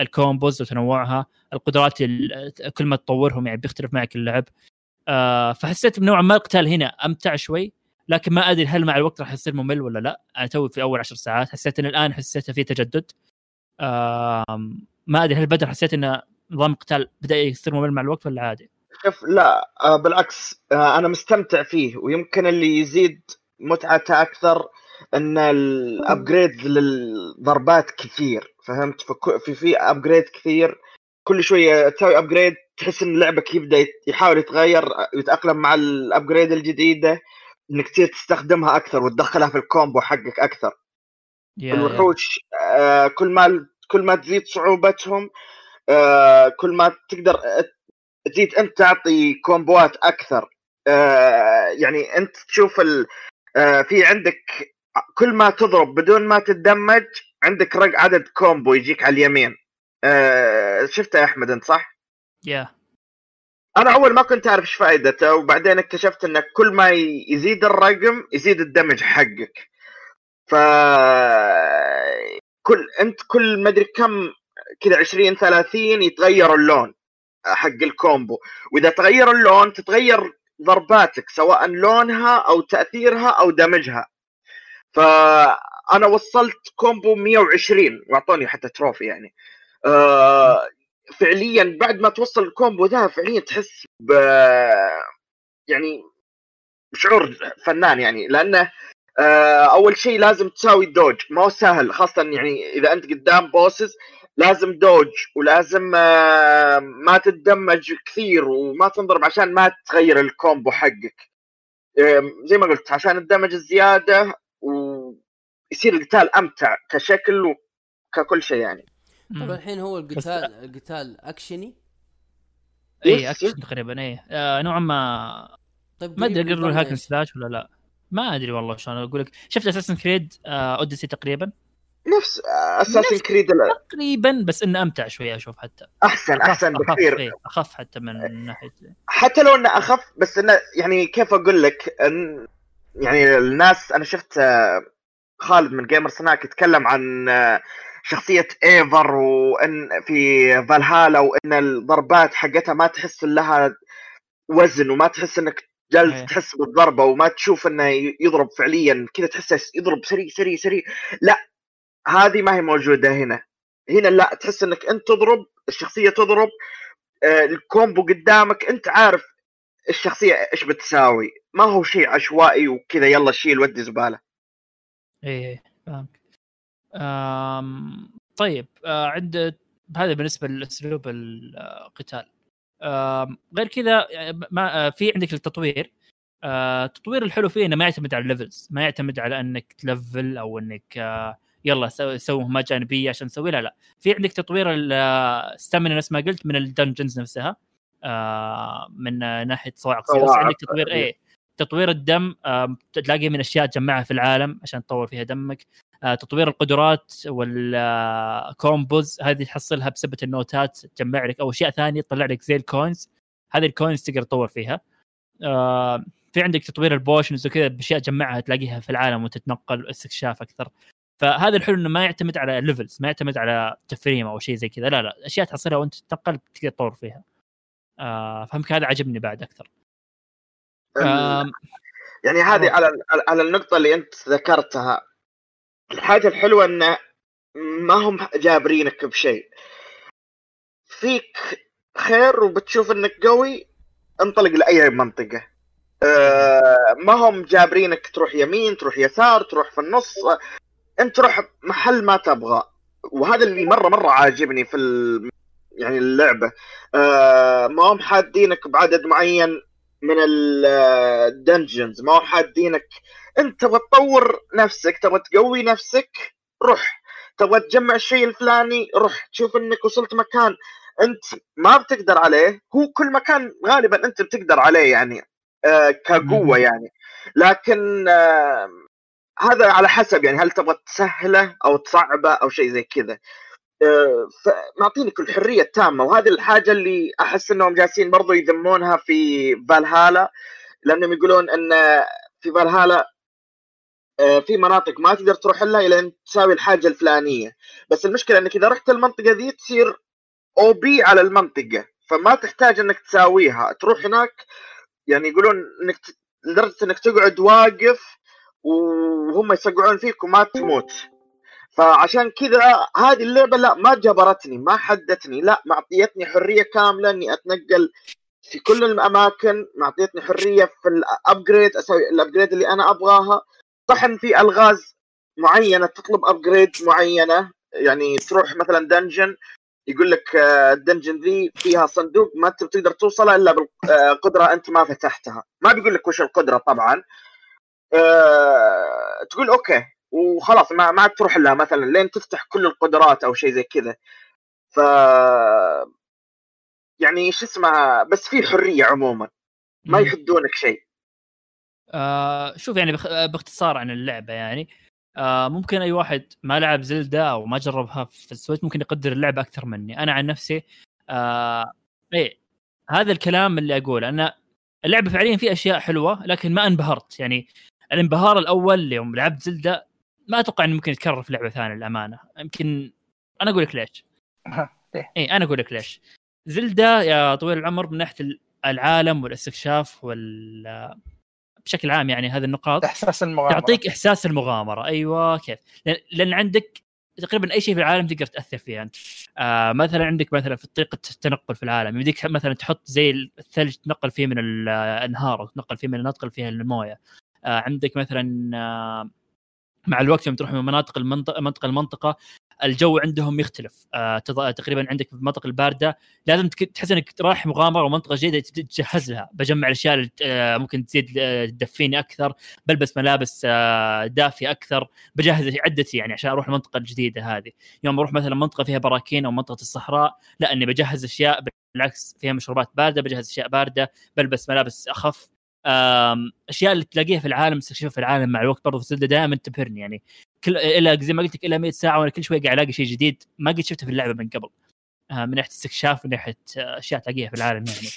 ال combos وتنوعها القدرات ال- كل ما تطورهم يعني بيختلف معك اللعب. آه فحسيت بنوعا ما القتال هنا أمتع شوي لكن ما أدري هل مع الوقت راح يصير ممل ولا لا. أنا توي في أول عشر ساعات حسيت إن الآن حسيت في تجدد. آم، ما أدري هل بدر حسيت إن نظام القتال بدأ يصير ممل مع الوقت ولا عادي؟ شوف لا آه بالعكس آه أنا مستمتع فيه ويمكن اللي يزيد متعته أكثر إن ال upgrade للضربات كثير فهمت؟ في في upgrade كثير كل شوية تسوي upgrade تحس إن لعبك يبدأ يحاول يتغير يتأقلم مع ال upgrade الجديدة إنك تصير تستخدمها أكثر وتدخلها في ال combo حقك أكثر. yeah. الوحوش آه كل ما كل ما تزيد صعوبتهم آه كل ما تقدر تزيد أنت تعطي combo ات أكثر. آه يعني أنت تشوف ال... آه في عندك كل ما تضرب بدون ما تت damage عندك رق عدد combo يجيك على اليمين. آه شفته يا أحمد أنت صح؟ yeah أنا أول ما كنت أعرف إيش فائدته وبعدين اكتشفت انك كل ما يزيد الرقم يزيد ال damage حقك. ف كل أنت كل ما أدري كم كذا 20 30 يتغير اللون حق ال combo. وإذا تغير اللون تتغير ضرباتك سواء لونها أو تأثيرها أو damage ها. فأنا وصلت combo 120 واعطوني حتى trophy يعني. آه فعليا بعد ما توصل ال combo ذا فعليا تحس ب يعني بشعور فنان يعني. لأنه آه، أول شيء لازم تساوي dodge ما هو سهل خاصة يعني إذا أنت قدام bosses لازم dodge ولازم آه، ما تت damage كثير وما تنضرب عشان ما تغير ال combo حقك. زي ما قلت عشان الدمج الزيادة ويصير القتال أمتع كشكل وككل شيء يعني. طبعا الحين هو القتال القتال أكشني. اي yes، action. تقريبا اي آه نوعا ما طيب ما أدري قريب أقدر نظام hack and إيش؟ slash ولا لا؟ ما أدري والله شلون أقول لك شفت اساسن كريد اوديسي تقريبا؟ نفس اساسن نفس- كريد تقريبا بس إنه أمتع شوية أشوف حتى. أحسن أحسن أخف- بكثير. أخف, إيه، أخف حتى من ناحية. حتى لو إنه أخف بس إنه يعني كيف أقول لك إن يعني الناس أنا شفت آه، خالد من جيمر سناك يتكلم عن آه، شخصية ايفور وإن في فالهالا وإن الضربات حقتها ما تحس لها وزن وما تحس إنك جالس إيه. تحس بالضربة وما تشوف إنه يضرب فعليا كذا تحسه يضرب سريع سريع سريع. لا هذه ما هي موجودة هنا. هنا لا تحس إنك أنت تضرب الشخصية تضرب آه، ال combo قدامك أنت عارف الشخصية إيش بتساوي. ما هو شيء عشوائي وكذا يلا شيل ودي زبالة. إيه إيه، فاهمك آم طيب آه عند هذا بالنسبة لأسلوب القتال. آم غير كذا آه، ما آه في عندك التطوير. آه التطوير الحلو فيه إنه ما يعتمد على ال levels ما يعتمد على إنك تلفل أو إنك آه يلا سوي سوي جانبية عشان تسوي لا لا. في عندك تطوير ال stamina نفس ما قلت من ال dungeons نفسها. آه من آه، ناحيه صواعق. عندك تطوير إيه. تطوير الدم آه تلاقي من أشياء تجمعها في العالم عشان تطور فيها دمك. آه تطوير القدرات وال combos هذه تحصلها بسبة النوتات تجمع لك أو أشياء ثانية تطلع لك زي ال coins. هذه ال coins تقدر تطور فيها. آه في عندك تطوير ال potions وكذا بأشياء تجمعها تلاقيها في العالم وتتنقل واستكشاف أكثر. فهذا الحلو إنه ما يعتمد على ال levels ما يعتمد على تفارم أو شيء زي كذا. لا لا أشياء تحصلها وأنت تتنقل تقدر تطور فيها. آه فهمك هذا عجبني بعد أكثر. يعني هذه على على النقطة اللي أنت ذكرتها. الحاجة الحلوة إنه ما هم جابرينك بشيء. فيك خير وبتشوف إنك قوي انطلق لأي منطقة. آه، ما هم جابرينك تروح يمين تروح يسار تروح في النص. أنت تروح محل ما تبغى. وهذا اللي مره مرة عاجبني في. يعني اللعبة. آه، ما هم حادينك بعدد معين. من الدنجنز ما هم حادينك انت تبغى تطور نفسك تبغى تقوي نفسك روح. تبغى تجمع الشيء الفلاني روح. تشوف انك وصلت مكان انت ما بتقدر عليه. هو كل مكان غالبا انت بتقدر عليه يعني آه كقوة. يعني. لكن آه هذا على حسب يعني هل تبغى تسهله أو تصعبه أو شيء زي كذا. فمعطينك الحرية التامة. وهذه الحاجة اللي أحس إنهم جالسين برضو يذمونها في فالهالا لأنهم يقولون إن في فالهالا آه، في مناطق ما تقدر تروح لها الا أن تساوي الحاجة الفلانية. بس المشكلة إنك إذا رحت المنطقة ذي تصير أو بي على المنطقة فما تحتاج إنك تساويها. تروح هناك يعني يقولون إنك لدرجة إنك تقعد واقف وهم يصقعون فيك وما تموت. فعشان كذا هذه اللعبة لا ما جبرتني ما حدتني لا معطيتني حرية كاملة إني أتنقل في كل الأماكن معطيتني حرية في ال upgrade أسوي ال upgrade اللي أنا أبغاها. صح ان في ألغاز معينة تطلب upgrade معينة يعني تروح مثلا dungeon يقول لك آه، ال dungeon ذي فيها صندوق ما انت بتقدر توصله إلا بالقدره أنت ما فتحتها. ما بيقول لك وش القدرة طبعا. آه، تقول okay. وخلاص ما ما عاد تروح لها مثلا لين تفتح كل القدرات أو شيء زي كذا. ف يعني شو اسمه بس في حرية عموما. ما. يحدونك شيء. آه شوف يعني بخ... باختصار عن اللعبة يعني آه ممكن أي واحد ما لعب زلدا أو ما جربها في السويتش ممكن يقدر اللعبة أكثر مني. أنا عن نفسي آه إيه هذا الكلام اللي أقوله أن اللعبة فعليا في أشياء حلوة لكن ما انبهرت. يعني الانبهار الأول يوم لعبت زلدا ما أتوقع إنه ممكن يتكرر في لعبة ثانية للأمانة. يمكن أنا أقول لك ليش؟ إي أنا أقول لك ليش. زلدا يا طويل العمر من ناحية العالم والاستكشاف وال بشكل عام يعني هذه النقاط إحساس المغامرة. تعطيك إحساس المغامرة. أيوه كيف؟ لأن, عندك تقريبا أي شيء في العالم تقدر تأثر فيه أنت. آه مثلا عندك مثلا في طريقة التنقل في العالم يمديك مثلا تحط زي الثلج تنقل فيه من الأنهار وتنقل فيه من تنقل فيها الموية. آه عندك مثلا آه مع الوقت يوم تروح من مناطق المنطقة منطقة المنطقة الجو عندهم يختلف. آه تقريبا عندك في المناطق الباردة لازم تحس إنك رايح مغامرة ومنطقة جديدة تجهز لها. بجمع الأشياء آه ممكن تزيد آه، تدفيني أكثر بلبس ملابس دافية أكثر بجهز عدتي يعني عشان أروح المنطقة الجديدة هذه. يوم أروح مثلا منطقة فيها براكين أو منطقة الصحراء لا إني بجهز أشياء بالعكس فيها مشروبات باردة بجهز أشياء باردة بلبس ملابس أخف أشياء اللي تلاقيها في العالم تستكشفها في العالم مع الوقت برضه في زلدة دائما تبهرني يعني. كل إلى زي ما قلت لك إلى 100 ساعة وأنا كل شوي قاعد ألاقي شيء جديد ما قد شفته في اللعبة من قبل. آه، من ناحية استكشاف من ناحية أشياء تلاقيها في العالم يعني.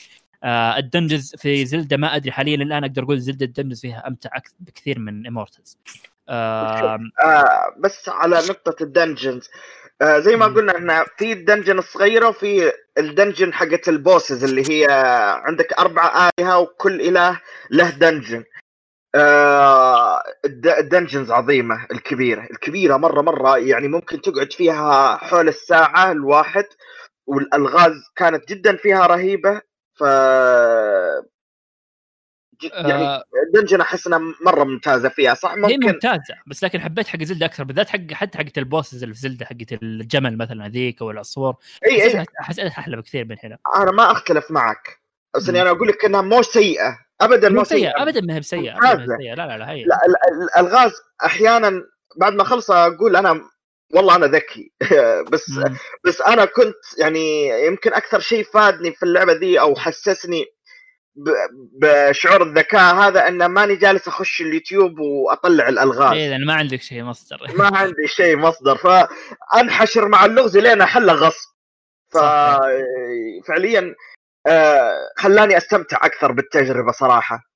آه، ال dungeons في زلدة ما أدري حاليا الآن أقدر أقول زلدة ال dungeons فيها أمتع بكثير من امورتلز آه بس على نقطة ال dungeons آه زي ما. قلنا ان في ال dungeon الصغيرة وفي ال dungeon حقت ال bosses اللي هي عندك أربع آلهة وكل إله له dungeon آه الد- ال dungeons عظيمة الكبيرة الكبيرة مرة مرة يعني ممكن تقعد فيها حول الساعة الواحد والألغاز كانت جدا فيها رهيبة ف يعني آه، ال dungeon أحس إنها مرة ممتازة فيها صح؟ هي ممكن ممتازة بس لكن حبيت حق زلدة أكثر بالذات حق حتى حقت البوسز اللي في زلدة حقت الجمل مثلا هذيك أو العصفور. إي إي. حسيتها أحلى بكثير من هنا. أنا ما أختلف معك بس إني. أنا أقول لك إنها مو سيئة ابدا مو سيئة ابدا ما هي بسيئة ابدا هي. سيئه لا لا لا هي. لا ال- ال- الالغاز أحيانا بعد ما اخلص أقول أنا والله أنا ذكي. بس مم. بس أنا كنت يعني يمكن أكثر شيء فادني في اللعبة ذي أو حسسني بشعور الذكاء هذا ان ماني جالس أخش اليوتيوب وأطلع الألغاز. إيه لأن ما عندك شيء مصدر. ما عندي شيء مصدر. فأنحشر مع اللغز لين أحله غصب. ففعليا آه، خلاني أستمتع أكثر بالتجربة صراحة.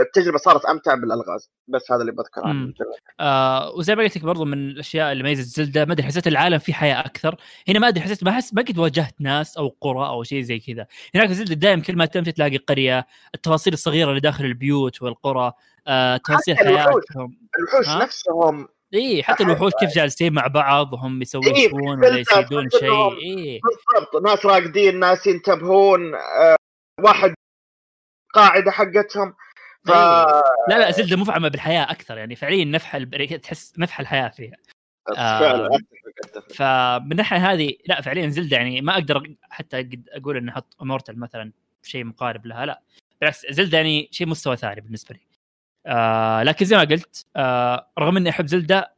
التجربة صارت أمتع بالألغاز. بس هذا اللي بذكره. عنه آه وزي ما قلت لك برضو من الأشياء اللي ميزت زلدة ما أدري حسيت العالم فيه حياة أكثر. هنا ما أدري حسيت ما أحس ما قد واجهت ناس أو قرى أو شيء زي كذا. هناك في زلدة دائما كل ما تمشي تلاقي قرية. التفاصيل الصغيرة اللي داخل البيوت والقرى آه تفاصيل. حياتهم. الوحوش؟ نفسهم. إي حتى الوحوش كيف جالسين مع بعض وهم يسوون إيه، ولا فلتر شيء. إي. بالضبط ناس راقدين ناس ينتبهون. آه، واحد قاعدة حقتهم ف إيه. لا لا زلدة مفعمة بالحياة أكثر يعني فعليا نفح الب- تحس نفح الحياة فيها آه. فعلا أتفق. فمن الناحيه هذه لا فعليا زلدة يعني ما أقدر حتى قد أقول إني أحط امورتال مثلا شيء مقارب لها لا بالعكس زلدة يعني شيء مستوى ثاني بالنسبة لي آه لكن زي ما قلت آه رغم إني أحب زلدة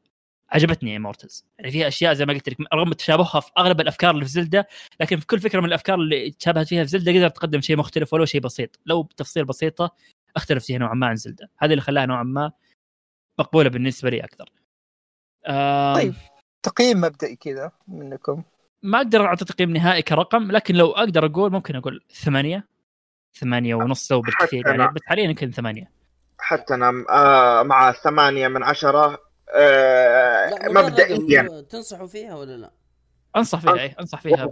عجبتني امورتلز يعني فيها أشياء زي ما قلت لك رغم تشابهها في أغلب الأفكار اللي في زلدة لكن في كل فكرة من الأفكار اللي تشابهت فيها في زلدة قدرت تقدم شيء مختلف ولو شيء بسيط. لو بتفصيل بسيطة أختلف فيها نوعا ما عن زلدة. هذا اللي خلاها نوعا ما مقبولة بالنسبة لي أكثر. آه طيب. تقييم مبدئي كذا منكم. ما أقدر أعطي تقييم نهائي كرقم لكن لو أقدر أقول ممكن أقول ثمانية. ثمانية ونص لو بالكثير يعني. بس حاليا يمكن ثمانية. حتى أنا آه، مع ثمانية من عشرة آه، لا مبدئيا تنصحوا فيها ولا لا؟ أنصح فيها اي أنصح فيها.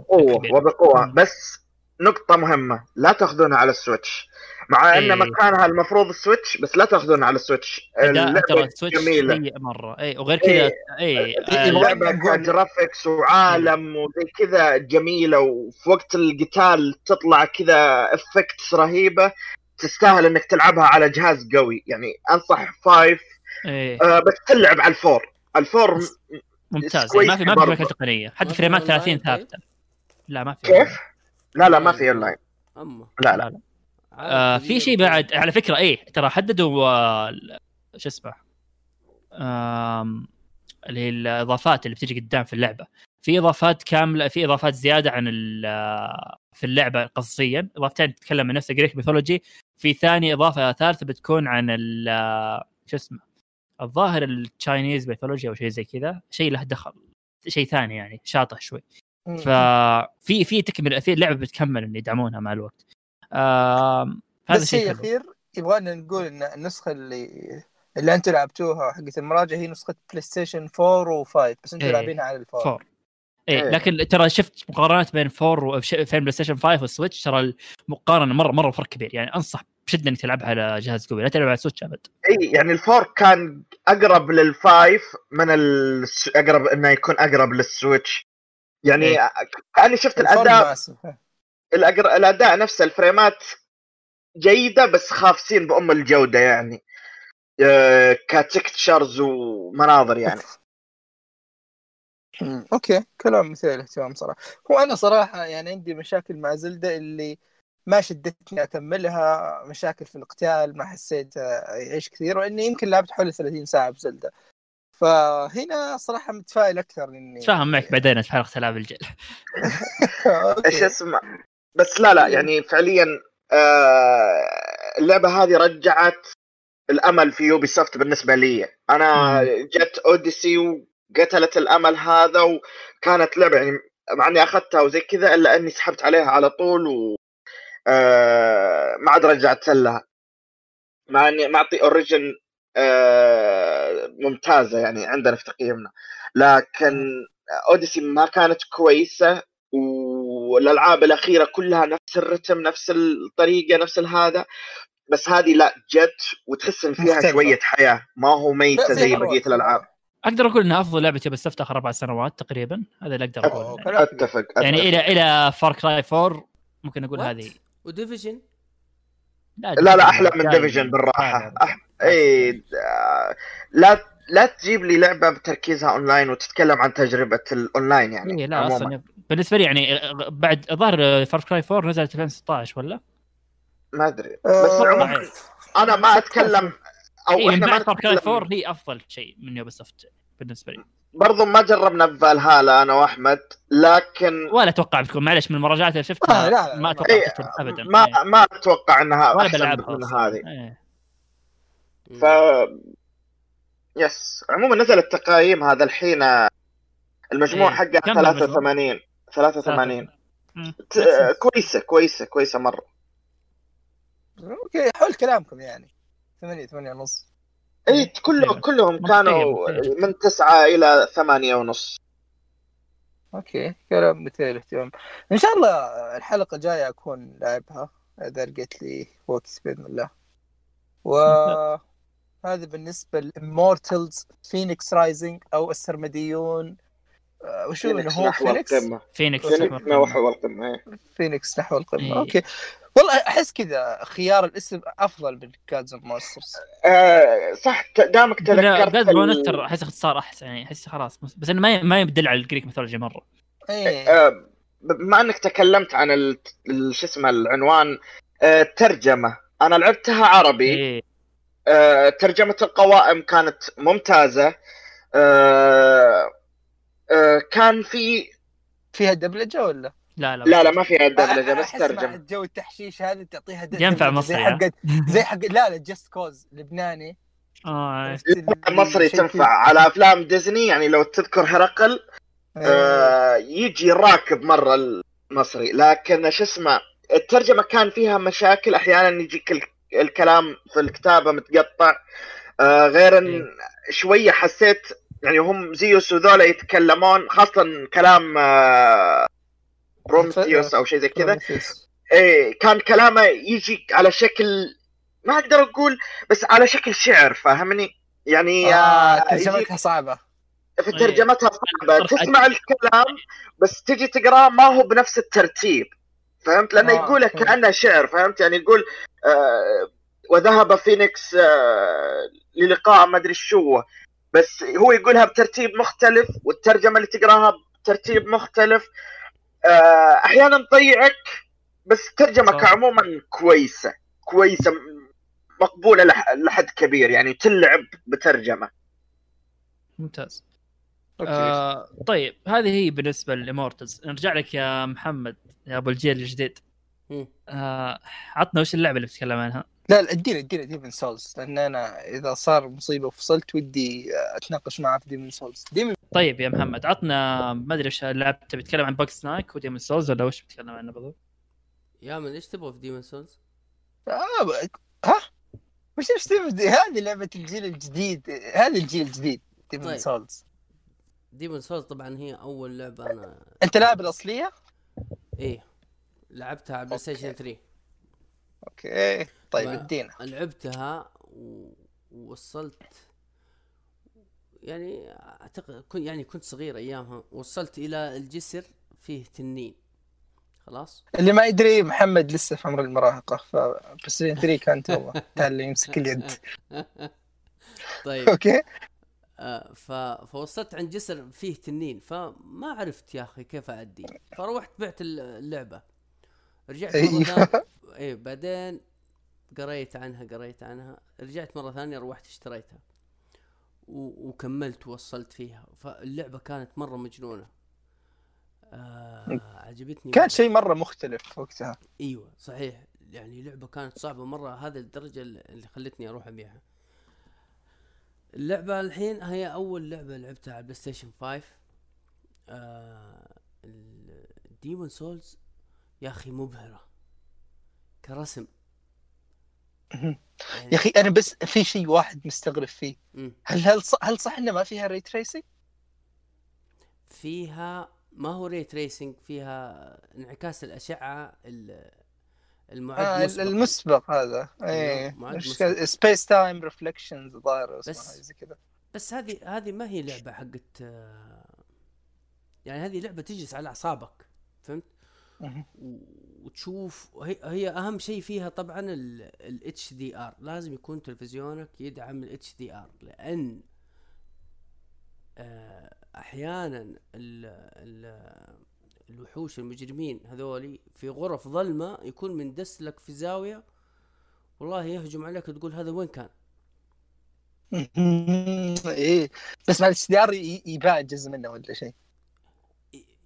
وبقوة مم. بس نقطة مهمة لا تأخذونها على السويتش مع إن إيه. مكانها المفروض السويتش بس لا تأخذونها على السويتش اداء ترى اللعبة السويتش جميلة مرة اي وغير كذا إيه. اي إيه، اللعبة ك graphics وعالم وزي كذا جميلة وفي وقت القتال تطلع كذا effects رهيبة تستاهل إنك تلعبها على جهاز قوي يعني أنصح five اي آه بس تلعب على ال four. ال four ممتاز. يعني ما في ما في. مشاكل تقنية. حتى في فريمات أونلاين 30 طيب؟ ثابتة. لا ما في كيف؟ لا لا ما في اونلاين اما لا لا. آه في شيء بعد. على فكرة إيه ترى حددوا آه، شو اسمه اللي هي الإضافات اللي بتجي قدام في اللعبة. في إضافات كاملة في إضافات زيادة عن ال- آه، في اللعبة قصصيا إضافتين تتكلم عن نفس ال Greek mythology في ثاني إضافة ثالثة بتكون عن ال- شو اسمه الظاهر ال Chinese ميثولوجيا أو شيء زي كذا شيء له دخل شيء ثاني يعني شاطح شوي. ففي في تكمل في لعبة بتكمل ان يدعمونها مع الوقت. آه هذا شيء الاخير يبغانا نقول إن النسخة اللي اللي أنتم لعبتوها حقت المراجع هي نسخة بلاي ستيشن 4 و5 بس أنتم إيه. لاعبينها على ال four. 4 إيه. إيه. لكن ترى شفت مقارنات بين four و... بين بلاي ستيشن 5 والسويتش ترى المقارنة مره مرة فرق كبير يعني أنصح بشدة إنك تلعبها على جهاز قوي لا تلعب على السويتش أبد إي يعني ال four كان أقرب لل five من الس... أقرب إنه يكون أقرب لل Switch يعني إيه. كاني شفت الاداء الأقر... الأداء نفسه ال frames جيدة بس خافسين بأم الجودة يعني آه، ك textures ومناظر يعني okay كلام مثير للاهتمام صراحة. هو أنا صراحة يعني عندي مشاكل مع زيلدا اللي ما شدتني أكملها مشاكل في القتال ما حسيت يعيش كثير وإني يمكن لعبت حوالي 30 ساعة بزيلدا. فهنا صراحة متفائل أكثر إني اتفاهم معك بعدين في حلقة ألعاب الجيل. إيش اسمه؟ بس لا لا يعني فعليا آه، اللعبة هذه رجعت الأمل في يوبي سوفت بالنسبة لي. أنا جت أوديسي وقتلت الأمل هذا وكانت لعبة يعني مع إني أخذتها وزي كذا إلا إني سحبت عليها على طول و آه، ما عاد رجعت لها. مع إني معطي Origins ممتازة يعني عندنا في تقييمنا. لكن Odyssey ما كانت كويسة والألعاب الأخيرة كلها نفس الرتم نفس الطريقة نفس هذا. بس هذه لا جت وتحس إن فيها. شوية حياة. ما هو ميتة زي بقية. الألعاب. أقدر أقول إنها أفضل لعبة يوبي سوفت آخر أربع سنوات تقريبا هذا اللي أقدر كلام كبير. أتفق يعني أتفق. إلى إلى فار كراي 4 ممكن أقول What؟ هذه و Division لا لا أحلى من Division بالراحة. أح... اي آه، لا لا تجيب لي لعبة بتركيزها أونلاين وتتكلم عن تجربة الأونلاين يعني إيه لا عموما أصلا بالنسبة لي يعني بعد الظاهر فار كراي 4 نزلت 2016 ولا؟ ما أدري آه، بس عموما. أنا ما أتكلم أو إيه إحنا ما بعد فار كراي نتكلم 4 هي أفضل شيء من يوبي سوفت بالنسبة لي برضو ما جربنا بفالهالا أنا وأحمد لكن ولا أتوقع بتكون معلش من المراجعات اللي شفتها آه، لا، لا، ما ما- أتوقع إيه، تكون ابدا ما إيه. ما أتوقع إنها ولا بلعبها من. هذه إيه. ف yes عموما نزلت تقييم هذا الحين المجموع إيه. حقها كم المجموع؟ 83 83 مم. ت- كويسة كويسة كويسة مرة okay حول كلامكم يعني 8 8 ونص. اي كلهم أيوة. كلهم منطقية، كانوا. من تسعة إلى ثمانية ونص. okay كلام مثير للاهتمام. إن شاء الله الحلقة الجاية أكون لاعبها اذا لقيت لي وقت بإذن الله. وهذا بالنسبة لل Immortals Fenyx Rising أو السرمديون وشو انه فينيكس هو نحو فينيكس؟ القمة. فينيكس فينيكس نحو القمة. إيه. فينيكس نحو القمة إيه. okay. والله أحس كذا خيار الاسم أفضل من Gods and Monsters آه صح دامك تذكرت God ال- Monster أحس اختصار احسن يعني أحس خلاص بس, إنه ما ما يبدل على ال Greek mythology مرة. إيه. آه، بما إنك تكلمت عن شو اسمه العنوان آه، الترجمة أنا لعبتها عربي. آه، ترجمة القوائم كانت ممتازة. آه، آه، كان في فيها دبلجه ولا؟ لا لا لا لا ما فيها دبلجة بس ترجمة. جو التحشيش هذا تعطيها د- ينفع دبلجة زي مصري، حق زي حق لا لا Just Cause لبناني. آه. اللي- مصري تنفع. على أفلام ديزني يعني لو تذكر هرقل كذا. آه، يجي راكب مرة المصري. لكن شو اسمه الترجمة كان فيها مشاكل. أحيانا يجيك ال- الكلام في الكتابة متقطع. آه، غير إن شوية حسيت يعني هم زيوس وذولا يتكلمون خاصة كلام آه، برومثيوس أو شيء زي كذا. إيه كان كلامه يجي على شكل ما أقدر أقول بس على شكل شعر فاهمني؟ يعني آه آه، يجي ترجمتها صعبة. في ترجمتها صعبة. طرح تسمع الكلام بس تجي تقراه ما هو بنفس الترتيب فهمت؟ لأنه آه، يقوله. كأنه شعر فهمت؟ يعني يقول آه وذهب فينيكس آه للقاء ما أدري شو. بس هو يقولها بترتيب مختلف والترجمة اللي تقراها بترتيب مختلف. آه أحيانا تضيعك بس الترجمة. كعموما كويسة كويسة مقبولة لح- لحد كبير يعني تلعب بترجمة. ممتاز. okay. آه طيب هذه هي بالنسبة لل Immortals. نرجع لك يا محمد يا أبو الجيل الجديد. آه عطنا وش اللعبة اللي بتتكلم عنها؟ لا لا ادينا ادينا Demon's Souls لأن أنا إذا صار مصيبة وفصلت ودي أتناقش معاه في Demon's Souls Demon's طيب يا محمد عطنا ما أدري إيش تبي تتكلم عن Bugsnax و Demon's Souls ولا وش بتتكلم عنه بالضبط؟ يا من إيش تبغى في Demon's Souls؟ آه ب- ها وش إيش تبدي هذه لعبة الجيل الجديد هذا الجيل الجديد Demon's طيب. Souls Demon's Souls طبعا هي أول لعبة أنا أنت لاعب الأصلية؟ إيه لعبتها على بلاي ستيشن okay. 3 okay. طيب ادينا. لعبتها ووصلت يعني أعتقد كنت يعني كنت صغير أيامها. وصلت إلى الجسر فيه تنين. خلاص؟ اللي ما يدري محمد لسه في عمر المراهقة فبس 3 كان تو تعلم يمسك اليد. طيب. okay. آه ف... فوصلت عند جسر فيه تنين فما عرفت يا أخي كيف أعدي. فروحت بعت الل- اللعبة. رجعت أيوه. إيه بعدين قريت عنها قريت عنها رجعت مرة ثانية روحت اشتريتها. و... وكملت ووصلت فيها. فاللعبة كانت مرة مجنونة. آه عجبتني كان. شيء مرة مختلف وقتها. إيوه صحيح. يعني لعبة كانت صعبة مرة. هذا الدرجة اللي خلتني أروح أبيعها. اللعبة الحين هي أول لعبة لعبتها على بلاي ستيشن 5 آه Demon's Souls يا أخي مبهرة. كرسم يعني يا أخي أنا بس في شيء واحد مستغرب فيه. هل هل صح هل صح إنه ما فيها ray tracing؟ فيها ما هو ray tracing فيها انعكاس الأشعة ال- المعد آه. المسبق هذا مسبق. space time reflections الظاهر بس- زي كذا بس هذه هذه ما هي لعبة حقت آه، يعني هذه لعبة تجلس على أعصابك فهمت وتشوف هي, هي أهم شيء فيها طبعا ال HDR. لازم يكون تلفزيونك يدعم ال HDR. لأن آه، أحيانا ال ال الوحوش المجرمين هذولي في غرف ظلمة يكون مندس لك في زاوية والله يهجم عليك تقول هذا وين كان؟ إيه. بس مع ال HDR يبان جزء منه ولا شيء.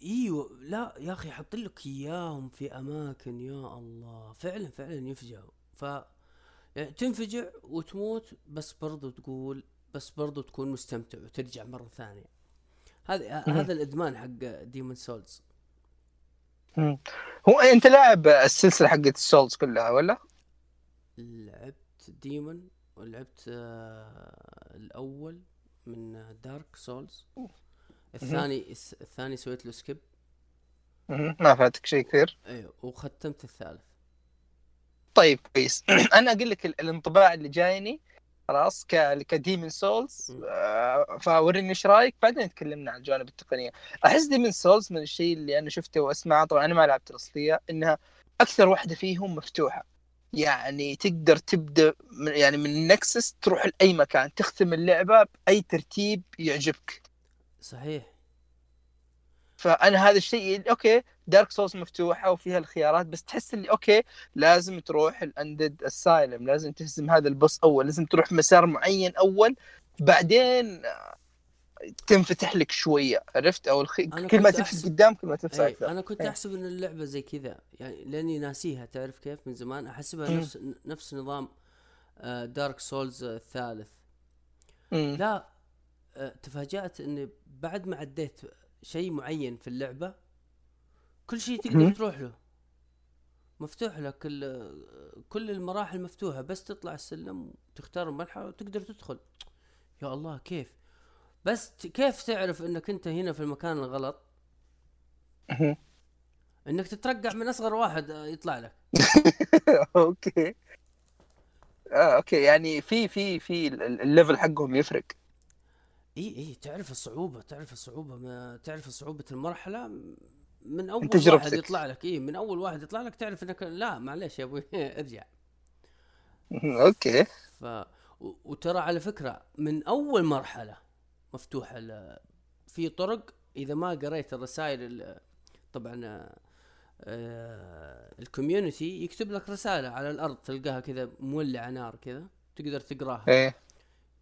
إيوه لا يا أخي حط لك إياهم في أماكن يا الله فعلا فعلا يفجعوا ف يعني تنفجع وتموت بس برضو تقول بس برضو تكون مستمتع وترجع مرة ثانية هذا. هذا الإدمان حق Demon's Souls. هو أنت لاعب السلسلة حقت ال Souls كلها ولا؟ لعبت Demon ولعبت آه الأول من Dark Souls الثاني الثاني سويت له skip. ما فاتك شيء كثير. أيوه وختمت الثالث. طيب كويس. أنا أقول لك ال- الانطباع اللي جايني خلاص ك ك Demon's Souls. آه فوريني إيش رأيك؟ بعدين تكلمنا عن الجوانب التقنية. أحس Demon's Souls من الشيء اللي أنا شفته وأسمعه طبعا أنا ما لعبت الأصلية إنها أكثر واحدة فيهم مفتوحة. يعني تقدر تبدأ من يعني من ال Nexus تروح لأي مكان تختم اللعبة بأي ترتيب يعجبك. صحيح فانا هذا الشيء okay Dark Souls مفتوحة وفيها الخيارات بس تحس اللي okay لازم تروح ال Undead Asylum لازم تهزم هذا ال boss أول لازم تروح مسار معين أول بعدين آه، تنفتح لك شوية عرفت أو الخي... كل ما تمشي أحسب- قدام كل ما تنفع أي أكثر أنا كنت إيه. أحسب إن اللعبة زي كذا يعني لأني ناسيها تعرف كيف من زمان أحسبها. نفس نفس نظام دارك سولز الثالث. لا آه، تفاجأت اني بعد ما عديت شيء معين في اللعبة كل شيء تقدر. تروح له. مفتوح لك ال- كل المراحل مفتوحة بس تطلع السلم وتختار المرحله وتقدر تدخل. يا الله كيف؟ بس كيف تعرف إنك أنت هنا في المكان الغلط. إنك تترقع من أصغر واحد آه، يطلع لك. okay. آه، okay. يعني في في في ال- ال- ال level حقهم يفرق. إي إي تعرف الصعوبة تعرف الصعوبة ما تعرف صعوبة المرحلة من أول. واحد يطلع لك إي من أول واحد يطلع لك تعرف إنك لا معلش يا أبوي ارجع. okay ف وترى على فكرة من أول مرحلة مفتوحة ل... في طرق إذا ما قريت الرسائل ال- طبعا آه، الكوميونتي يكتب لك رسالة على الأرض تلقاها كذا مولعة نار كذا تقدر تقراها إيه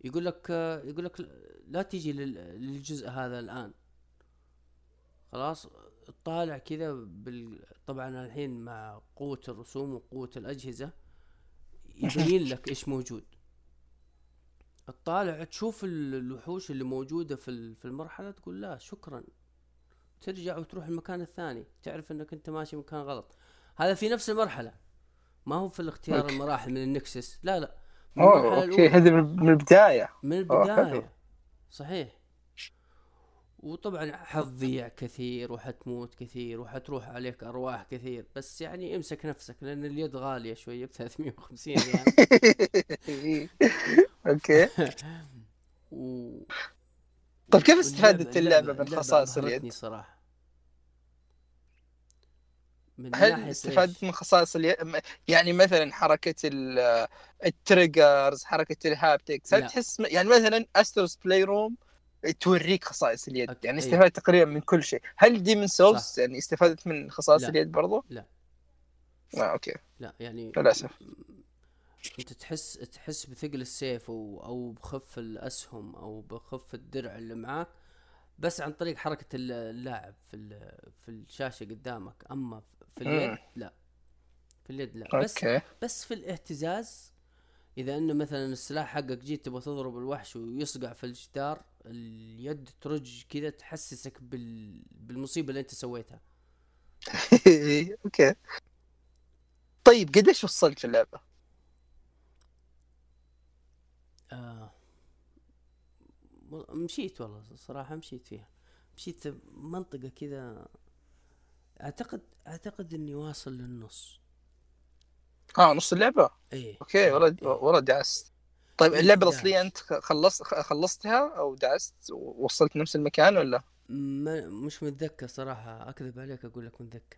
يقول لك يقول لك لا تيجي لل- للجزء هذا الآن. خلاص طالع كذا بال... طبعا الحين مع قوة الرسوم وقوة الأجهزة يبين لك إيش موجود. تطالع تشوف ال- الوحوش اللي موجودة في في المرحلة تقول لا شكرا. ترجع وتروح المكان الثاني تعرف إنك أنت ماشي مكان غلط. هذا في نفس المرحلة ما هو في الاختيار. المراحل من ال Nexus. لا لا. المرحلة okay. هذه من البداية. من أوه،. البداية. صحيح. وطبعا حتضيع كثير وحتموت كثير وحتروح عليك أرواح كثير. بس يعني امسك نفسك لأن اليد غالية شوية ب 350 ريال. okay. و... طيب كيف استفادت اللعبه من خصائص اليد؟ صراحة. من هل ناحية استفادت؟ من خصائص اليد يعني مثلا حركة ال- ال triggers حركة ال haptics هل. تحس يعني مثلا Astro's Playroom توريك خصائص اليد أك- يعني. استفادت تقريبا من كل شيء هل Demon's Souls صح. يعني استفادت من خصائص لا. اليد برضو؟ لا. آه okay لا يعني للأسف أنت تحس تحس بثقل السيف أو أو بخف الأسهم أو بخف الدرع اللي معاك بس عن طريق حركة ال- اللاعب في في الشاشة قدامك أما في اليد. لا. في اليد لا. بس okay. بس في الاهتزاز إذا إنه مثلا السلاح حقك جيت تبغى تضرب الوحش ويصقع في الجدار اليد ترج كذا تحسسك بال... بالمصيبة اللي أنت سويتها. okay. طيب قديش وصلت في اللعبة؟ آه. مشيت والله صراحة مشيت فيها. مشيت منطقة كذا اعتقد أعتقد إني واصل للنص. آه نص اللعبة؟ إيه okay والله. والله دعست. طيب اللعبة. الأصلية أنت خلصت خلصتها أو دعست؟ ووصلت نفس المكان ولا؟ ما مش متذكر صراحة. أكذب عليك أقول لك متذكر.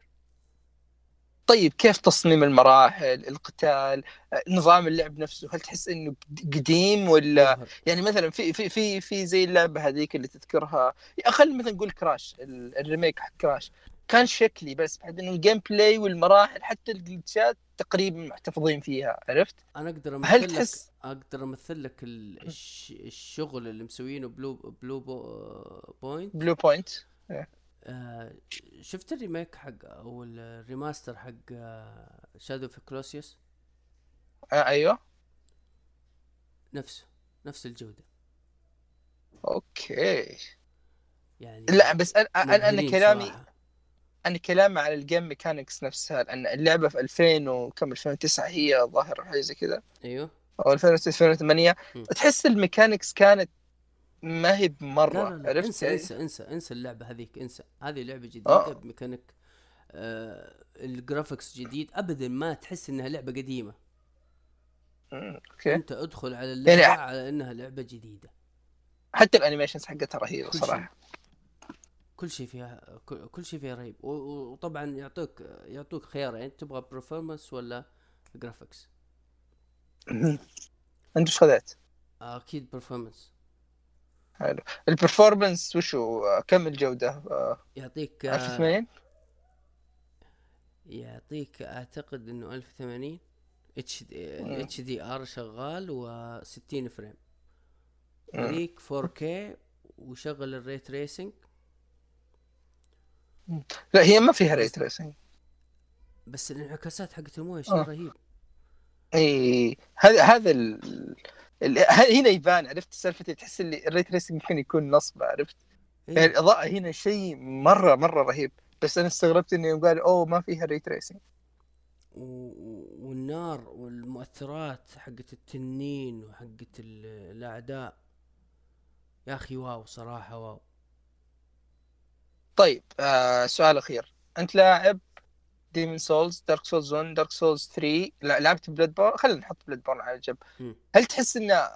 طيب كيف تصميم المراحل القتال نظام اللعب نفسه؟ هل تحس إنه قديم ولا. يعني مثلا في في في في زي اللعبة هذيك اللي تذكرها. خلينا مثلا نقول Crash ال- ال remake حق Crash. كان شكلي بس بحيث إنه ال gameplay والمراحل حتى ال glitch ات تقريبا محتفظين فيها عرفت؟ أنا أقدر هل امثل لك تحس أقدر أمثل لك ال- الش... الشغل اللي مسوينه Blue Blue Po... Point؟ Blue Point. آه شفت ال remake حق أو ال remaster حق Shadow of Colossus آه أيوه. نفسه نفس الجودة. okay. يعني لا بس أنا أنا مبهرين كلامي صراحة. أنا كلامي على ال game mechanics نفسها لأن اللعبة في 2000 وكم 2009 هي ظاهر حاجة زي كذا. أيوه. أو 2006 2008 م. تحس ال mechanics كانت ما هي لا بمرة لا, لا. عرفت انسى يعني؟ انسى انسى انسى اللعبة هذيك انسى. هذه لعبة جديدة آه. بميكانيك آه ال graphics جديد. ابدا ما تحس إنها لعبة قديمة. مم، okay. أنت ادخل على اللعبة يعني- على إنها لعبة جديدة. حتى ال animations حقتها رهيبة صراحة. كل شيء فيها كل شيء فيها رهيب. و- و- وطبعا يعطوك يعطوك خيارين تبغى performance ولا graphics انت وش خذيت؟ أكيد performance حلو. ال performance وشو؟ كم الجودة؟ يعطيك آه، 1080 يعطيك أعتقد إنه 1080 اتش دي. اتش دي ار شغال و60 frame. مم. يعطيك 4K وشغل ال ray tracing. لا هي ما فيها ريت ريسنج بس الانعكاسات حقت الموية شيء آه. رهيب. إي هذا هذا ال... ال... هنا يبان عرفت سالفة تحس اللي ال ray tracing ممكن يكون نصب عرفت؟ يعني إيه. الإضاءة هنا شيء مرة مرة رهيب. بس أنا استغربت إنه يوم قال أوه ما فيها ray tracing و- والنار والمؤثرات حقت التنين وحقت ال- الأعداء. يا أخي wow صراحة wow. طيب آه سؤال أخير. أنت لاعب Demon's Souls Dark Souls 1 Dark Souls 3 لا لعبت Bloodborne خلينا نحط Bloodborne على جنب. هل تحس انه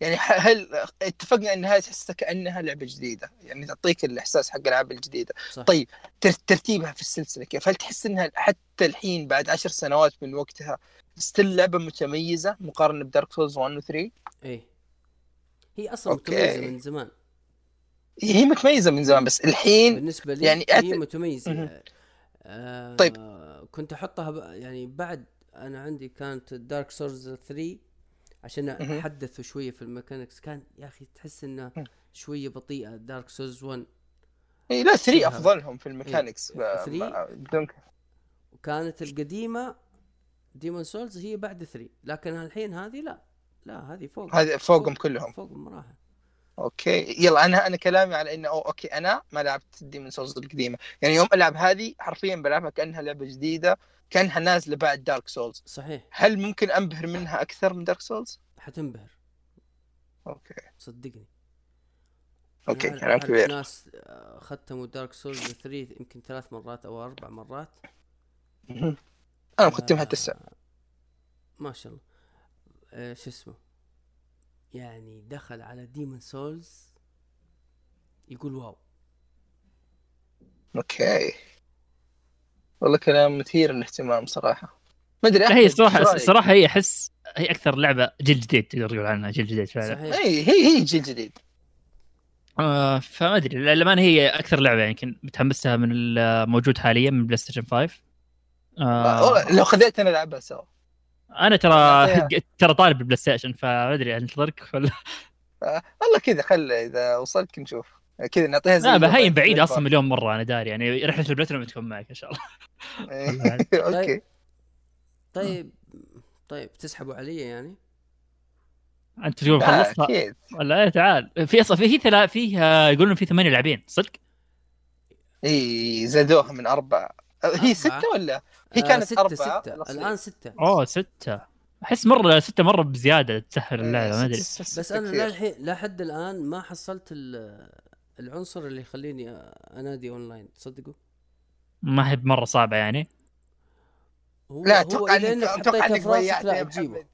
يعني هل اتفقنا إنها تحسها كأنها لعبة جديدة؟ يعني تعطيك الإحساس حق الالعاب الجديدة. صح. طيب تر- ترتيبها في السلسلة كيف؟ هل تحس إنها حتى الحين بعد عشر سنوات من وقتها still لعبة متميزة مقارنة ب Dark Souls 1 و 3 إيه. هي أصلا okay. متميزه من زمان. هي متميزة من زمان بس الحين بالنسبة لي يعني أت- هي متميزة. آه طيب. كنت أحطها ب... يعني بعد أنا عندي كانت Dark Souls 3 عشان. حدثوا شوية في ال mechanics كان يا أخي تحس إنه. شوية بطيئة Dark Souls 1 إي لا 3 شبه. أفضلهم في ال mechanics إيه. ب- 3 ما- بدون ك- وكانت القديمة Demon's Souls هي بعد 3 لكن الحين هذه لا لا هذه فوق هذه فوقهم كلهم فوق مراحل okay. يلا أنا أنا كلامي على إنه أو okay أنا ما لعبت Demon's Souls القديمة. يعني يوم ألعب هذه حرفيا بلعبها كأنها لعبة جديدة كأنها نازلة بعد Dark Souls صحيح. هل ممكن أنبهر منها أكثر من Dark Souls حتنبهر. okay. صدقني. okay كلام كبير. ناس آه، ختموا Dark Souls 3 يمكن ثلاث مرات أو أربع مرات. أنا مختمها آه، تسع ما شاء الله. آه شو اسمه؟ يعني دخل على Demon's Souls يقول wow. okay. والله كلام مثير للاهتمام صراحة. ما أدري هي إيش صراحة رأيك؟ الصراحه هي أحس هي أكثر لعبة جيل جديد تقدر تقول عنها جيل جديد فعلا. صحيح. اي هي هي جيل جديد. آه فما أدري للأمانة هي أكثر لعبة يعني يمكن متحمسها من الموجود حاليا من PlayStation 5 والله آه لو خذيت أنا العبها سوا. أنا ترى. ترى طالب بال PlayStation فما ادري انتظرك ولا والله كذا خل إذا وصلت نشوف كذا نعطيها زي لا بعد- بعيد أصلا مليون مرة أنا داري. يعني رحلة البلاتينوم تكون معك إن شاء الله. إيه. okay. طيب طيب تسحبوا علي يعني؟ أنت تقول لا، خلصتها ولا إيه تعال. في أصلا في في ثلا في آه، يقولون في ثمانية لاعبين صدق؟ اي زادوها من أربعة. هي أربعة؟ ستة ولا؟ هي آه كانت ستة أربعة. ستة. الأصلية. الآن ستة. أوه ستة. أحس مرة ستة مرة بزيادة تسهل اللعبة ما أدري. بس أنا كثير. للحين لحد الآن ما حصلت ال- العنصر اللي يخليني أنادي أونلاين. تصدقوا؟ ما هي مره صعبة يعني. هو لا هو أتوقع انك أتوقع حطيتها إنك في راسك ضيعت لا تجيبه.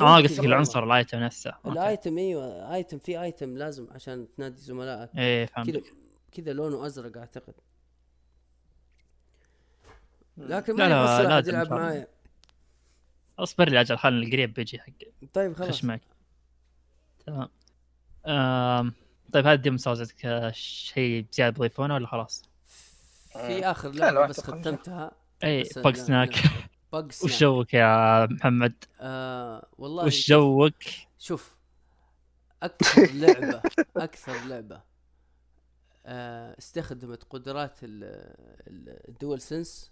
آه قصدك. العنصر ال item نفسه. ال item أيوه item في item لازم عشان تنادي زملائك. إيه كذا فهمت كذا لونه أزرق أعتقد. لكن لا، ما لا، يلعب شاء الله. معايا اصبر لي أجل خلنا القريب بيجي حق طيب خلاص خش معك تمام آم. طيب Demon's Souls عندك آه، شيء زياده تضيفونه ولا خلاص؟ في آخر لا، لعبة لا، بس. ختمتها إي لا- سناك بق سناك وش جوك يا محمد؟ آه والله وش شوف- جوك؟ شوف أكثر لعبة أكثر لعبة آه استخدمت قدرات ال- ال- الدول سنس بق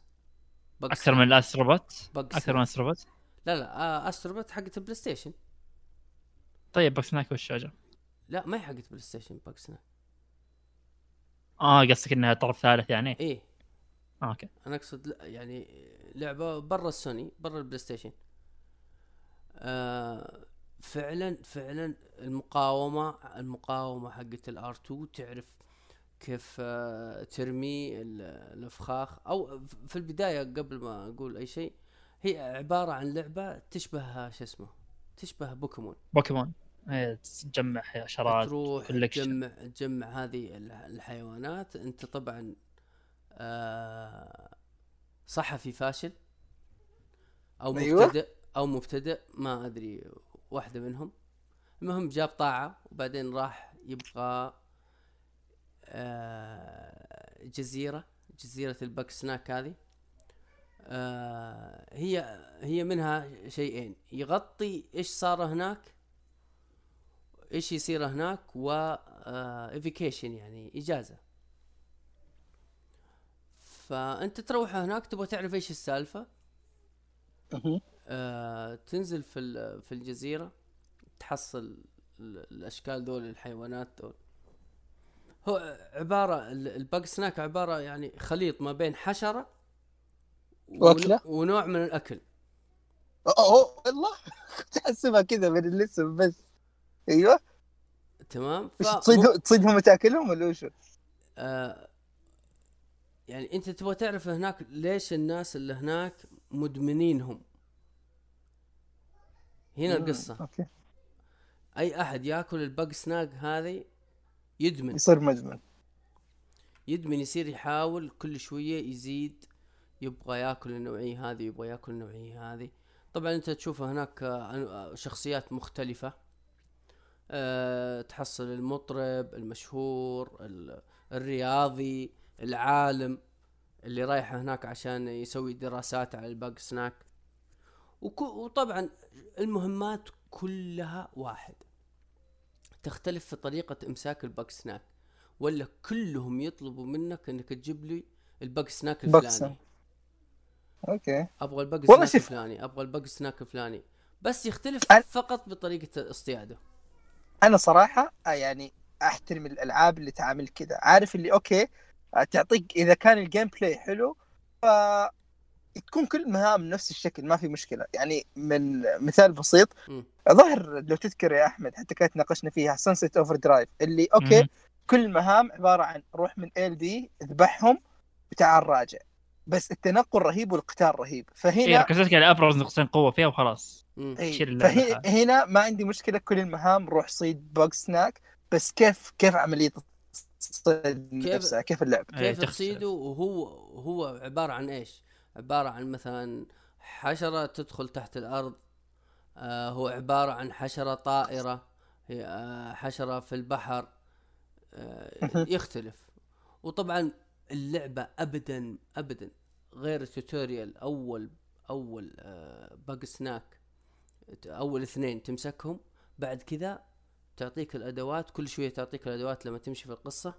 أكثر من الأستروبوت؟ أكثر من الأستروبوت؟ لا لا آه أستروبوت حقت البلاي ستيشن طيب باج سناك وش أجل؟ لا ما هي حقت بلاي ستيشن بق سناك آه قصدك إنها طرف ثالث يعني؟ إيه آه okay أنا أقصد يعني لعبة برا السوني برا ال PlayStation آه فعلا فعلا المقاومة المقاومة حقت ال R2 تعرف كيف آه ترمي ال- الأفخاخ أو في البداية قبل ما أقول أي شيء هي عبارة عن لعبة تشبه شو اسمه تشبه Pokémon Pokémon تجمع حشرات تروح. تجمع تجمع هذه ال- الحيوانات أنت طبعا آه صحفي فاشل أو أيوة. مبتدئ أو مبتدئ ما أدري واحدة منهم المهم جاب طاعة وبعدين راح يبغى آه جزيرة جزيرة الباك سناك هذه. آه هي هي منها شيئين. يغطي إيش صار هناك إيش يصير هناك و vacation يعني إجازة. فأنت تروح هناك تبغى تعرف إيش السالفة. آه تنزل في ال- في الجزيرة تحصل ال- الأشكال دول الحيوانات دول هو عبارة ال- ال Bugsnax عبارة يعني خليط ما بين حشرة وأكلة؟ ونوع من الأكل. اوه والله كنت احسبها كذا من الاسم بس. أيوه. تمام؟ وش فمو- تصيدهم تصيدهم وتأكلهم ولا وش؟ آه يعني أنت تبغى تعرف هناك ليش الناس اللي هناك مدمنينهم. هنا القصة. أوكي. أي أحد ياكل البق سناك هذه يدمن. يصير مدمن يدمن يصير يحاول كل شوية يزيد يبغى ياكل النوعية هذه يبغى ياكل النوعية هذه. طبعا أنت تشوف هناك آه، آه، شخصيات مختلفة. أه تحصل المطرب المشهور ال- الرياضي العالم اللي رايح هناك عشان يسوي دراسات على الباق سناك. وطبعا المهمات كلها واحد. تختلف في طريقة إمساك الباك سناك ولا كلهم يطلبوا منك إنك تجيب لي ال Bugsnak الفلاني. okay. أبغى ال Bugsnak. الفلاني أبغى ال Bugsnak الفلاني. بس يختلف أنا- فقط بطريقة اصطياده أنا صراحة آه، يعني أحترم الألعاب اللي تعامل كذا. عارف اللي okay آه، تعطيك إذا كان ال gameplay حلو ف تكون كل المهام نفس الشكل ما في مشكلة يعني من مثال بسيط مم. ظهر لو تذكر يا أحمد حتى كانت ناقشنا فيها Sunset Overdrive اللي okay مهم. كل المهام عبارة عن روح من ال دي اذبحهم وتعال راجع بس التنقل رهيب والقتال رهيب فهنا ركزتك على أبرز نقطتين قوة فيها وخلاص مم. إيه، تشيل اللعبة فهي لحالها. هنا ما عندي مشكلة كل المهام روح صيد باج سناك بس كيف كيف عملية الصيد كيف- نفسها كيف اللعب إيه، كيف تختلف. تصيده وهو هو عبارة عن إيش؟ عبارة عن مثلا حشرة تدخل تحت الأرض آه هو عبارة عن حشرة طائرة هي آه حشرة في البحر آه يختلف. وطبعا اللعبة ابدا ابدا غير ال tutorial أول أول آه Bugsnak أول اثنين تمسكهم بعد كذا تعطيك الأدوات كل شوية تعطيك الأدوات لما تمشي في القصة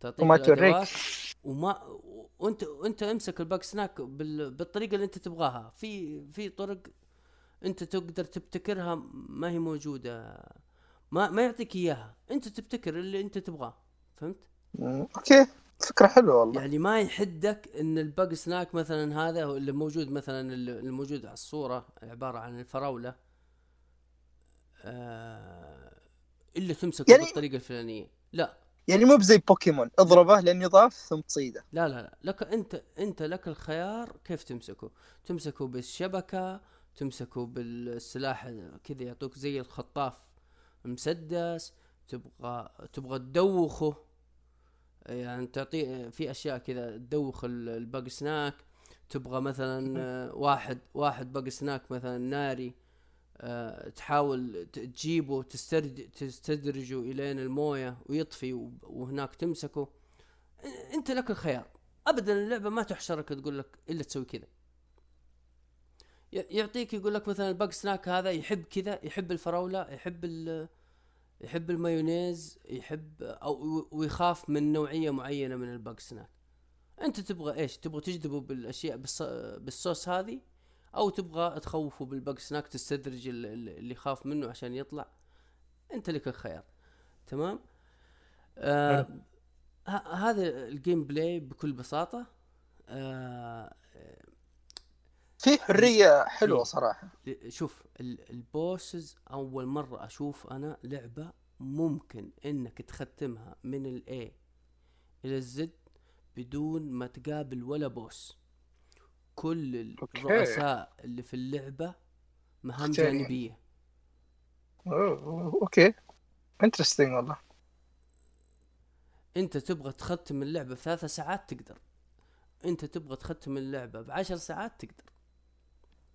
تعطيك وما توريك. وما وانت وانت امسك ال Bugsnak بال... بالطريقة اللي انت تبغاها. في في طرق انت تقدر تبتكرها ما هي موجودة. ما ما يعطيك إياها. انت تبتكر اللي انت تبغاه. فهمت؟ okay. فكرة حلوة والله. يعني ما يحدك إن ال Bugsnak مثلا هذا اللي موجود مثلا اللي اللي موجود على الصورة عبارة عن الفراولة. آه إلا تمسكه يعني- بالطريقة الفلانية. لا. يعني مو بزي بوكيمون. اضربه لين يضاف ثم تصيده. لا لا لا. لك أنت أنت لك الخيار كيف تمسكه. تمسكه بالشبكة تمسكه بالسلاح كذا يعطوك زي الخطاف مسدس تبغى تبغى تدوخه. يعني تعطي في أشياء كذا تدوخ ال- الباج سناك. تبغى مثلا واحد واحد باج سناك مثلا ناري. تحاول ت- تجيبه تستدرجه الين الموية ويطفي وهناك تمسكه. أنت لك الخيار. ابدا اللعبة ما تحشرك تقول لك إلا تسوي كذا. يعطيك يقول لك مثلا ال Bugsnak هذا يحب كذا يحب الفراولة يحب يحب المايونيز يحب أو ويخاف من نوعية معينة من ال Bugsnak. أنت تبغى إيش؟ تبغى تجذبه بالأشياء بالص... بالصوص هذه؟ أو تبغى تخوفه بال Bugsnak تستدرج ال- ال- اللي يخاف منه عشان يطلع أنت لك الخيار تمام؟ آه ه- هذا ال gameplay بكل بساطة آه في حرية حلوة إيه. صراحة. شوف ال- ال bosses أول مرة أشوف أنا لعبة ممكن إنك تختمها من ال A إلى ال Z بدون ما تقابل ولا boss. كل. الرؤساء اللي في اللعبة مهام اختياري. جانبية. أوه، okay. interesting والله. أنت تبغى تختم اللعبة في ثلاثة ساعات تقدر. أنت تبغى تختم اللعبة بعشر ساعات تقدر.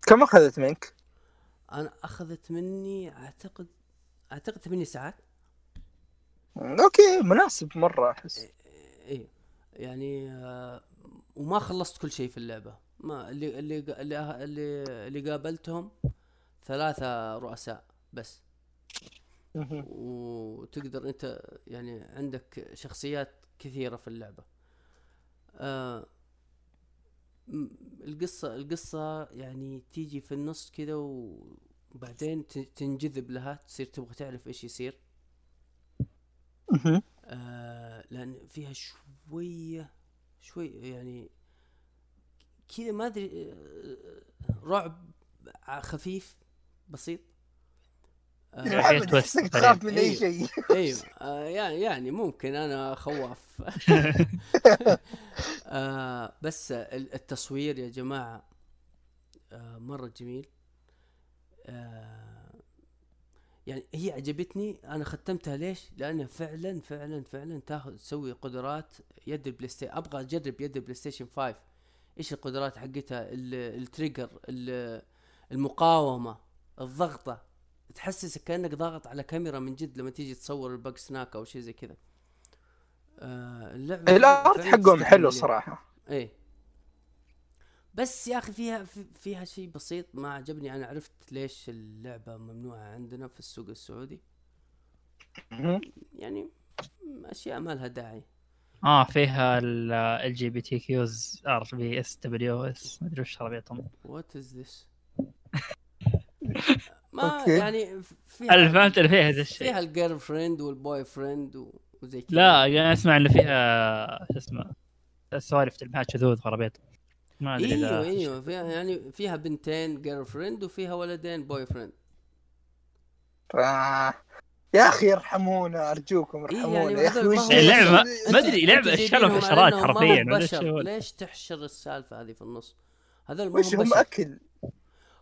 كم أخذت منك؟ أنا أخذت مني أعتقد أعتقد ثمانية ساعات. okay مناسب مرة أحس. إيه. يعني آه، وما خلصت كل شيء في اللعبة. ما اللي اللي اللي اللي, اللي قابلتهم ثلاثة رؤساء بس. وتقدر أنت يعني عندك شخصيات كثيرة في اللعبة آه القصة القصة يعني تيجي في النص كذا وبعدين تنجذب لها تصير تبغى تعرف إيش يصير. آه لأن فيها شوية شوي يعني كذا ما أدري رعب خفيف بسيط سريع. تخاف من أي أيوه. شيء أيوه يعني يعني ممكن أنا خواف آه بس ال- التصوير يا جماعة آه مرة جميل آه يعني هي عجبتني أنا ختمتها ليش؟ لأنها فعلا فعلا فعلا تاخذ تسوي قدرات يد البلاي ستيشن أبغى أجرب يد البلاي ستيشن 5 إيش القدرات حقتها؟ ال- ال trigger ال- المقاومة الضغطة. تحسسك كأنك ضاغط على كاميرا من جد لما تيجي تصور ال Bugsnak أو شيء زي كذا. آه اللعبة ال art فعلاً حقهم حلو مليون. صراحة. إيه. بس يا أخي فيها في- فيها شيء بسيط ما عجبني. أنا عرفت ليش اللعبة ممنوعة عندنا في السوق السعودي. يعني أشياء ما لها داعي. آه فيها ال جي بي تي كيوز آر بي إس دبليو إس ما أدري وش عربيتهم وات از ذس ما أوكي. يعني فيها أنا فهمت اللي فيها هذا الشيء. فيها الجيرل فريند والبوي فريند وزي كذا. لا يعني أسمع إن فيها شو اسمه سوالف تلميحات شذوذ عربيتهم ما أدري إيوه إيوه فيها يعني فيها بنتين جيرل فريند وفيها ولدين بوي فريند ف... يا أخي ارحمونا أرجوكم إيه ارحمونا يعني يا أخي وش اللعبة ما- أدري لعبة جايبينهم حشرات حرفيا ليش تحشر السالفة هذه في النص؟ هذول ما وش هم أكل؟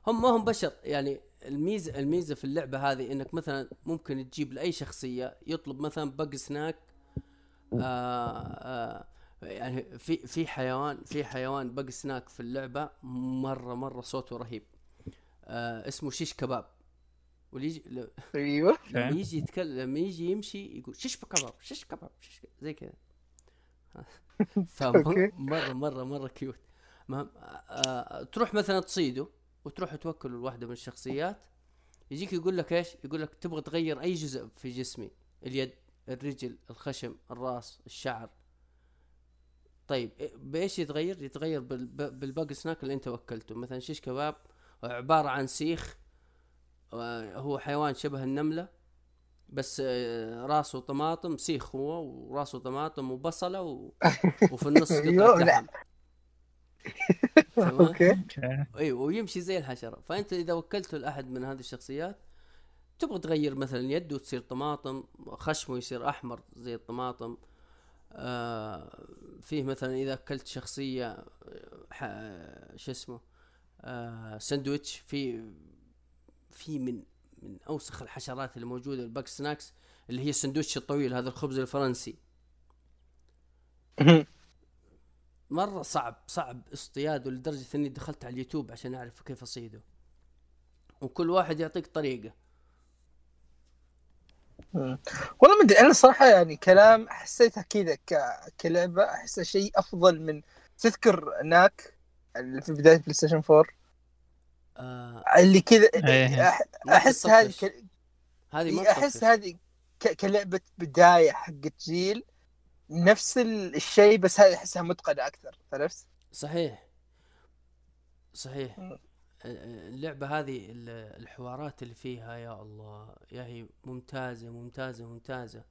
هم ما هم بشر. يعني الميزه الميزة في اللعبة هذه إنك مثلا ممكن تجيب لأي شخصية يطلب مثلا بق سناك آه آه يعني في في حيوان في حيوان بق سناك في اللعبة مره مرة صوته رهيب. آه اسمه شيش كباب. واللي يجي ل- أيوه لما يجي يتكلم لما يجي يمشي يقول شيش كباب شيش كباب كباب زي كذا. فمره مرة مرة كيوت مهم آه آه تروح مثلا تصيده وتروح توكل لواحدة من الشخصيات يجيك يقول لك إيش؟ يقول لك تبغى تغير أي جزء في جسمي اليد الرجل الخشم الرأس الشعر طيب إيه- بإيش يتغير؟ يتغير بالب- بالباقي سناك اللي أنت وكلته مثلا شيش كباب عبارة عن سيخ هو حيوان شبه النملة بس آه، راسه طماطم سيخ هو وراسه طماطم وبصلة و... وفي النص قطعة. لحم؟ أوكي إيوه ويمشي زي الحشرة فأنت إذا وكلته لأحد من هذه الشخصيات تبغى تغير مثلا يده تصير طماطم خشمه يصير أحمر زي الطماطم آه فيه مثلا إذا أكلت شخصية آه، ح- شو اسمه آه ساندويتش في في من من أوسخ الحشرات اللي موجودة ال Bugsnax اللي هي السندوتش الطويل هذا الخبز الفرنسي. مرة صعب صعب اصطياده لدرجة إني دخلت على اليوتيوب عشان أعرف كيف أصيده. وكل واحد يعطيك طريقة. والله ما أدري أنا صراحة يعني كلام حسيتها كذا كلعبة احسها شيء أفضل من تذكر Knack اللي في بداية بلاي ستيشن 4 آه اللي كذا إيه. ما أحس هذه هذه ما إيه، أحس. هذه ك- كلعبة بداية حقت جيل نفس ال- الشيء بس هذه أحسها متقنة أكثر عرفت؟ صحيح صحيح. اللعبة هذه ال- الحوارات اللي فيها يا الله يا هي ممتازة ممتازة ممتازة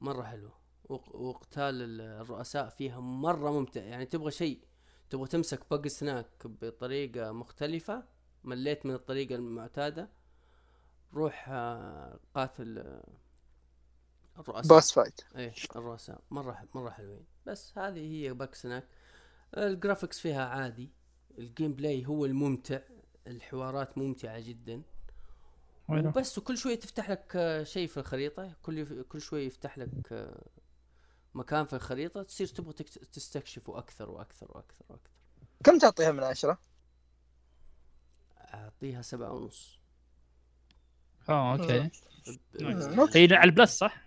مرة حلوة وق- وقتال ال- الرؤساء فيها مرة ممتع يعني تبغى شيء تبغى تمسك Bugsnak بطريقة مختلفة مليت من الطريقة المعتادة روح آه، قاتل آه، الرؤساء. boss fight إيه الرؤساء. مرة مرة حلوين. بس هذه هي Bugsnax. ال graphics فيها عادي. ال gameplay هو الممتع. الحوارات ممتعة جدا. وبس وكل شوية تفتح لك آه، شيء في الخريطة. كل كل شوية يفتح لك مكان في الخريطة تصير تبغى تستكشفه أكثر وأكثر وأكثر وأكثر. كم تعطيها من عشرة؟ أعطيها سبعة ونص. آه okay. هي على ال Plus صح؟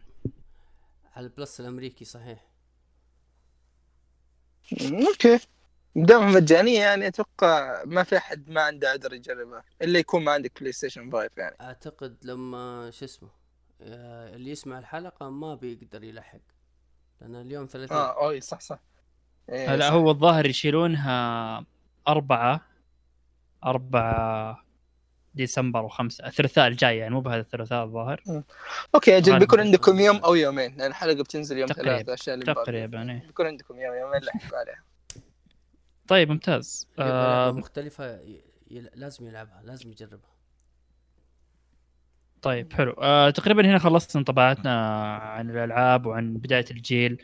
على ال Plus الأمريكي صحيح. okay. دامها مجانية يعني أتوقع ما في أحد ما عنده عذر يجربها إلا يكون ما عندك بلاي ستيشن 5 يعني. أعتقد لما شو اسمه آه، اللي يسمع الحلقة ما بيقدر يلحق. لأن اليوم 30 آه أوي صح صح إيه، لا صح. هو الظاهر يشيلونها أربعة أربعة ديسمبر وخمسة الثلاثاء الجاي يعني مو بهذا الثلاثاء الظاهر أوكي أجل. بيكون عندكم يوم أو يومين لأن الحلقة بتنزل يوم تقريباً. ثلاثة عشان اللي. تقريبا إيه. بيكون عندكم يوم يومين لحقوا عليها طيب ممتاز آه مختلفة ي... ي... لازم يلعبها لازم يجربها طيب حلو. آه تقريبا هنا خلصنا انطباعاتنا عن الألعاب وعن بداية الجيل.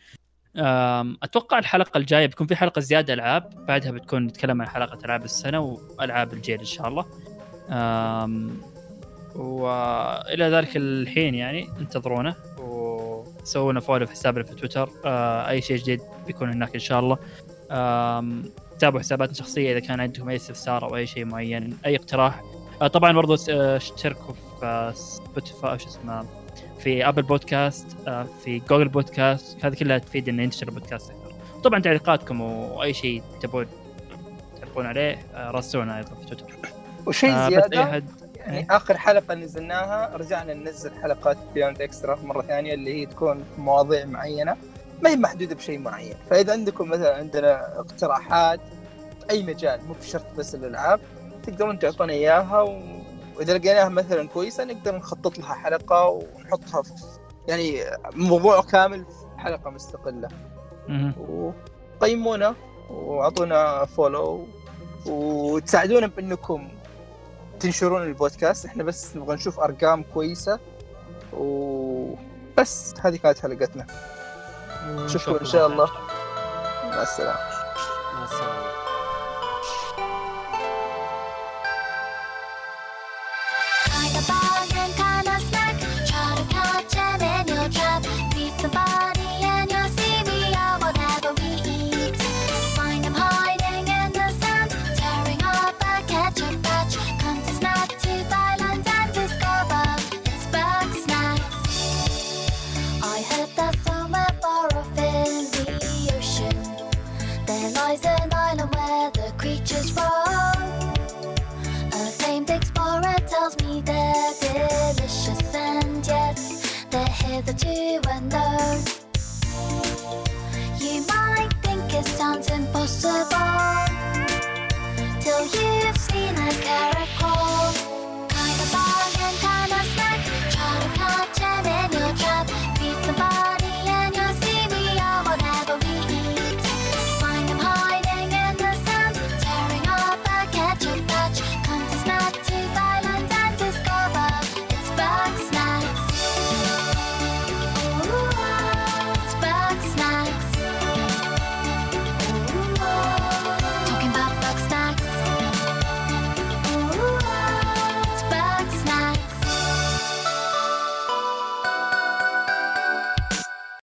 آم، أتوقع الحلقة الجاية بتكون في حلقة زيادة ألعاب بعدها بتكون نتكلم عن حلقة ألعاب السنة وألعاب الجيل إن شاء الله. آم، وإلى ذلك الحين يعني انتظرونا وسووا لنا follow في حسابنا في تويتر. آه، أي شيء جديد بيكون هناك إن شاء الله. آم، تابعوا حساباتنا الشخصية إذا كان عندكم أي استفسار أو أي شيء معين أي اقتراح. آه، طبعا برضو آه، اشتركوا في آه، Spotify شو اسمه في Apple Podcasts آه، في Google Podcasts هذه كلها تفيد ان ينتشر البودكاست أكثر. طبعا تعليقاتكم وأي شيء تبون تعرفون عليه آه، راسلونا أيضا في تويتر. وشيء آه، زيادة أي احد يعني آخر حلقة نزلناها رجعنا ننزل حلقات Beyond Extra مرة ثانية اللي هي تكون في مواضيع معينة ما هي محدودة بشيء معين. فإذا عندكم مثلا عندنا اقتراحات أي مجال مو بشرط بس الألعاب تقدرون تعطونا إياها. وإذا لقيناها مثلا كويسة نقدر نخطط لها حلقة ونحطها في يعني موضوع كامل في حلقة مستقلة. وقيمونا وأعطونا فولو وتساعدونا بإنكم تنشرون البودكاست. إحنا بس نبغى نشوف أرقام كويسة وبس هذه كانت حلقتنا. نشوفكم إن شاء الله. مع السلامة. مع السلامة. hitherto unknown. You might think it sounds impossible till you've seen a character.